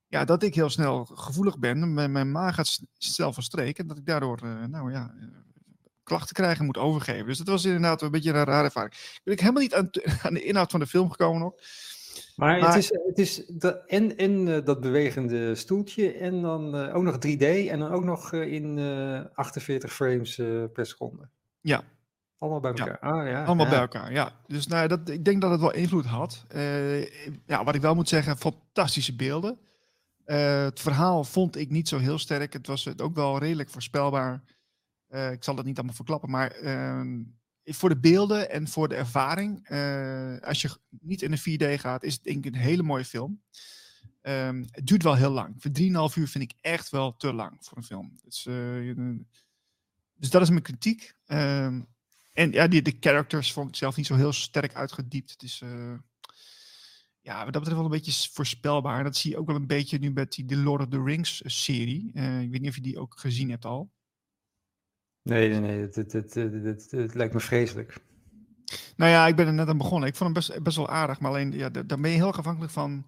ja, dat ik heel snel gevoelig ben, mijn, mijn maag gaat snel van streek en dat ik daardoor, nou ja, klachten krijg en moet overgeven. Dus dat was inderdaad een beetje een rare ervaring. Ik ben ik helemaal niet aan, aan de inhoud van de film gekomen nog. Maar, maar, het is, het is de, en, en uh, dat bewegende stoeltje en dan uh, ook nog 3D en dan ook nog uh, in 48 frames per seconde. Ja. Allemaal bij elkaar. Ja. Ah, ja. Allemaal ja. bij elkaar, ja. Dus nou, dat, ik denk dat het wel invloed had. ja, wat ik wel moet zeggen, fantastische beelden. het verhaal vond ik niet zo heel sterk. Het was ook wel redelijk voorspelbaar. ik zal dat niet allemaal verklappen, maar ehm, voor de beelden en voor de ervaring, als je niet in een 4D gaat, is het denk ik een hele mooie film. Um, het duurt wel heel lang. Voor 3,5 uur vind ik echt wel te lang voor een film. Dus, dus dat is mijn kritiek. Um, en ja, die, de characters vond ik zelf niet zo heel sterk uitgediept. Het is uh, ja, wat dat betreft wel een beetje voorspelbaar. En dat zie je ook wel een beetje nu met die Lord of the Rings serie. Ik weet niet of je die ook gezien hebt al. Nee, nee, nee. Het, het, het, het, lijkt me vreselijk. Nou ja, ik ben er net aan begonnen. Ik vond hem best, best wel aardig. Maar alleen, ja, daar ben je heel afhankelijk van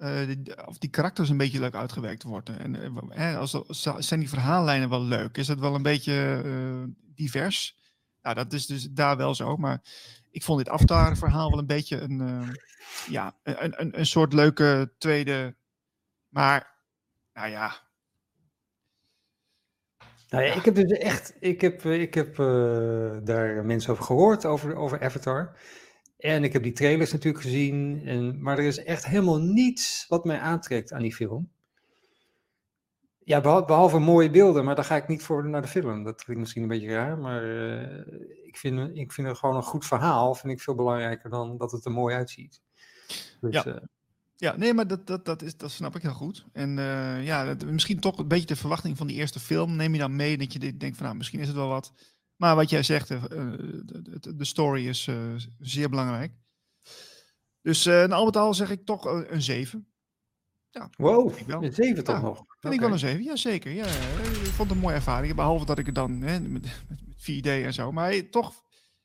die, of die karakters een beetje leuk uitgewerkt worden. En uh, als, zijn die verhaallijnen wel leuk? Is het wel een beetje uh, divers? Nou, dat is dus daar wel zo. Maar ik vond dit Avatar-verhaal wel een beetje een, ja, een, een, een soort leuke tweede. Maar, nou ja. Nou ja, ik heb dus echt, ik heb, ik heb daar mensen over gehoord, over, over Avatar. En ik heb die trailers natuurlijk gezien. En, maar er is echt helemaal niets wat mij aantrekt aan die film. Ja, behalve, mooie beelden, maar daar ga ik niet voor naar de film. Dat klinkt misschien een beetje raar, maar uh, ik, vind, ik vind het gewoon een goed verhaal. Vind ik veel belangrijker dan dat het er mooi uitziet. Dus, ja. Uh, ja, nee, maar dat, dat, dat, is, dat snap ik heel goed. En uh, ja, dat, misschien toch een beetje de verwachting van die eerste film. Neem je dan mee dat je denkt van nou, misschien is het wel wat. Maar wat jij zegt, uh, de, de, story is uh, zeer belangrijk. Dus uh, al met al zeg ik toch een 7. Ja, wow, een 7 toch ja, nog? Vind okay. ik wel een 7, ja zeker. Ja, ik vond het een mooie ervaring. Behalve dat ik het dan hè, met, met 4D en zo. Maar hey, toch,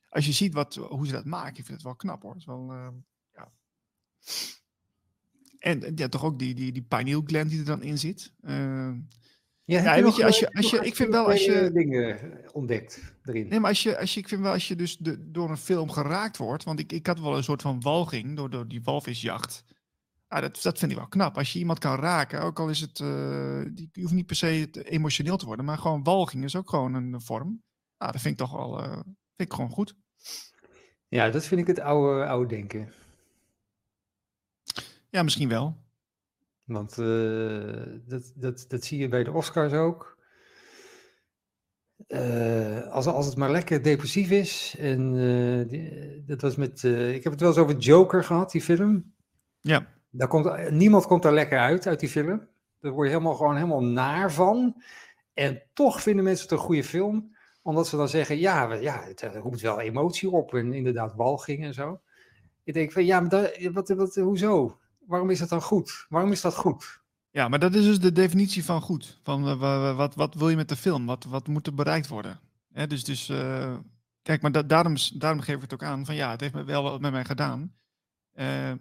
als je ziet wat, hoe ze dat maken, ik vind het wel knap hoor. Het is wel, ja. En ja, toch ook die, die, die pineal gland die er dan in zit. Ja, ja weet je, als je, als je, ik vind wel als je dingen ontdekt erin. Nee, maar als je, als je, ik vind wel als je dus de, door een film geraakt wordt, want ik, ik had wel een soort van walging door, door die walvisjacht. Ja, dat, dat vind ik wel knap. Als je iemand kan raken, ook al is het, uh, die, je hoeft niet per se emotioneel te worden, maar gewoon walging is ook gewoon een vorm. Nou, dat vind ik toch wel, uh, vind ik gewoon goed. Ja, dat vind ik het oude, oude denken. Ja, misschien wel. Want uh, dat, dat, dat zie je bij de Oscars ook. Uh, als, als het maar lekker depressief is. En uh, die, dat was met. ik heb het wel eens over Joker gehad, die film. Ja. Daar komt, niemand komt daar lekker uit, uit die film. Daar word je helemaal, gewoon helemaal naar van. En toch vinden mensen het een goede film. Omdat ze dan zeggen: ja, ja het roept wel emotie op. En inderdaad, walging en zo. Ik denk van ja, maar dat, wat, wat, hoezo? Waarom is het dan goed? Waarom is dat goed? Ja, maar dat is dus de definitie van goed. Van uh, wat, wat wil je met de film? Wat, wat moet er bereikt worden? Hè, dus dus uh, kijk, maar da daarom, daarom geef ik het ook aan van ja, het heeft me wel wat met mij gedaan. Uh,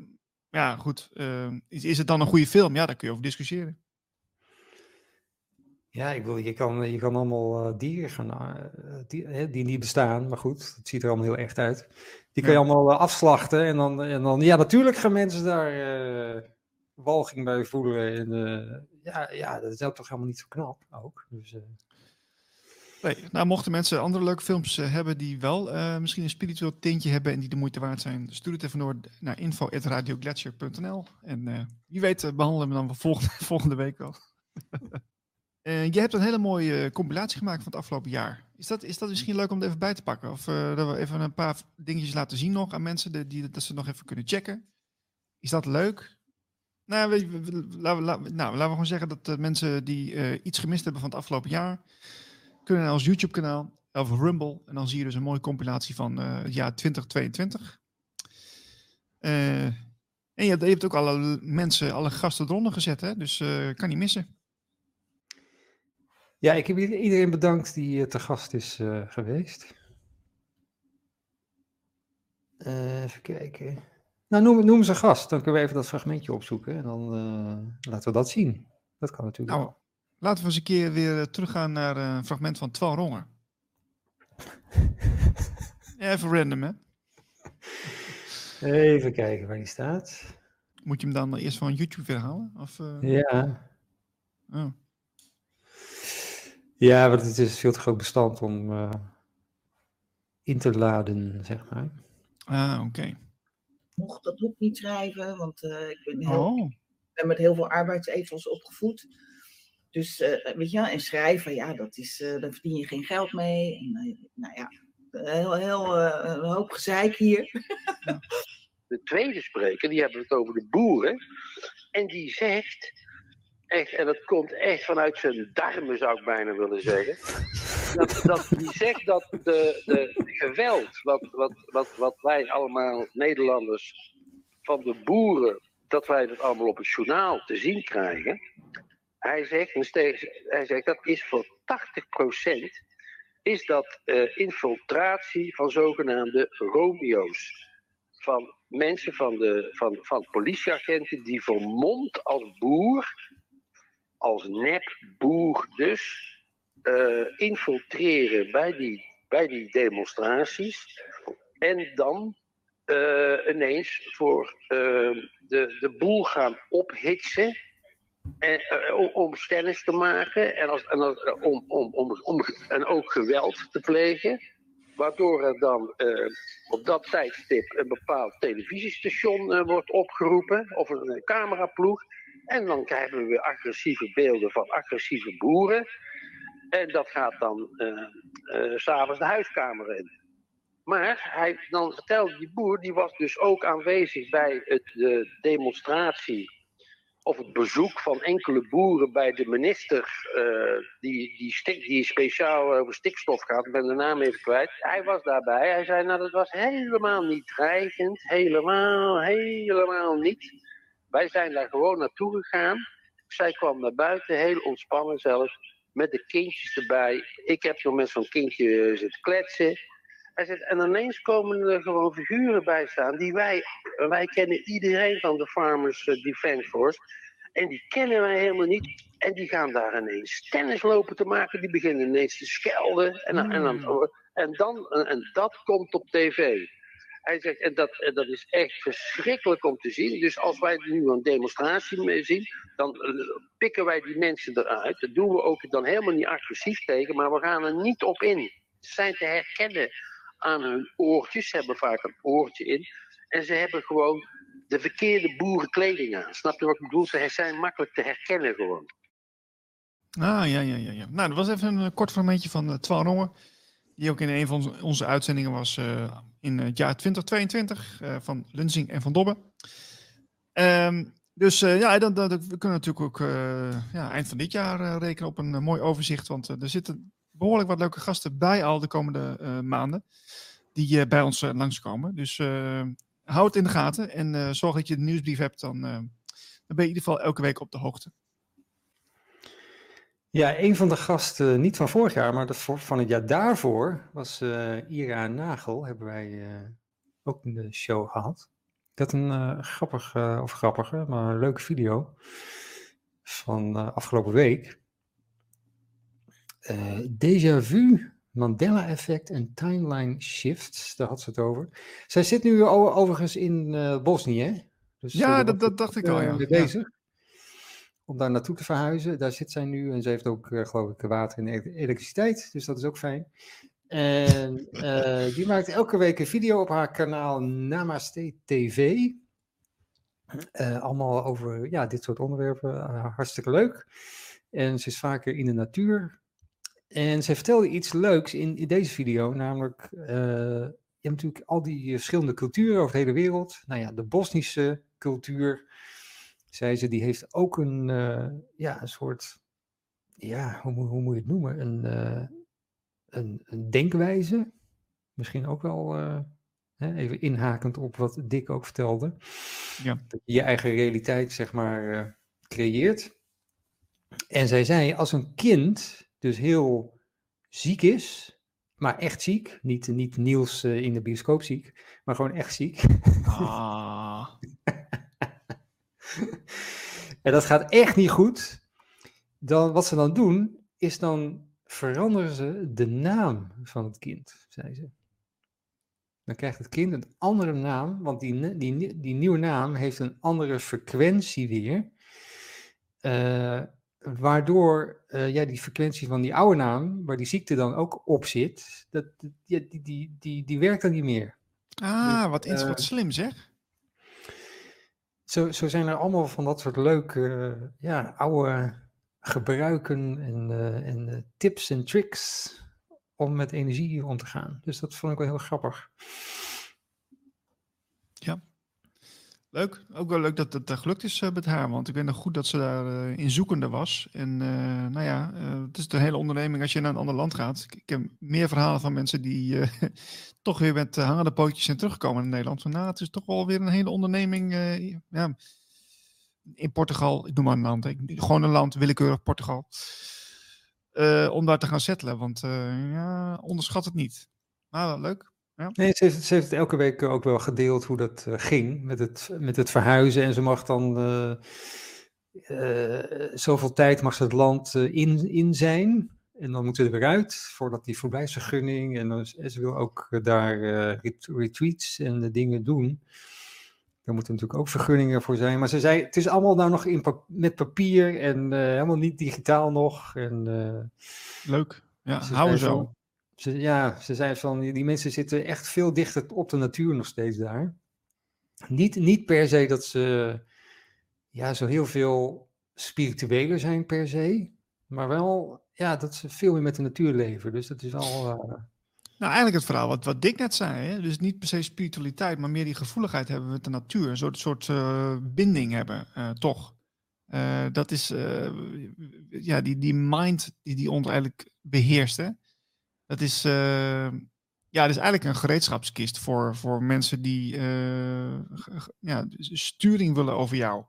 ja, goed. Is, is, het dan een goede film? Ja, daar kun je over discussiëren. Ja, ik wil, je, kan, je kan allemaal dieren gaan, die, die niet bestaan, maar goed, het ziet er allemaal heel echt uit. Die kan je allemaal uh, afslachten. En dan, en dan, ja, natuurlijk gaan mensen daar uh, walging bij voelen. En, uh, ja, ja, dat is toch helemaal niet zo knap ook. Dus, nee, nou, mochten mensen andere leuke films hebben die wel misschien een spiritueel tintje hebben en die de moeite waard zijn, stuur het even door naar info.radioglacier.nl. En wie weet behandelen we dan volgende, volgende week wel. Uh, je hebt een hele mooie compilatie gemaakt van het afgelopen jaar. Is dat, is dat misschien leuk om er even bij te pakken? Of uh, dat we even een paar dingetjes laten zien nog aan mensen, die, die, dat ze nog even kunnen checken? Is dat leuk? Nou, we, we, laten, we, nou laten we gewoon zeggen dat mensen die iets gemist hebben van het afgelopen jaar, kunnen naar ons YouTube-kanaal of Rumble. En dan zie je dus een mooie compilatie van het jaar 2022. en je je hebt, ook alle mensen, alle gasten eronder gezet, hè? dus kan niet missen. Ja, ik heb iedereen bedankt die uh, te gast is uh, geweest. Uh, even kijken. Nou, noem, noem ze gast. Dan kunnen we even dat fragmentje opzoeken. En dan laten we dat zien. Dat kan natuurlijk. Nou, laten we eens een keer weer teruggaan naar een fragment van Twan Ronger. even random, hè? Even kijken waar die staat. Moet je hem dan eerst van YouTube halen? Of, Ja. Oh. Ja, want het is veel te groot bestand om uh, in te laden, zeg maar. Ah, oké. Okay. Mocht dat boek niet schrijven, want uh, ik ben heel... Oh. ben met heel veel arbeidsethos opgevoed. Dus, weet je, en schrijven, ja, dat is, daar verdien je geen geld mee. En, nou ja, heel, heel een hoop gezeik hier. De tweede spreker, die hebben het over de boeren. En die zegt, echt, en dat komt echt vanuit zijn darmen, zou ik bijna willen zeggen. Dat, dat, die zegt dat de, de geweld, wat, wat, wat, wat wij allemaal Nederlanders van de boeren, dat wij dat allemaal op het journaal te zien krijgen. Hij zegt, hij zegt dat is voor 80% is dat uh, infiltratie van zogenaamde Romeo's. Van mensen van, de, van, van politieagenten die vermomd als boer, als nepboer dus, uh, infiltreren bij die, bij die demonstraties. En dan uh, ineens voor uh, de, de boel gaan ophitsen. En, om, stennis te maken en, als, en als, om, om, om, om, en ook geweld te plegen. Waardoor er dan op dat tijdstip een bepaald televisiestation wordt opgeroepen, of een cameraploeg. En dan krijgen we weer agressieve beelden van agressieve boeren. En dat gaat dan uh, s'avonds de huiskamer in. Maar hij, dan vertelde die boer, die was dus ook aanwezig bij het, de demonstratie of het bezoek van enkele boeren bij de minister, uh, die, die, stik, die speciaal over stikstof gaat, ik ben de naam even kwijt. Hij was daarbij. Hij zei, nou dat was helemaal niet dreigend, helemaal, helemaal niet. Wij zijn daar gewoon naartoe gegaan. Zij kwam naar buiten, heel ontspannen zelfs, met de kindjes erbij. Ik heb nog met zo'n kindje zitten kletsen. Hij zegt, en ineens komen er gewoon figuren bij staan die wij, wij kennen iedereen van de Farmers eh, Defence Force. En die kennen wij helemaal niet. En die gaan daar ineens tennis lopen te maken. Die beginnen ineens te schelden. En, en, en, hmm. en, dan, en dat komt op tv. Hij zegt, en dat, dat is echt verschrikkelijk om te zien. Dus als wij nu een demonstratie zien, dan eh, pikken wij die mensen eruit. Dat doen we ook dan helemaal niet agressief tegen, maar we gaan er niet op in. Ze zijn te herkennen aan hun oortjes. Ze hebben vaak een oortje in. En ze hebben gewoon de verkeerde boerenkleding aan. Snap je wat ik bedoel? Ze zijn makkelijk te herkennen gewoon. Ah, ja, ja, ja. ja. Nou, dat was even een kort fragmentje van uh, Twan. Die ook in een van onze uitzendingen was uh, in het jaar 2022 uh, van Lunsing en van Dobbe. Um, dus ja, dan, dan, we kunnen natuurlijk ook ja, eind van dit jaar rekenen op een mooi overzicht. Want er zitten behoorlijk wat leuke gasten bij al de komende maanden. Die bij ons langskomen. Dus hou het in de gaten. En zorg dat je de nieuwsbrief hebt. Dan, dan ben je in ieder geval elke week op de hoogte. Ja, een van de gasten, niet van vorig jaar, maar van het jaar daarvoor, was Ira Nagel. Hebben wij ook in de show gehad. Dat een grappig, of grappige, maar een leuke video van afgelopen week. Déjà vu, Mandela-effect en timeline shifts, daar had ze het over. Zij zit nu overigens in Bosnië, hè? Dus, ja, dat, dat, dacht ik al, ja. bezig om daar naartoe te verhuizen. Daar zit zij nu en ze heeft ook, geloof ik, water en elektriciteit, dus dat is ook fijn. En die maakt elke week een video op haar kanaal Namaste TV. allemaal over ja, dit soort onderwerpen. hartstikke leuk. En ze is vaker in de natuur. En zij vertelde iets leuks in, in deze video, namelijk, je hebt natuurlijk al die verschillende culturen over de hele wereld. Nou ja, de Bosnische cultuur, zei ze, die heeft ook een, uh, ja, een soort, ja, hoe, hoe, moet je het noemen? Een, uh, een, een, denkwijze, misschien ook wel, hè, even inhakend op wat Dick ook vertelde. Ja. Dat je je eigen realiteit, zeg maar, creëert. En zij zei, als een kind dus heel ziek is, maar echt ziek. Niet, niet Niels in de bioscoop ziek, maar gewoon echt ziek. Ah. en dat gaat echt niet goed. Dan, wat ze dan doen, is dan veranderen ze de naam van het kind, zei ze. Dan krijgt het kind een andere naam, want die, die, die nieuwe naam heeft een andere frequentie weer. Uh, waardoor uh, ja, die frequentie van die oude naam, waar die ziekte dan ook op zit, dat, die, die, die, die, die werkt dan niet meer. Ah, dus, wat, uh, wat slim zeg. Zo, zo zijn er allemaal van dat soort leuke, ja, oude gebruiken en, en tips en tricks om met energie om te gaan. Dus dat vond ik wel heel grappig. Ja. Leuk. Ook wel leuk dat het gelukt is uh, met haar. Want ik weet nog goed dat ze daar uh, in zoekende was. En nou ja, het is een hele onderneming als je naar een ander land gaat. Ik, ik heb meer verhalen van mensen die toch weer met hangende pootjes zijn teruggekomen in Nederland. Van nou, het is toch wel weer een hele onderneming. ja, in Portugal, ik noem maar een land. Gewoon een land, willekeurig Portugal. om daar te gaan settelen. Want ja, onderschat het niet. Maar wel leuk. Ja. Nee, ze heeft, ze heeft het elke week ook wel gedeeld hoe dat uh, ging met het, met het verhuizen. En ze mag dan uh, uh, zoveel tijd mag ze het land in, in zijn. En dan moeten ze er weer uit voordat die verblijfsvergunning. En, dan, en ze wil ook daar retreats en dingen doen. Daar moeten natuurlijk ook vergunningen voor zijn. Maar ze zei, het is allemaal nou nog in pap met papier en helemaal niet digitaal nog. En, Leuk. Ja, hou zo. Ze, ja, ze zei van, die mensen zitten echt veel dichter op de natuur nog steeds daar. Niet, niet per se dat ze ja, zo heel veel spiritueler zijn per se, maar wel ja, dat ze veel meer met de natuur leven. Dus dat is wel... Uh... Nou, eigenlijk het verhaal wat, wat Dick net zei. Hè? Dus niet per se spiritualiteit, maar meer die gevoeligheid hebben met de natuur. Een soort, soort uh, binding hebben, uh, toch? dat is ja, die, die mind die, die ons eigenlijk beheerst. Hè? Dat is, uh, ja, dat is eigenlijk een gereedschapskist voor, voor mensen die uh, ja, sturing willen over jou.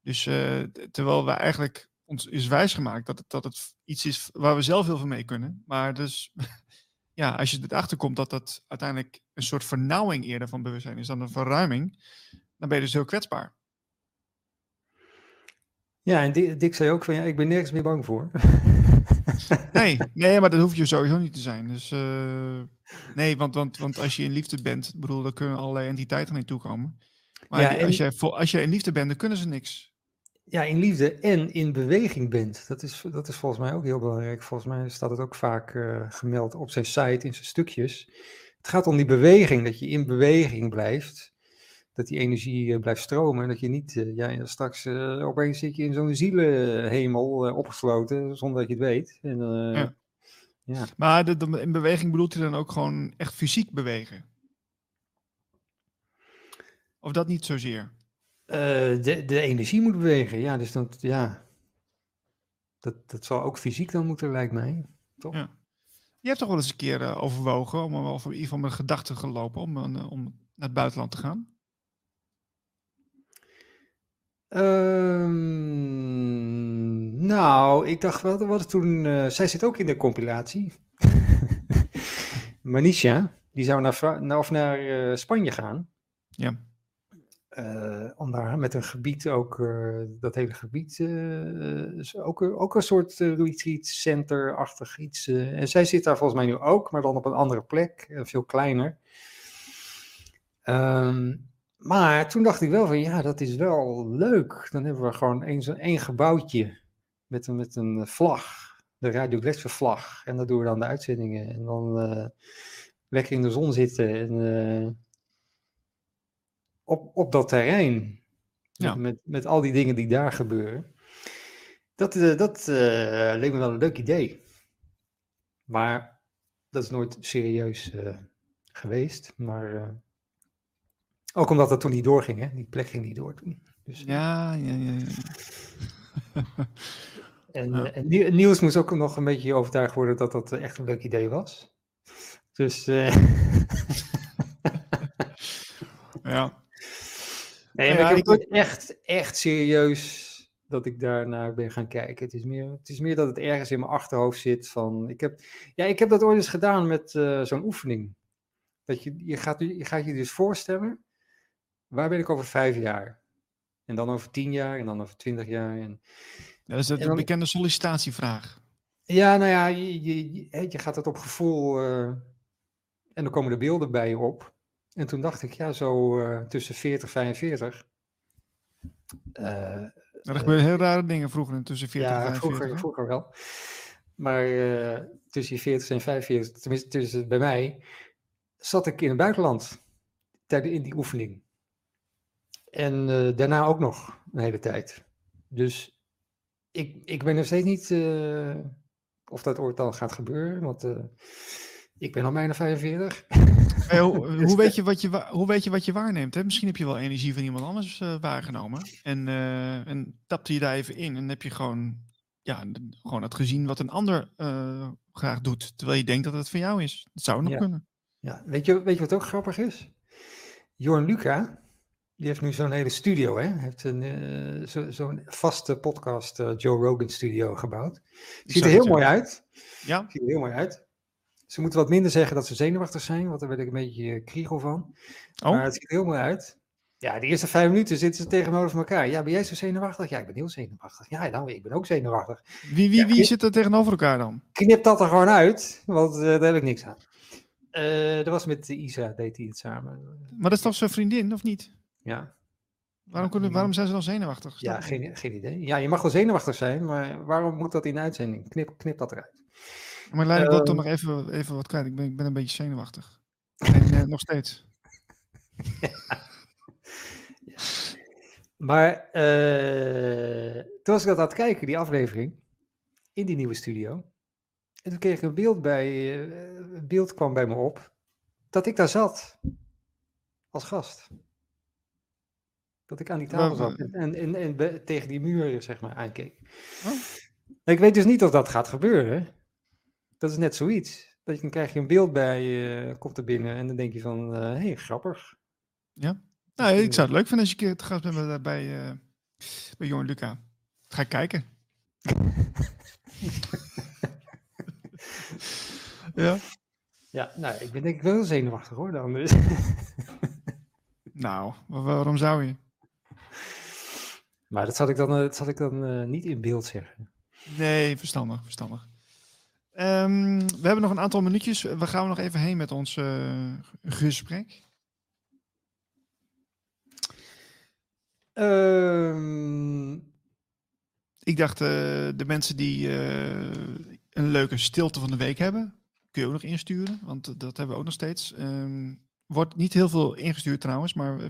Dus uh, terwijl we eigenlijk ons is wijsgemaakt dat het, dat het iets is waar we zelf heel veel mee kunnen. Maar dus, ja, als je erachter komt dat dat uiteindelijk een soort vernauwing eerder van bewustzijn is dan een verruiming, dan ben je dus heel kwetsbaar. Ja, en Dick zei ook van ja, ik ben nergens meer bang voor. nee, nee, maar dat hoef je sowieso niet te zijn. Dus uh, nee, want, want, want als je in liefde bent, bedoel, dan kunnen allerlei entiteiten naartoe komen. Maar ja, als, jij, als jij in liefde bent, dan kunnen ze niks. Ja, in liefde en in beweging bent. Dat is, dat is volgens mij ook heel belangrijk. Volgens mij staat het ook vaak uh, gemeld op zijn site in zijn stukjes. Het gaat om die beweging, dat je in beweging blijft dat die energie uh, blijft stromen. En dat je niet, uh, ja, straks uh, opeens zit je in zo'n zielenhemel opgesloten, zonder dat je het weet. En, ja. ja. Maar de, de, in beweging bedoelt hij dan ook gewoon echt fysiek bewegen? Of dat niet zozeer? de, de energie moet bewegen, ja. Dus dat, ja. Dat, dat zal ook fysiek dan moeten, lijkt mij. Toch? Ja. Je hebt toch wel eens een keer overwogen, om, of in ieder geval met gedachten gelopen, om, om naar het buitenland te gaan? Um, nou, ik dacht wel, wat toen. Uh, zij zit ook in de compilatie. Manisha, die zou naar, naar, of naar uh, Spanje gaan. Ja. Uh, om daar met een gebied ook, dat hele gebied, ook, ook een soort retreat center-achtig iets. en zij zit daar volgens mij nu ook, maar dan op een andere plek, veel kleiner. Um, maar toen dacht ik wel van ja, dat is wel leuk. Dan hebben we gewoon één, één gebouwtje met een, met een vlag, de Radio Gletscher vlag. En dat doen we dan de uitzendingen. En dan uh, lekker in de zon zitten en uh, op, op dat terrein. Ja. Met, met al die dingen die daar gebeuren. Dat, uh, dat leek me wel een leuk idee. Maar dat is nooit serieus geweest. Maar ook omdat dat toen niet doorging, hè? Die plek ging niet door toen. Dus, ja, ja, ja. ja. en, ja. en Niels moest ook nog een beetje overtuigd worden dat dat echt een leuk idee was. Dus. Uh... ja. Nee, maar ja, ik heb nooit echt, echt serieus dat ik daarnaar ben gaan kijken. Het is, meer, het is meer dat het ergens in mijn achterhoofd zit van... Ik heb, ja, ik heb dat ooit eens gedaan met uh, zo'n oefening. Dat je, je, gaat, je gaat je dus voorstellen waar ben ik over vijf jaar? En dan over tien jaar en dan over twintig jaar. En, ja, dat is een bekende sollicitatievraag. Ja, nou ja, je, je, je gaat het op gevoel uh, en dan komen de beelden bij je op. En toen dacht ik, ja, zo uh, tussen 40 en 45. Uh, er gebeuren heel rare dingen vroeger tussen 40 ja, en 45. Vroeger, vroeger wel. Maar tussen je 40 en 45, tenminste tussen, bij mij, zat ik in het buitenland tijdens in die oefening. En daarna ook nog een hele tijd. Dus ik, ik ben nog steeds niet of dat ooit dan gaat gebeuren, want ik ben al bijna 45. hoe, hoe, weet je wat je, hoe weet je wat je waarneemt? Hè? Misschien heb je wel energie van iemand anders uh, waargenomen. En, uh, en tapte je daar even in en heb je gewoon, ja, gewoon het gezien wat een ander uh, graag doet. Terwijl je denkt dat het van jou is. Dat zou nog kunnen. Ja, weet je, weet je wat ook grappig is? Jorn Luca, die heeft nu zo'n hele studio, hè? Hij heeft een, zo'n zo vaste podcast, Joe Rogan Studio, gebouwd. Ziet er heel mooi uit. Ja. Ziet er heel mooi uit. Ze moeten wat minder zeggen dat ze zenuwachtig zijn, want daar werd ik een beetje eh, kriegel van. Oh. Maar het ziet er heel mooi uit. Ja, de eerste vijf minuten zitten ze tegenover elkaar. Ja, ben jij zo zenuwachtig? Ja, ik ben heel zenuwachtig. Ja, nou, ik ben ook zenuwachtig. Wie, wie, wie zit er tegenover elkaar dan? Knip dat er gewoon uit, want uh, daar heb ik niks aan. Uh, dat was met Isa, deed hij het samen. Maar dat is toch zijn vriendin, of niet? Ja. Waarom, kunnen, waarom zijn ze dan zenuwachtig? Ja, geen, geen idee. Ja, je mag wel zenuwachtig zijn, maar waarom moet dat in de uitzending? Knip, knip dat eruit. Maar Lijn, ik wil toch ehm. nog even, even wat kwijt. Ik ben, ik ben een beetje zenuwachtig. En, uh, nog steeds. Maar uh, toen was ik dat aan het kijken, die aflevering, in die nieuwe studio. En toen kreeg ik een beeld bij, uh, een beeld kwam bij me op, dat ik daar zat, als gast. Dat ik aan die tafel zat en, en, en, tegen die muur, zeg maar, aankeek. Oh. Ik weet dus niet of dat gaat gebeuren. Dat is net zoiets. Dat je, dan krijg je een beeld bij je, uh, komt er binnen en dan denk je van, hé, uh, hey, grappig. Ja, nou, ik zou het leuk vinden als je een keer te gast bent bij, uh, bij Jorn Luca. Ga ik kijken. ja. Ja, nou, ik ben denk ik wel zenuwachtig hoor dan. Dus. nou, waarom zou je? Maar dat zat ik dan, dat zat ik dan uh, niet in beeld zeggen. Nee, verstandig, verstandig. Um, we hebben nog een aantal minuutjes. We gaan nog even heen met ons uh, gesprek. Um... Ik dacht, uh, de mensen die een leuke stilte van de week hebben, kun je ook nog insturen, want dat hebben we ook nog steeds. Um, wordt niet heel veel ingestuurd trouwens, maar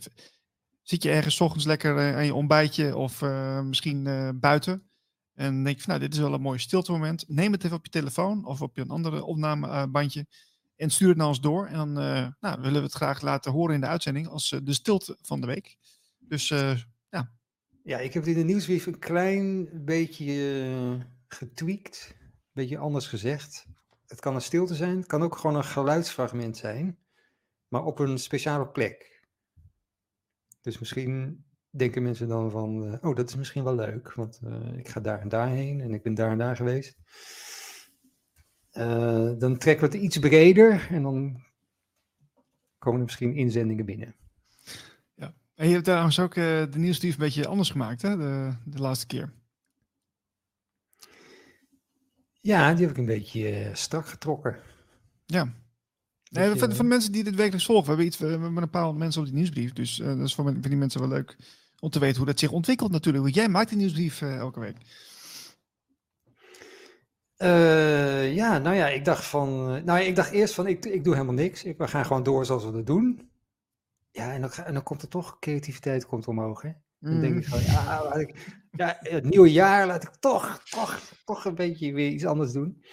zit je ergens ochtends lekker aan je ontbijtje of misschien buiten en denk je van, nou, dit is wel een mooi stilte moment. Neem het even op je telefoon of op je een andere opnamebandje. En stuur het naar ons door. En dan nou, willen we het graag laten horen in de uitzending als de stilte van de week. Dus ja. Ja, ik heb het in de nieuwsbrief een klein beetje getweakt. Een beetje anders gezegd. Het kan een stilte zijn. Het kan ook gewoon een geluidsfragment zijn. Maar op een speciale plek. Dus misschien denken mensen dan van, uh, oh, dat is misschien wel leuk, want uh, ik ga daar en daar heen en ik ben daar en daar geweest. Uh, dan trekken we het iets breder en dan komen er misschien inzendingen binnen. Ja, en je hebt trouwens ook de nieuwsbrief een beetje anders gemaakt, hè, de, de laatste keer. Ja, die heb ik een beetje strak getrokken. Ja. Nee, van, van de mensen die dit wekelijks volgen, we hebben, iets, we hebben een paar mensen op die nieuwsbrief, dus dat is voor, voor die mensen wel leuk om te weten hoe dat zich ontwikkelt natuurlijk. Want jij maakt die nieuwsbrief uh, elke week. Uh, ja, nou ja, ik dacht van. Nou, ik dacht eerst van ik, ik doe helemaal niks. Ik, we gaan gewoon door zoals we dat doen. Ja, en dan, en dan komt er toch creativiteit komt omhoog. Hè? Dan mm. denk ik van ja, ik, ja, het nieuwe jaar laat ik toch, toch, toch een beetje weer iets anders doen.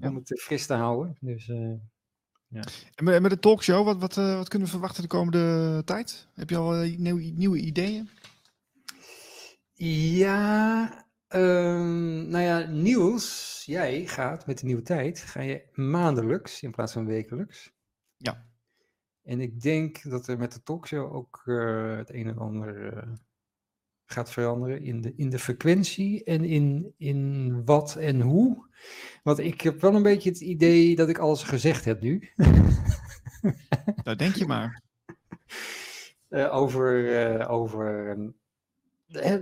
Om het fris te houden. Dus ja. En met, met de talkshow, wat, wat, wat kunnen we verwachten de komende tijd? Heb je al nieuwe, nieuwe ideeën? Ja, um, nou ja, Niels, jij gaat met de nieuwe tijd, ga je maandelijks in plaats van wekelijks. Ja. En ik denk dat er met de talkshow ook uh, het een en ander uh, gaat veranderen in de, in de frequentie en in, in wat en hoe. Want ik heb wel een beetje het idee dat ik alles gezegd heb nu. Dat denk je maar. Uh, over, over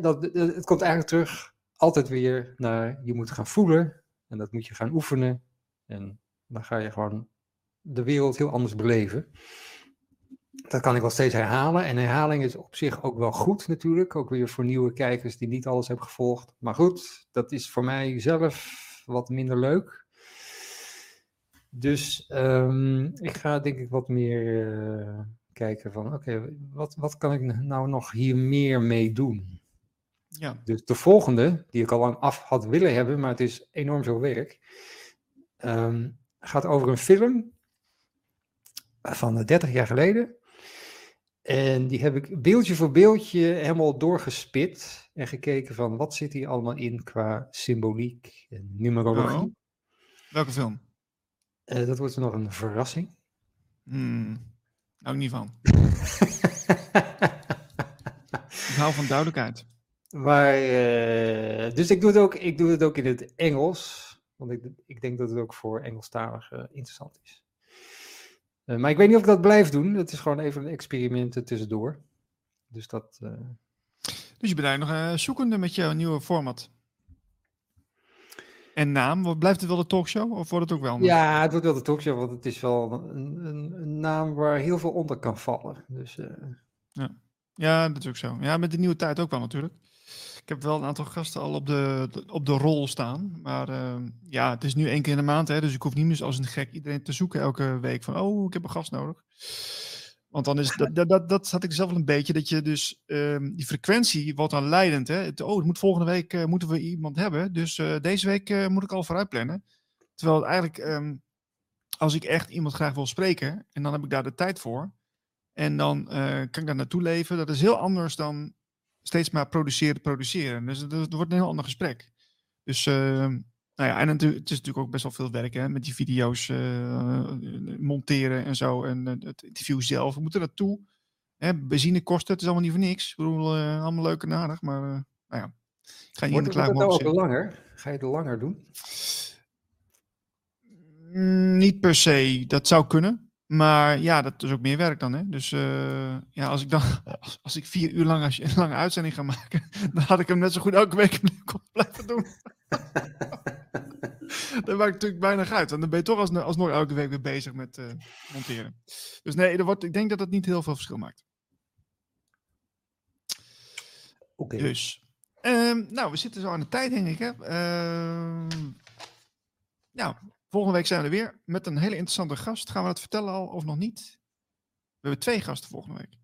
dat, het komt eigenlijk terug altijd weer naar je moet gaan voelen en dat moet je gaan oefenen. En dan ga je gewoon de wereld heel anders beleven. Dat kan ik wel steeds herhalen. En herhaling is op zich ook wel goed natuurlijk. Ook weer voor nieuwe kijkers die niet alles hebben gevolgd. Maar goed, dat is voor mij zelf wat minder leuk. Dus um, ik ga denk ik wat meer uh, kijken van, oké, wat, wat kan ik nou nog hier meer mee doen? Ja. Dus de volgende, die ik al lang af had willen hebben, maar het is enorm veel werk, ehm, gaat over een film van 30 jaar geleden. En die heb ik beeldje voor beeldje helemaal doorgespit en gekeken van wat zit hier allemaal in qua symboliek en numerologie. Oh. Welke film? Uh, dat wordt nog een verrassing. Hmm. Hou ik niet van. ik hou van duidelijkheid. Maar, uh, dus ik doe, het ook, ik doe het ook in het Engels. Want ik, ik denk dat het ook voor Engelstaligen interessant is. Uh, maar ik weet niet of ik dat blijf doen. Het is gewoon even een experiment tussendoor. Dus dat. Uh... Dus je bent eigenlijk nog zoekende met jouw nieuwe format. En naam, blijft het wel de talkshow of wordt het ook wel? Ja, het wordt wel de talkshow, want het is wel een, een, een naam waar heel veel onder kan vallen. Dus, ja. ja, dat is ook zo. Ja, met de nieuwe tijd ook wel natuurlijk. Ik heb wel een aantal gasten al op de, op de rol staan. Maar uh, ja, het is nu één keer in de maand, hè, dus ik hoef niet meer als een gek iedereen te zoeken elke week van, oh, ik heb een gast nodig. Want dan is dat, dat, dat, had ik zelf wel een beetje, dat je dus um, die frequentie wordt dan leidend. Hè? Oh, moet volgende week uh, moeten we iemand hebben, dus uh, deze week uh, moet ik al vooruit plannen. Terwijl eigenlijk, um, als ik echt iemand graag wil spreken, en dan heb ik daar de tijd voor, en dan kan ik daar naartoe leven, dat is heel anders dan steeds maar produceren, produceren. Dus het, wordt een heel ander gesprek. Dus ehm, nou ja, en het, het, is natuurlijk ook best wel veel werk hè, met die video's uh, monteren en zo. En uh, het interview zelf. We moeten naartoe. Hè, benzine kosten, het is allemaal niet voor niks. Ik bedoel, uh, allemaal leuk en aardig. Maar nou ja, ik ga hier Wordt het ook langer? Ga je het langer doen? Mm, niet per se. Dat zou kunnen. Maar ja, dat is ook meer werk dan. Hè? Dus uh, ja, als ik dan als, als, ik vier uur lang als een lange uitzending ga maken, dan had ik hem net zo goed elke week blijven doen. dat maakt natuurlijk bijna uit. En dan ben je toch als, alsnog elke week weer bezig met uh, monteren. Dus nee, er wordt, ik denk dat dat niet heel veel verschil maakt. Oké. Okay. Dus. Um, nou, we zitten zo aan de tijd, denk ik. Hè? Uh, nou, volgende week zijn we er weer met een hele interessante gast. Gaan we dat vertellen al of nog niet? We hebben twee gasten volgende week.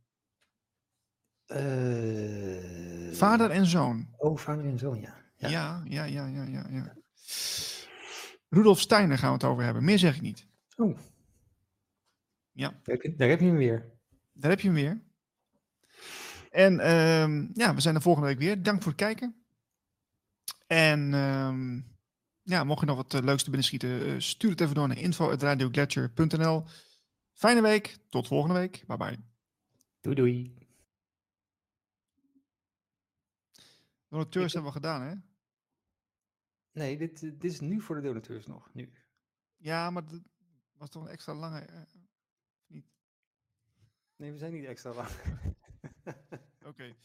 Uh... Vader en zoon. Oh, vader en zoon, ja. Ja, ja, ja, ja, ja, ja. ja. Rudolf Steiner gaan we het over hebben. Meer zeg ik niet. Oh. Ja. Daar heb je hem weer. Daar heb je hem weer. En um, ja, we zijn er volgende week weer. Dank voor het kijken. En um, ja, mocht je nog wat uh, leuks te binnenschieten, uh, stuur het even door naar info.radioglacier.nl. Fijne week. Tot volgende week. Bye bye. Doei doei. Donateurs hebben we gedaan, hè? Nee, dit, dit is nu voor de donateurs nog. Nu. Ja, maar dat was toch een extra lange. Uh, niet? Nee, we zijn niet extra lang. Oké. Okay.